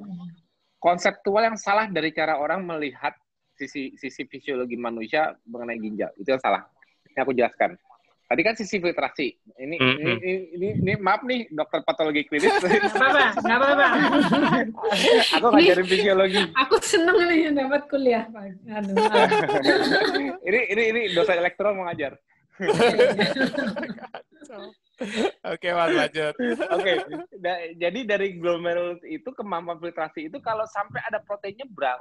konseptual yang salah dari cara orang melihat sisi sisi fisiologi manusia mengenai ginjal. Itu yang salah. Ini aku jelaskan. Tadi kan sisi filtrasi. Ini, mm -hmm. ini, ini, ini, ini, maaf nih, dokter patologi klinis. Nggak apa-apa, nggak apa-apa. (laughs) aku ngajarin fisiologi. Aku seneng nih dapat kuliah, Pak. Aduh. (laughs) ini, ini, ini dosen elektro mau ngajar. (laughs) Oke, Mas, lanjut. Oke, jadi dari glomerulus itu kemampuan filtrasi itu kalau sampai ada protein nyebrang,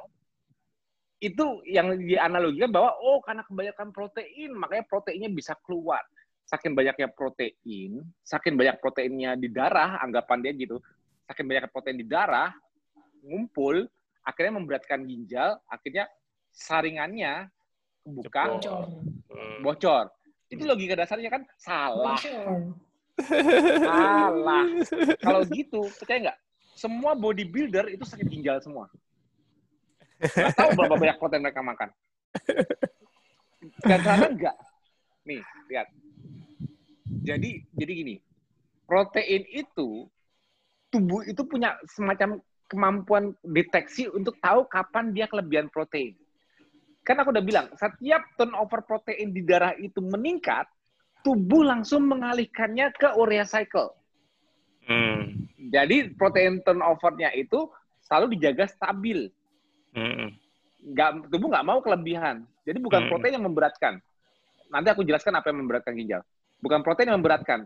itu yang dianalogikan bahwa oh karena kebanyakan protein makanya proteinnya bisa keluar saking banyaknya protein, saking banyak proteinnya di darah, anggapan dia gitu, saking banyak protein di darah, ngumpul, akhirnya memberatkan ginjal, akhirnya saringannya kebuka, bocor. bocor. Itu logika dasarnya kan salah. salah. (laughs) Kalau gitu, percaya nggak? Semua bodybuilder itu sakit ginjal semua. Nggak tahu berapa banyak protein mereka makan. Dan sana enggak. Nih, lihat jadi jadi gini, protein itu tubuh itu punya semacam kemampuan deteksi untuk tahu kapan dia kelebihan protein. Kan aku udah bilang, setiap turnover protein di darah itu meningkat, tubuh langsung mengalihkannya ke urea cycle. Hmm. Jadi protein turnovernya itu selalu dijaga stabil. Hmm. Nggak, tubuh nggak mau kelebihan. Jadi bukan protein yang memberatkan. Nanti aku jelaskan apa yang memberatkan ginjal bukan protein yang memberatkan.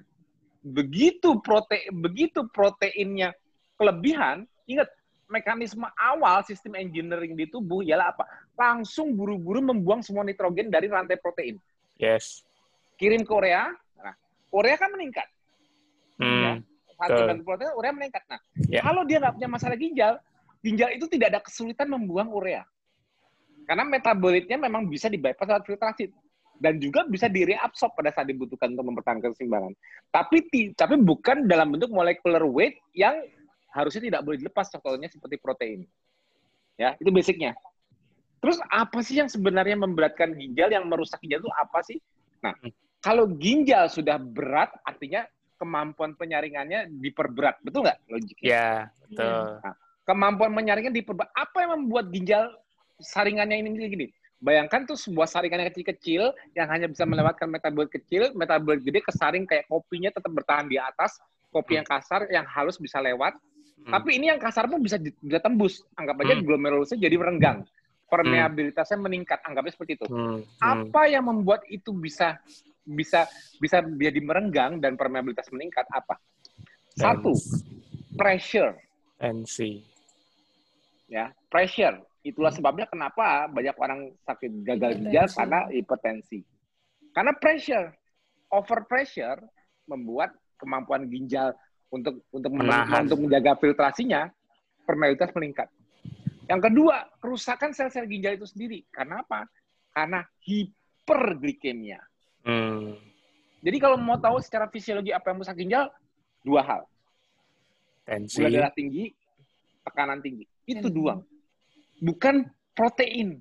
Begitu protein begitu proteinnya kelebihan, ingat mekanisme awal sistem engineering di tubuh ialah apa? Langsung buru-buru membuang semua nitrogen dari rantai protein. Yes. Kirim ke urea, nah, urea kan meningkat. Hmm. Ya, protein, urea meningkat. Nah, yeah. kalau dia nggak punya masalah ginjal, ginjal itu tidak ada kesulitan membuang urea. Karena metabolitnya memang bisa dibypass lewat filtrasi dan juga bisa direabsorb pada saat dibutuhkan untuk mempertahankan keseimbangan. Tapi tapi bukan dalam bentuk molecular weight yang harusnya tidak boleh dilepas contohnya seperti protein. Ya, itu basicnya. Terus apa sih yang sebenarnya memberatkan ginjal yang merusak ginjal itu apa sih? Nah, kalau ginjal sudah berat artinya kemampuan penyaringannya diperberat, betul nggak logiknya? Ya, betul. Nah, kemampuan menyaringnya diperberat. Apa yang membuat ginjal saringannya ini gini? Bayangkan tuh sebuah saringan yang kecil-kecil yang hanya bisa melewatkan metabolit kecil, metabolit gede kesaring kayak kopinya tetap bertahan di atas, kopi yang kasar yang halus bisa lewat. Hmm. Tapi ini yang kasar pun bisa bisa tembus. Anggap aja hmm. glomerulusnya jadi merenggang. Permeabilitasnya meningkat, anggapnya seperti itu. Hmm. Hmm. Apa yang membuat itu bisa bisa bisa jadi merenggang dan permeabilitas meningkat apa? Satu, pressure. Tensi. Ya, pressure Itulah hmm. sebabnya kenapa banyak orang sakit gagal ginjal karena hipertensi. Karena pressure, over pressure membuat kemampuan ginjal untuk untuk menahan untuk menjaga filtrasinya permeabilitas meningkat. Yang kedua, kerusakan sel-sel ginjal itu sendiri. Karena apa? Karena hiperglikemia. Hmm. Jadi kalau mau tahu secara fisiologi apa yang merusak ginjal, dua hal. Tensi. Gula darah tinggi, tekanan tinggi. Itu dua bukan protein.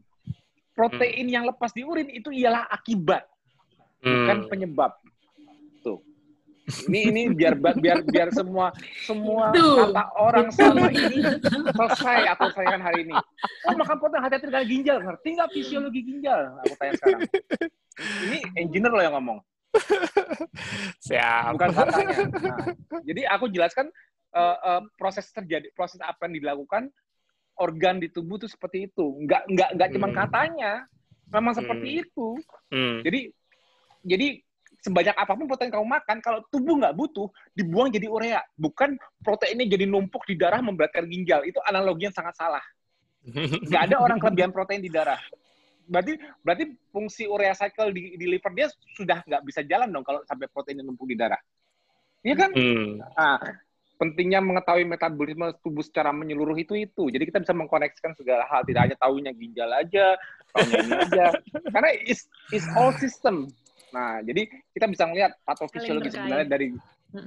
Protein hmm. yang lepas di urin itu ialah akibat, bukan hmm. penyebab. Tuh. Ini ini biar biar biar semua semua Tuh. kata orang sama ini selesai aku sayangkan hari ini. Oh makan protein hati-hati dengan ginjal, ngerti nggak fisiologi ginjal? Aku tanya sekarang. Ini engineer loh yang ngomong. Siap. Bukan katanya. Nah, jadi aku jelaskan uh, uh, proses terjadi, proses apa yang dilakukan organ di tubuh tuh seperti itu. Nggak nggak nggak cuma hmm. katanya, memang seperti hmm. itu. Hmm. Jadi jadi sebanyak apa pun protein kamu makan, kalau tubuh nggak butuh, dibuang jadi urea. Bukan proteinnya jadi numpuk di darah memberatkan ginjal. Itu analogi yang sangat salah. Nggak ada orang kelebihan protein di darah. Berarti berarti fungsi urea cycle di, di liver dia sudah nggak bisa jalan dong kalau sampai proteinnya numpuk di darah. Iya kan? Hmm. Nah, pentingnya mengetahui metabolisme tubuh secara menyeluruh itu itu. Jadi kita bisa mengkoneksikan segala hal, tidak hanya tahunya ginjal aja, tahunya ini aja. (laughs) Karena is is all system. Nah, jadi kita bisa melihat patofisiologi sebenarnya dari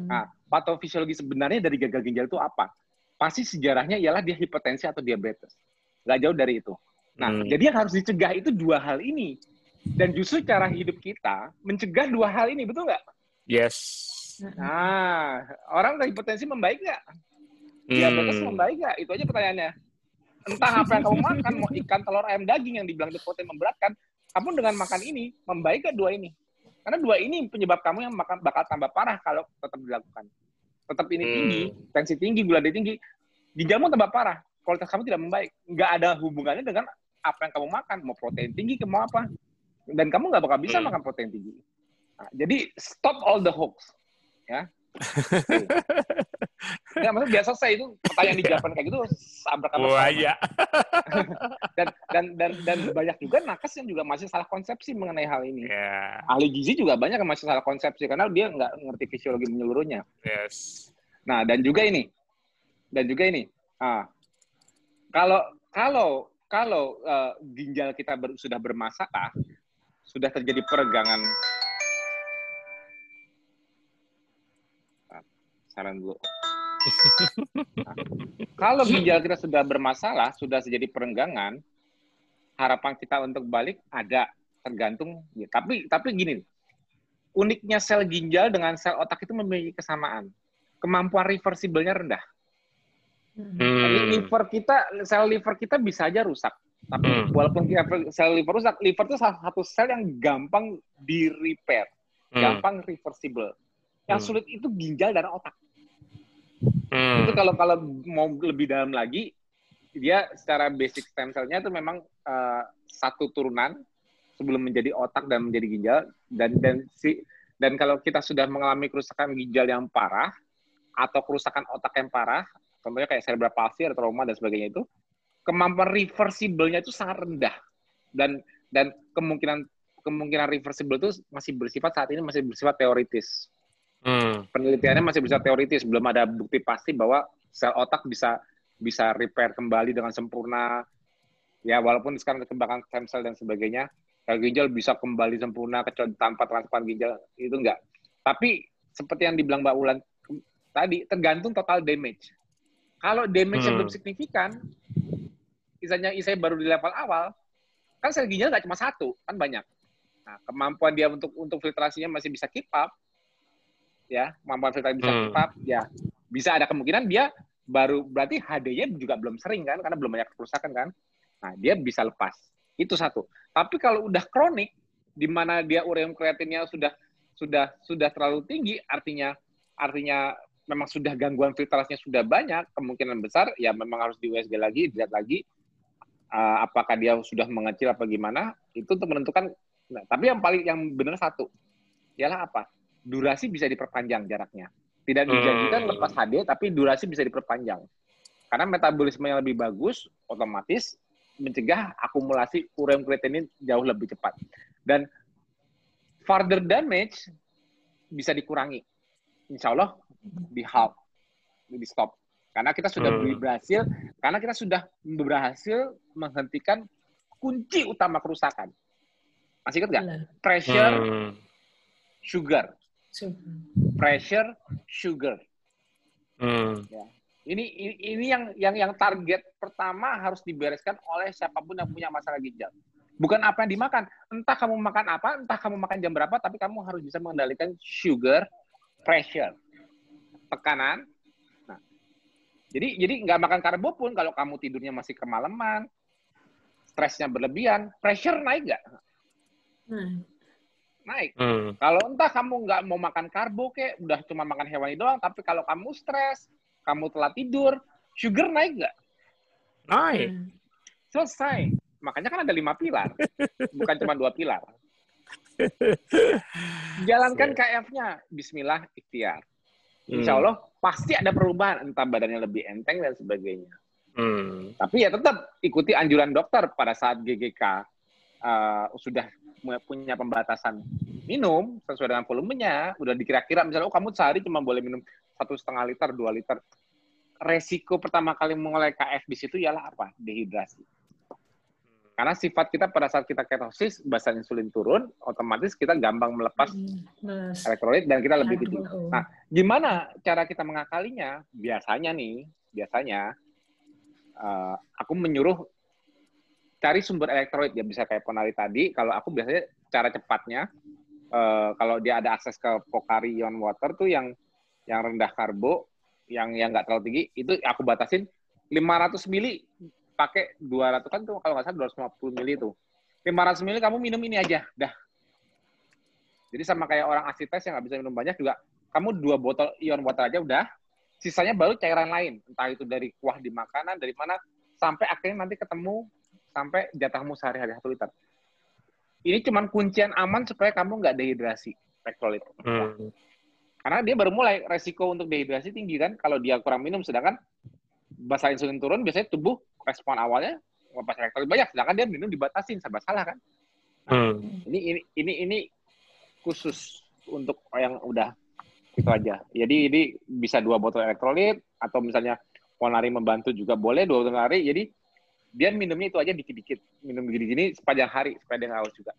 nah, patofisiologi sebenarnya dari gagal ginjal itu apa? Pasti sejarahnya ialah dia hipertensi atau diabetes. Gak jauh dari itu. Nah, hmm. jadi yang harus dicegah itu dua hal ini. Dan justru cara hidup kita mencegah dua hal ini, betul nggak? Yes. Nah, orang udah hipertensi membaik nggak? Diabetes hmm. membaik nggak? Itu aja pertanyaannya. Entah apa yang kamu makan, mau ikan, telur, ayam, daging yang dibilang protein memberatkan, kamu dengan makan ini, membaik nggak dua ini? Karena dua ini penyebab kamu yang makan bakal tambah parah kalau tetap dilakukan. Tetap ini tinggi, hmm. tensi tinggi, gula darah tinggi, ginjalmu tambah parah. Kualitas kamu tidak membaik. Nggak ada hubungannya dengan apa yang kamu makan, mau protein tinggi, mau apa. Dan kamu nggak bakal bisa hmm. makan protein tinggi. Nah, jadi stop all the hoax, ya. Ya, maksudnya biasa saya itu pertanyaan di Japan kayak gitu sabrak apa Wah, iya. (laughs) dan, dan dan dan banyak juga nakes yang juga masih salah konsepsi mengenai hal ini. Yeah. Ahli gizi juga banyak yang masih salah konsepsi karena dia nggak ngerti fisiologi menyeluruhnya. Yes. Nah, dan juga ini. Dan juga ini. Ah, kalau kalau kalau uh, ginjal kita ber, sudah bermasalah, sudah terjadi peregangan saran dulu. Nah, (laughs) kalau ginjal kita sudah bermasalah, sudah terjadi perenggangan, harapan kita untuk balik ada tergantung. Ya, tapi tapi gini, uniknya sel ginjal dengan sel otak itu memiliki kesamaan. Kemampuan reversible-nya rendah. Hmm. Jadi liver kita, sel liver kita bisa aja rusak. Tapi hmm. walaupun sel liver rusak, liver itu salah satu sel yang gampang di repair, hmm. gampang reversible. Yang hmm. sulit itu ginjal dan otak. Hmm. Itu kalau kalau mau lebih dalam lagi, dia secara basic stem cell-nya itu memang uh, satu turunan sebelum menjadi otak dan menjadi ginjal dan dan si dan kalau kita sudah mengalami kerusakan ginjal yang parah atau kerusakan otak yang parah, contohnya kayak cerebral palsy atau trauma dan sebagainya itu, kemampuan reversible-nya itu sangat rendah dan dan kemungkinan kemungkinan reversible itu masih bersifat saat ini masih bersifat teoritis. Hmm. Penelitiannya masih bisa teoritis, belum ada bukti pasti bahwa sel otak bisa bisa repair kembali dengan sempurna. Ya, walaupun sekarang kekembangan stem cell dan sebagainya, sel ginjal bisa kembali sempurna kecuali tanpa transplant ginjal itu enggak. Tapi seperti yang dibilang Mbak Ulan tadi, tergantung total damage. Kalau damage hmm. belum signifikan, misalnya saya baru di level awal, kan sel ginjal nggak cuma satu, kan banyak. Nah, kemampuan dia untuk untuk filtrasinya masih bisa keep up, ya kemampuan filter bisa hmm. cepat ya bisa ada kemungkinan dia baru berarti HD-nya juga belum sering kan karena belum banyak kerusakan kan. Nah dia bisa lepas. Itu satu. Tapi kalau udah kronik di mana dia ureum kreatinnya sudah sudah sudah terlalu tinggi artinya artinya memang sudah gangguan filtrasinya sudah banyak kemungkinan besar ya memang harus di USG lagi dilihat lagi uh, apakah dia sudah mengecil apa gimana itu untuk menentukan nah, tapi yang paling yang benar satu ialah apa durasi bisa diperpanjang jaraknya. Tidak hmm. dijanjikan hmm. lepas HD, tapi durasi bisa diperpanjang. Karena metabolisme yang lebih bagus, otomatis mencegah akumulasi ureum kreatinin jauh lebih cepat. Dan further damage bisa dikurangi. Insya Allah di halt, di stop. Karena kita sudah hmm. berhasil, karena kita sudah berhasil menghentikan kunci utama kerusakan. Masih ingat nggak? Pressure, hmm. sugar pressure, sugar. Hmm. Ya. Ini, ini ini yang yang yang target pertama harus dibereskan oleh siapa pun yang punya masalah ginjal. Bukan apa yang dimakan. Entah kamu makan apa, entah kamu makan jam berapa, tapi kamu harus bisa mengendalikan sugar, pressure, tekanan. Nah, jadi jadi nggak makan karbo pun kalau kamu tidurnya masih kemalaman, stresnya berlebihan, pressure naik nggak? Hmm naik. Hmm. Kalau entah kamu nggak mau makan karbo kek, udah cuma makan hewani doang, tapi kalau kamu stres, kamu telat tidur, sugar naik nggak? Naik. Hmm. Selesai. Makanya kan ada lima pilar, bukan cuma dua pilar. Jalankan KF-nya, Bismillah, ikhtiar. Insya hmm. Allah pasti ada perubahan, entah badannya lebih enteng dan sebagainya. Hmm. Tapi ya tetap ikuti anjuran dokter pada saat GGK uh, sudah punya pembatasan minum sesuai dengan volumenya, udah dikira-kira misalnya oh kamu sehari cuma boleh minum satu setengah liter, dua liter. Resiko pertama kali mulai KF di situ ialah apa? Dehidrasi. Karena sifat kita pada saat kita ketosis, basa insulin turun, otomatis kita gampang melepas hmm, elektrolit dan kita lebih tinggi. Nah, gimana cara kita mengakalinya? Biasanya nih, biasanya uh, aku menyuruh cari sumber elektrolit ya bisa kayak Ponari tadi. Kalau aku biasanya cara cepatnya, uh, kalau dia ada akses ke Pocari Ion Water tuh yang yang rendah karbo, yang yang nggak terlalu tinggi, itu aku batasin 500 mili pakai 200 kan tuh kalau nggak salah 250 mili itu. 500 mili kamu minum ini aja, dah. Jadi sama kayak orang asites yang nggak bisa minum banyak juga, kamu dua botol ion water aja udah, sisanya baru cairan lain. Entah itu dari kuah di makanan, dari mana, sampai akhirnya nanti ketemu sampai jatahmu sehari-hari satu liter. Ini cuman kuncian aman supaya kamu nggak dehidrasi elektrolit. Hmm. Karena dia baru mulai resiko untuk dehidrasi tinggi kan kalau dia kurang minum sedangkan basa insulin turun biasanya tubuh respon awalnya pas elektrolit banyak, sedangkan dia minum dibatasin, serba salah kan? Nah, hmm. Ini ini ini ini khusus untuk yang udah itu aja. Jadi ini bisa dua botol elektrolit atau misalnya Polnari membantu juga boleh dua botol Polnari. Jadi dia minumnya itu aja dikit-dikit, minum gini-gini sepanjang hari supaya dia haus juga.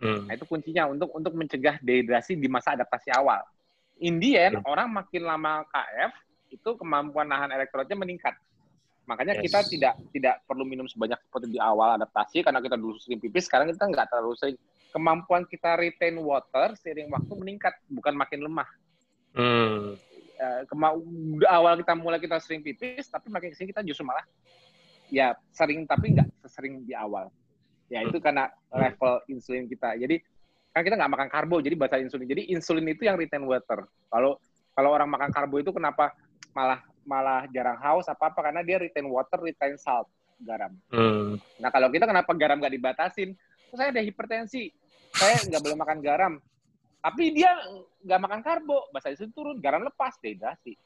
Hmm. Nah itu kuncinya untuk untuk mencegah dehidrasi di masa adaptasi awal. Indian hmm. orang makin lama KF itu kemampuan nahan elektrolitnya meningkat. Makanya yes. kita tidak tidak perlu minum sebanyak seperti di awal adaptasi karena kita dulu sering pipis, sekarang kita nggak terlalu sering. Kemampuan kita retain water seiring waktu meningkat, bukan makin lemah. Hmm. Uh, kema awal kita mulai kita sering pipis, tapi makin ke sini kita justru malah ya sering tapi nggak sesering di awal. Ya itu karena level insulin kita. Jadi kan kita nggak makan karbo, jadi bahasa insulin. Jadi insulin itu yang retain water. Kalau kalau orang makan karbo itu kenapa malah malah jarang haus apa apa karena dia retain water, retain salt, garam. Hmm. Nah kalau kita kenapa garam nggak dibatasin? saya ada hipertensi, saya nggak boleh makan garam. Tapi dia nggak makan karbo, bahasa itu turun, garam lepas, dehidrasi.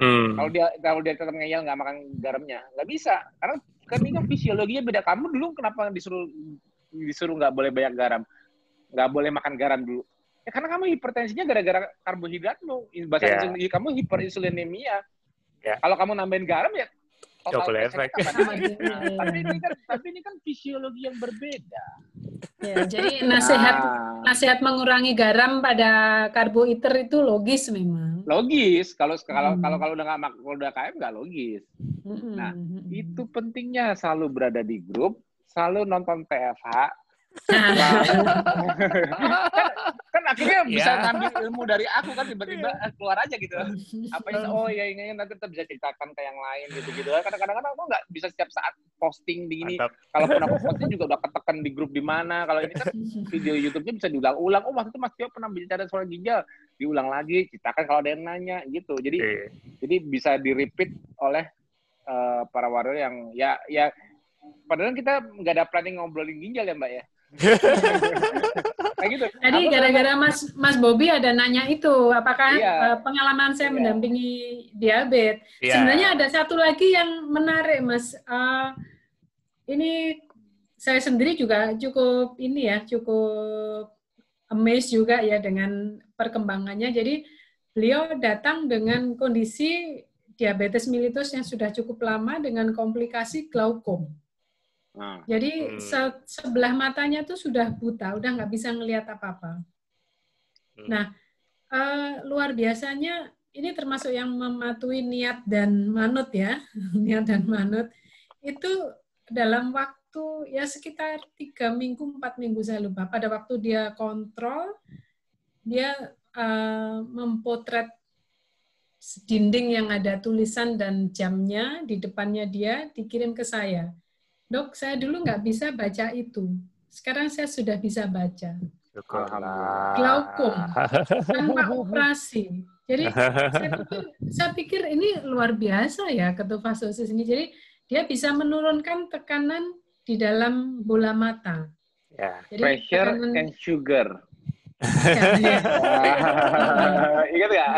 Hmm. Kalau dia kalau dia tetap ngeyel nggak makan garamnya, nggak bisa. Karena kan ini kan fisiologinya beda. Kamu dulu kenapa disuruh disuruh nggak boleh banyak garam, nggak boleh makan garam dulu? Ya karena kamu hipertensinya gara-gara karbohidratmu. Bahasa yeah. kamu hiperinsulinemia. Yeah. Kalau kamu nambahin garam ya total efek. tapi ini kan tapi ini kan fisiologi yang berbeda. Ya, jadi nasihat nah. nasihat mengurangi garam pada karbohidrat itu logis memang. Logis. Kalau kalau hmm. kalau kalau udah nggak kalau udah KM nggak logis. Hmm. Nah, itu pentingnya selalu berada di grup, selalu nonton TFH, kan, kan akhirnya bisa yeah. ngambil ilmu dari aku kan tiba-tiba iya. keluar aja gitu. Apa yang oh ya ini nanti kita bisa ceritakan ke yang lain gitu gitu kadang-kadang aku nggak bisa setiap saat posting di ini kalaupun aku posting juga udah ketekan di grup di mana. Kalau ini kan video YouTube-nya bisa diulang-ulang. Oh waktu itu Mas Tio pernah bicara soal ginjal. Diulang lagi ceritakan kalau ada yang nanya gitu. Jadi yeah. jadi bisa di repeat oleh uh, para warrior yang ya ya padahal kita nggak ada planning ngobrolin ginjal ya mbak ya (laughs) gitu. Tadi gara-gara Mas Mas Bobby ada nanya itu, apakah iya. uh, pengalaman saya iya. mendampingi diabetes. Iya. Sebenarnya ada satu lagi yang menarik, Mas. Uh, ini saya sendiri juga cukup ini ya, cukup amazed juga ya dengan perkembangannya. Jadi beliau datang dengan kondisi diabetes mellitus yang sudah cukup lama dengan komplikasi glaukom. Nah, Jadi hmm. se sebelah matanya tuh sudah buta, udah nggak bisa ngelihat apa-apa. Hmm. Nah, uh, luar biasanya ini termasuk yang mematuhi niat dan manut ya, (laughs) niat dan manut itu dalam waktu ya sekitar tiga minggu empat minggu saya lupa. Pada waktu dia kontrol, dia uh, mempotret dinding yang ada tulisan dan jamnya di depannya dia dikirim ke saya dok saya dulu nggak bisa baca itu. Sekarang saya sudah bisa baca. Glaukom tanpa (laughs) operasi. Jadi saya pikir, saya pikir ini luar biasa ya ketofastosis ini. Jadi dia bisa menurunkan tekanan di dalam bola mata. Ya. Jadi, Pressure tekanan, and sugar. (laughs) Ingat ya?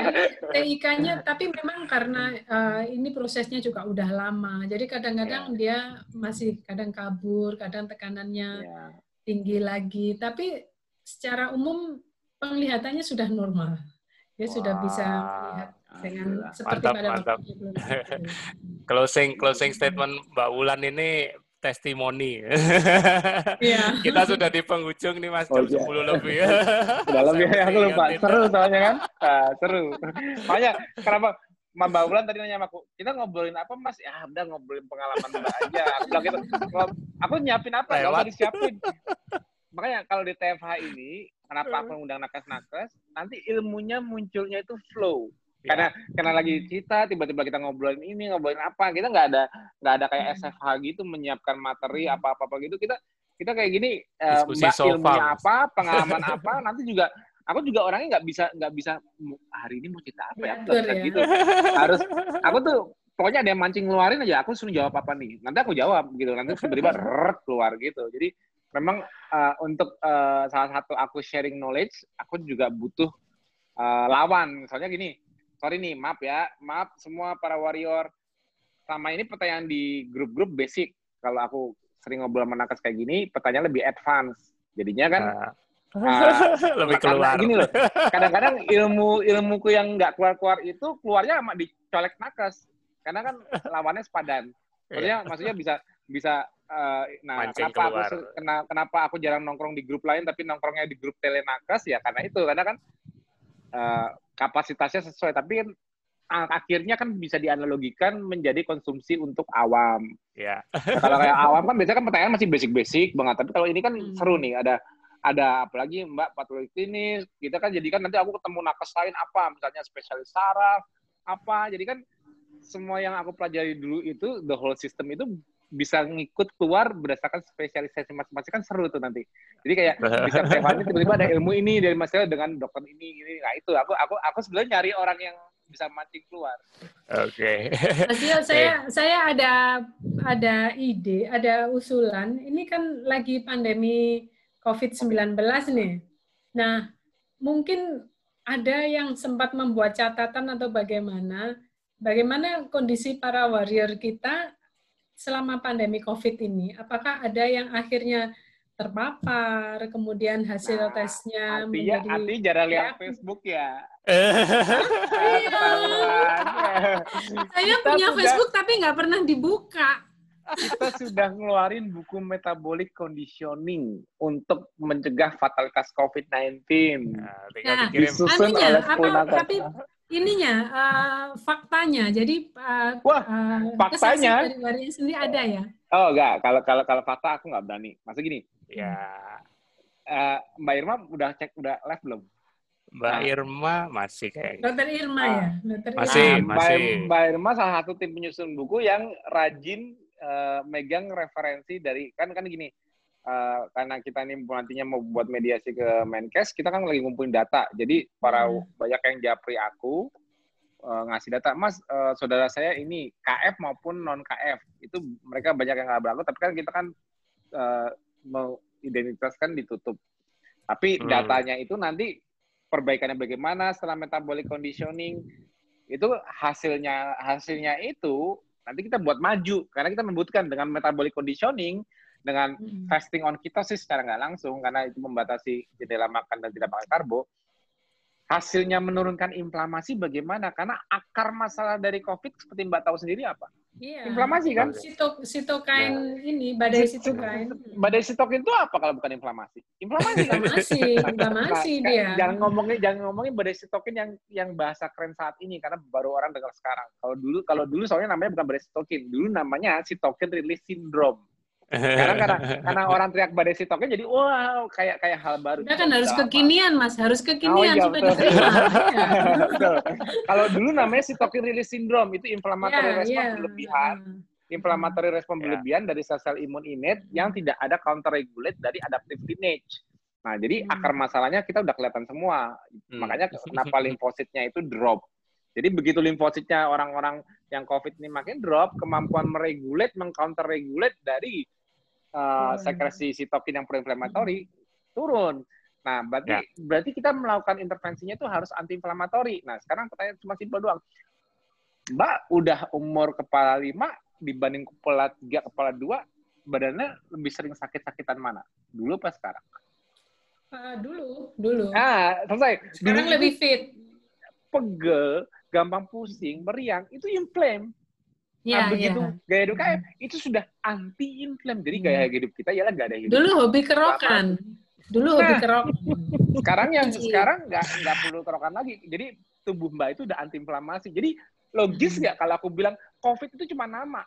TIK-nya, tapi memang karena uh, ini prosesnya juga udah lama, jadi kadang-kadang yeah. dia masih kadang kabur, kadang tekanannya yeah. tinggi lagi. Tapi secara umum penglihatannya sudah normal, dia wow. sudah bisa melihat dengan seperti mantap, pada mantap. (laughs) closing closing statement Mbak Wulan ini testimoni. Iya. (laughs) Kita sudah di penghujung nih Mas, Oh, jam iya. 10 lebih (laughs) ya. Udah lebih Saya aku lupa. Seru soalnya kan. (laughs) Ah, seru. Makanya kenapa Mbak Bulan tadi nanya sama aku, kita ngobrolin apa mas? Ya udah ngobrolin pengalaman Mbak aja. Aku bilang gitu. Aku nyiapin apa? Gak usah disiapin. Makanya kalau di TFH ini, kenapa aku ngundang nakes-nakes? Nanti ilmunya munculnya itu flow. Ya. Karena karena lagi kita tiba-tiba kita ngobrolin ini ngobrolin apa kita nggak ada nggak ada kayak SFH gitu menyiapkan materi apa apa apa gitu kita kita kayak gini Diskusi mbak sofa. ilmunya apa pengalaman apa nanti juga aku juga orangnya nggak bisa nggak bisa "Mu- hari ini mau cerita apa ya aku bisa ya. gitu harus aku tuh pokoknya ada yang mancing ngeluarin aja aku suruh jawab apa nih nanti aku jawab gitu nanti tiba-tiba (laughs) keluar gitu jadi memang eh, untuk eh, salah satu aku sharing knowledge aku juga butuh eh, lawan misalnya gini sorry nih maaf ya. Maaf semua para warrior. Selama ini pertanyaan di grup-grup basic. Kalau aku sering ngobrol sama nakes kayak gini pertanyaan lebih advance. Jadinya kan Ah, (laughs) lebih karena keluar. gini loh. Kadang-kadang ilmu ilmuku yang nggak keluar-keluar itu keluarnya sama dicolek nakes karena kan lawannya sepadan. Maksudnya maksudnya bisa bisa eh, nah Iya. Mancing kenapa aku keluar. kena- kenapa aku jarang nongkrong di grup lain tapi nongkrongnya di grup telenakes ya karena itu. Karena kan eh, kapasitasnya sesuai tapi kan akhirnya kan bisa dianalogikan menjadi konsumsi untuk awam Ya. Nah, kalau kayak awam kan biasanya kan pertanyaan masih basic-basic banget. Tapi kalau ini kan Hmm. seru nih, ada ada apalagi Mbak patologi klinis, kita kan jadi kan nanti aku ketemu nakes lain apa, misalnya spesialis saraf, apa. Jadi kan semua yang aku pelajari dulu itu the whole system itu bisa ngikut keluar berdasarkan spesialisasi masing-masing kan seru tuh nanti. Jadi kayak (laughs) bisa temanya tiba-tiba ada ilmu ini dari masalah dengan dokter ini ini. Nah, itu aku aku aku sebenarnya nyari orang yang bisa mancing keluar. Oke. (laughs) Mas Tio, saya saya ada ada ide, ada usulan. Ini kan lagi pandemi COVID-19 nih. Nah, mungkin ada yang sempat membuat catatan atau bagaimana bagaimana kondisi para warrior kita selama pandemi COVID ini? Apakah ada yang akhirnya terpapar, kemudian hasil Nah, tesnya Artinya, menjadi artinya jarang lihat reaktif? Facebook ya. Iya. Saya Kita punya sudah- Facebook tapi nggak pernah dibuka. kita sudah ngeluarin buku metabolic conditioning untuk mencegah fatalitas COVID-19. Nah, Nah, dikirim. Disusun Anunya, oleh apa, 10 nakes. tapi ininya eh, faktanya. Jadi eh, Wah, eh, faktanya? dari sendiri ada ya? Oh enggak, kalau kalau kalau fakta aku nggak berani. Maksud gini, Ya, eh, Mbak Irma udah cek udah live belum? Mbak Nah. Irma masih kayak Dokter Irma Ah, ya? Dokter masih, Irma. Nah, Mbak, masih. Mbak Irma salah satu tim penyusun buku yang rajin eh, megang referensi dari kan kan gini. Eh, karena kita ini nantinya mau buat mediasi ke Menkes, kita kan lagi ngumpulin data. Jadi para Hmm. banyak yang japri aku eh, ngasih data, Mas, eh, saudara saya ini KF maupun non KF itu mereka banyak yang nggak berlaku, tapi kan kita kan eh, mau identitaskan ditutup. Tapi Hmm. datanya itu nanti perbaikannya bagaimana setelah metabolic conditioning itu hasilnya hasilnya itu nanti kita buat maju karena kita membutuhkan dengan metabolic conditioning dengan Hmm. fasting on ketosis secara nggak langsung karena itu membatasi jendela makan dan tidak makan karbo hasilnya menurunkan inflamasi bagaimana karena akar masalah dari covid seperti mbak tahu sendiri apa Iya. inflamasi kan Sitok, sitokain ini, badai sitokain. badai sitokin itu apa kalau bukan inflamasi inflamasi kan Inflamasi, inflamasi Nah, dia. Jangan ngomongin jangan ngomongin badai sitokin yang yang bahasa keren saat ini karena baru orang dengar sekarang. Kalau dulu kalau dulu soalnya namanya bukan badai sitokin, dulu namanya sitokin release syndrome. Sekarang karena (laughs) karena orang teriak badai sitokin jadi wow kayak kayak hal baru. Udah kan harus lama. kekinian, Mas. Harus kekinian Oh, iya, supaya betul. diterima. (laughs) Betul. (laughs) Kalau dulu namanya sitokin release syndrome itu inflammatory Iya, respon iya. berlebihan. Inflammatory respon Ya. berlebihan dari sel-sel imun innate yang tidak ada counter regulate dari adaptive lineage. Nah, jadi Hmm. akar masalahnya kita udah kelihatan semua. Hmm. Makanya kenapa limfositnya itu drop. Jadi begitu limfositnya orang-orang yang COVID ini makin drop, kemampuan meregulate, mengcounter regulate dari uh, Hmm. sekresi sitokin yang proinflamatory turun. Nah, berarti Ya. berarti kita melakukan intervensinya itu harus anti-inflamatori. Nah, sekarang pertanyaan cuma simpel doang. Mbak udah umur kepala 5 dibanding kepala 3, kepala 2, badannya lebih sering sakit-sakitan mana? Dulu apa sekarang? Ah, dulu, dulu. Ah, selesai. Sekarang Dulu lebih fit. pegel, gampang pusing, meriang, itu inflame. Ya, nah, begitu ya. gaya hidup KF itu sudah anti inflame. Jadi gaya hidup kita ialah gak ada hidup. Dulu hobi kerokan. Dulu hobi Nah. kerokan. (laughs) Sekarang yang Iya. sekarang nggak nggak perlu kerokan lagi. Jadi tubuh Mbak itu udah anti inflamasi. Jadi logis nggak kalau aku bilang COVID itu cuma nama.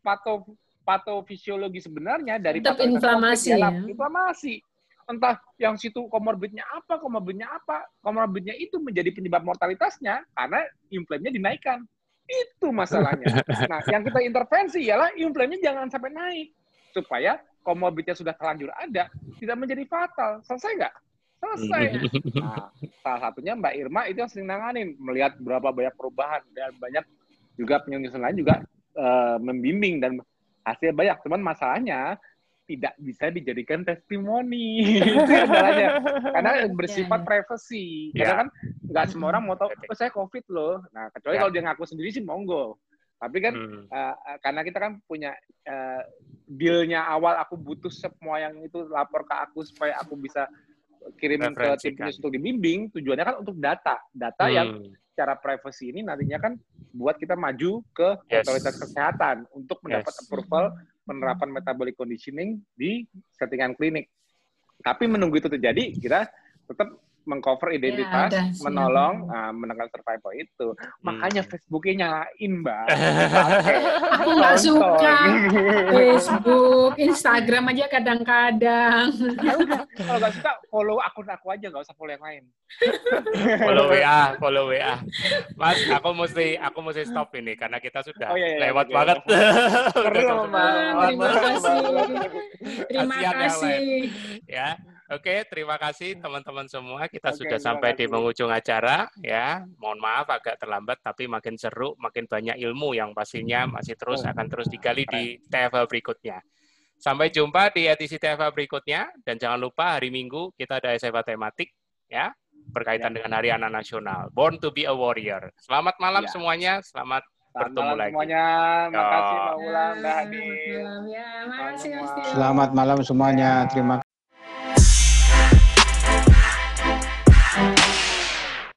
Pato patofisiologi sebenarnya dari Tetap inflamasi, ya. Inflamasi. Entah yang situ komorbidnya apa, komorbidnya apa, komorbidnya itu menjadi penyebab mortalitasnya karena inflamenya dinaikkan. Itu masalahnya. Nah, yang kita intervensi ialah inflamenya jangan sampai naik supaya komorbidnya sudah terlanjur ada, tidak menjadi fatal. Selesai nggak? Selesai. Nah, salah satunya Mbak Irma itu yang sering nanganin, melihat berapa banyak perubahan dan banyak juga penyusun lain juga eh, membimbing dan hasil banyak. Cuman masalahnya tidak bisa dijadikan testimoni. (laughs) itu yang salahnya. Karena bersifat Ya, ya. privacy. Ya. Karena kan nggak semua orang mau tahu, oh saya COVID loh. Nah, kecuali Ya. kalau dia ngaku sendiri sih monggo. Tapi kan Hmm. Uh, karena kita kan punya uh, dealnya awal aku butuh semua yang itu lapor ke aku supaya aku bisa kirim ke tim penulis untuk dibimbing tujuannya kan untuk data data yang Hmm. secara privacy ini nantinya kan buat kita maju ke Yes. otoritas kesehatan untuk mendapat Yes. approval penerapan metabolic conditioning di settingan klinik. Tapi menunggu itu terjadi kita tetap mengcover identitas, ada sih. menolong, uh, menekan survival itu. Hmm. Makanya Facebooknya nyalain, Mbak. (laughs) Aku nggak suka (laughs) Facebook, Instagram aja kadang-kadang. Ya udah, kalau nggak suka follow akun aku aja, nggak usah follow yang lain. (laughs) follow WA, follow WA. Mas, aku mesti aku mesti stop ini karena kita sudah Oh, iya, iya, lewat banget. Seru, jam Mbak. 10. Terima kasih. Terima yang kasih. ya. Oke, terima kasih teman-teman semua. Kita Oke, sudah sampai di kasih. penghujung acara ya. Mohon maaf agak terlambat tapi makin seru, makin banyak ilmu yang pastinya masih terus akan terus digali di TFA berikutnya. Sampai jumpa di edisi TFA berikutnya dan jangan lupa hari Minggu kita ada SMA tematik ya berkaitan Ya. dengan Hari Anak Nasional. Born to be a Warrior. Selamat malam Ya. semuanya. Selamat Selamat Bertemu malam lagi. semuanya. Makasih. Mbak Ulang udah Selamat hadir. malam. Ya, makasih Mas Selamat Tio. Selamat malam semuanya. Ya. Terima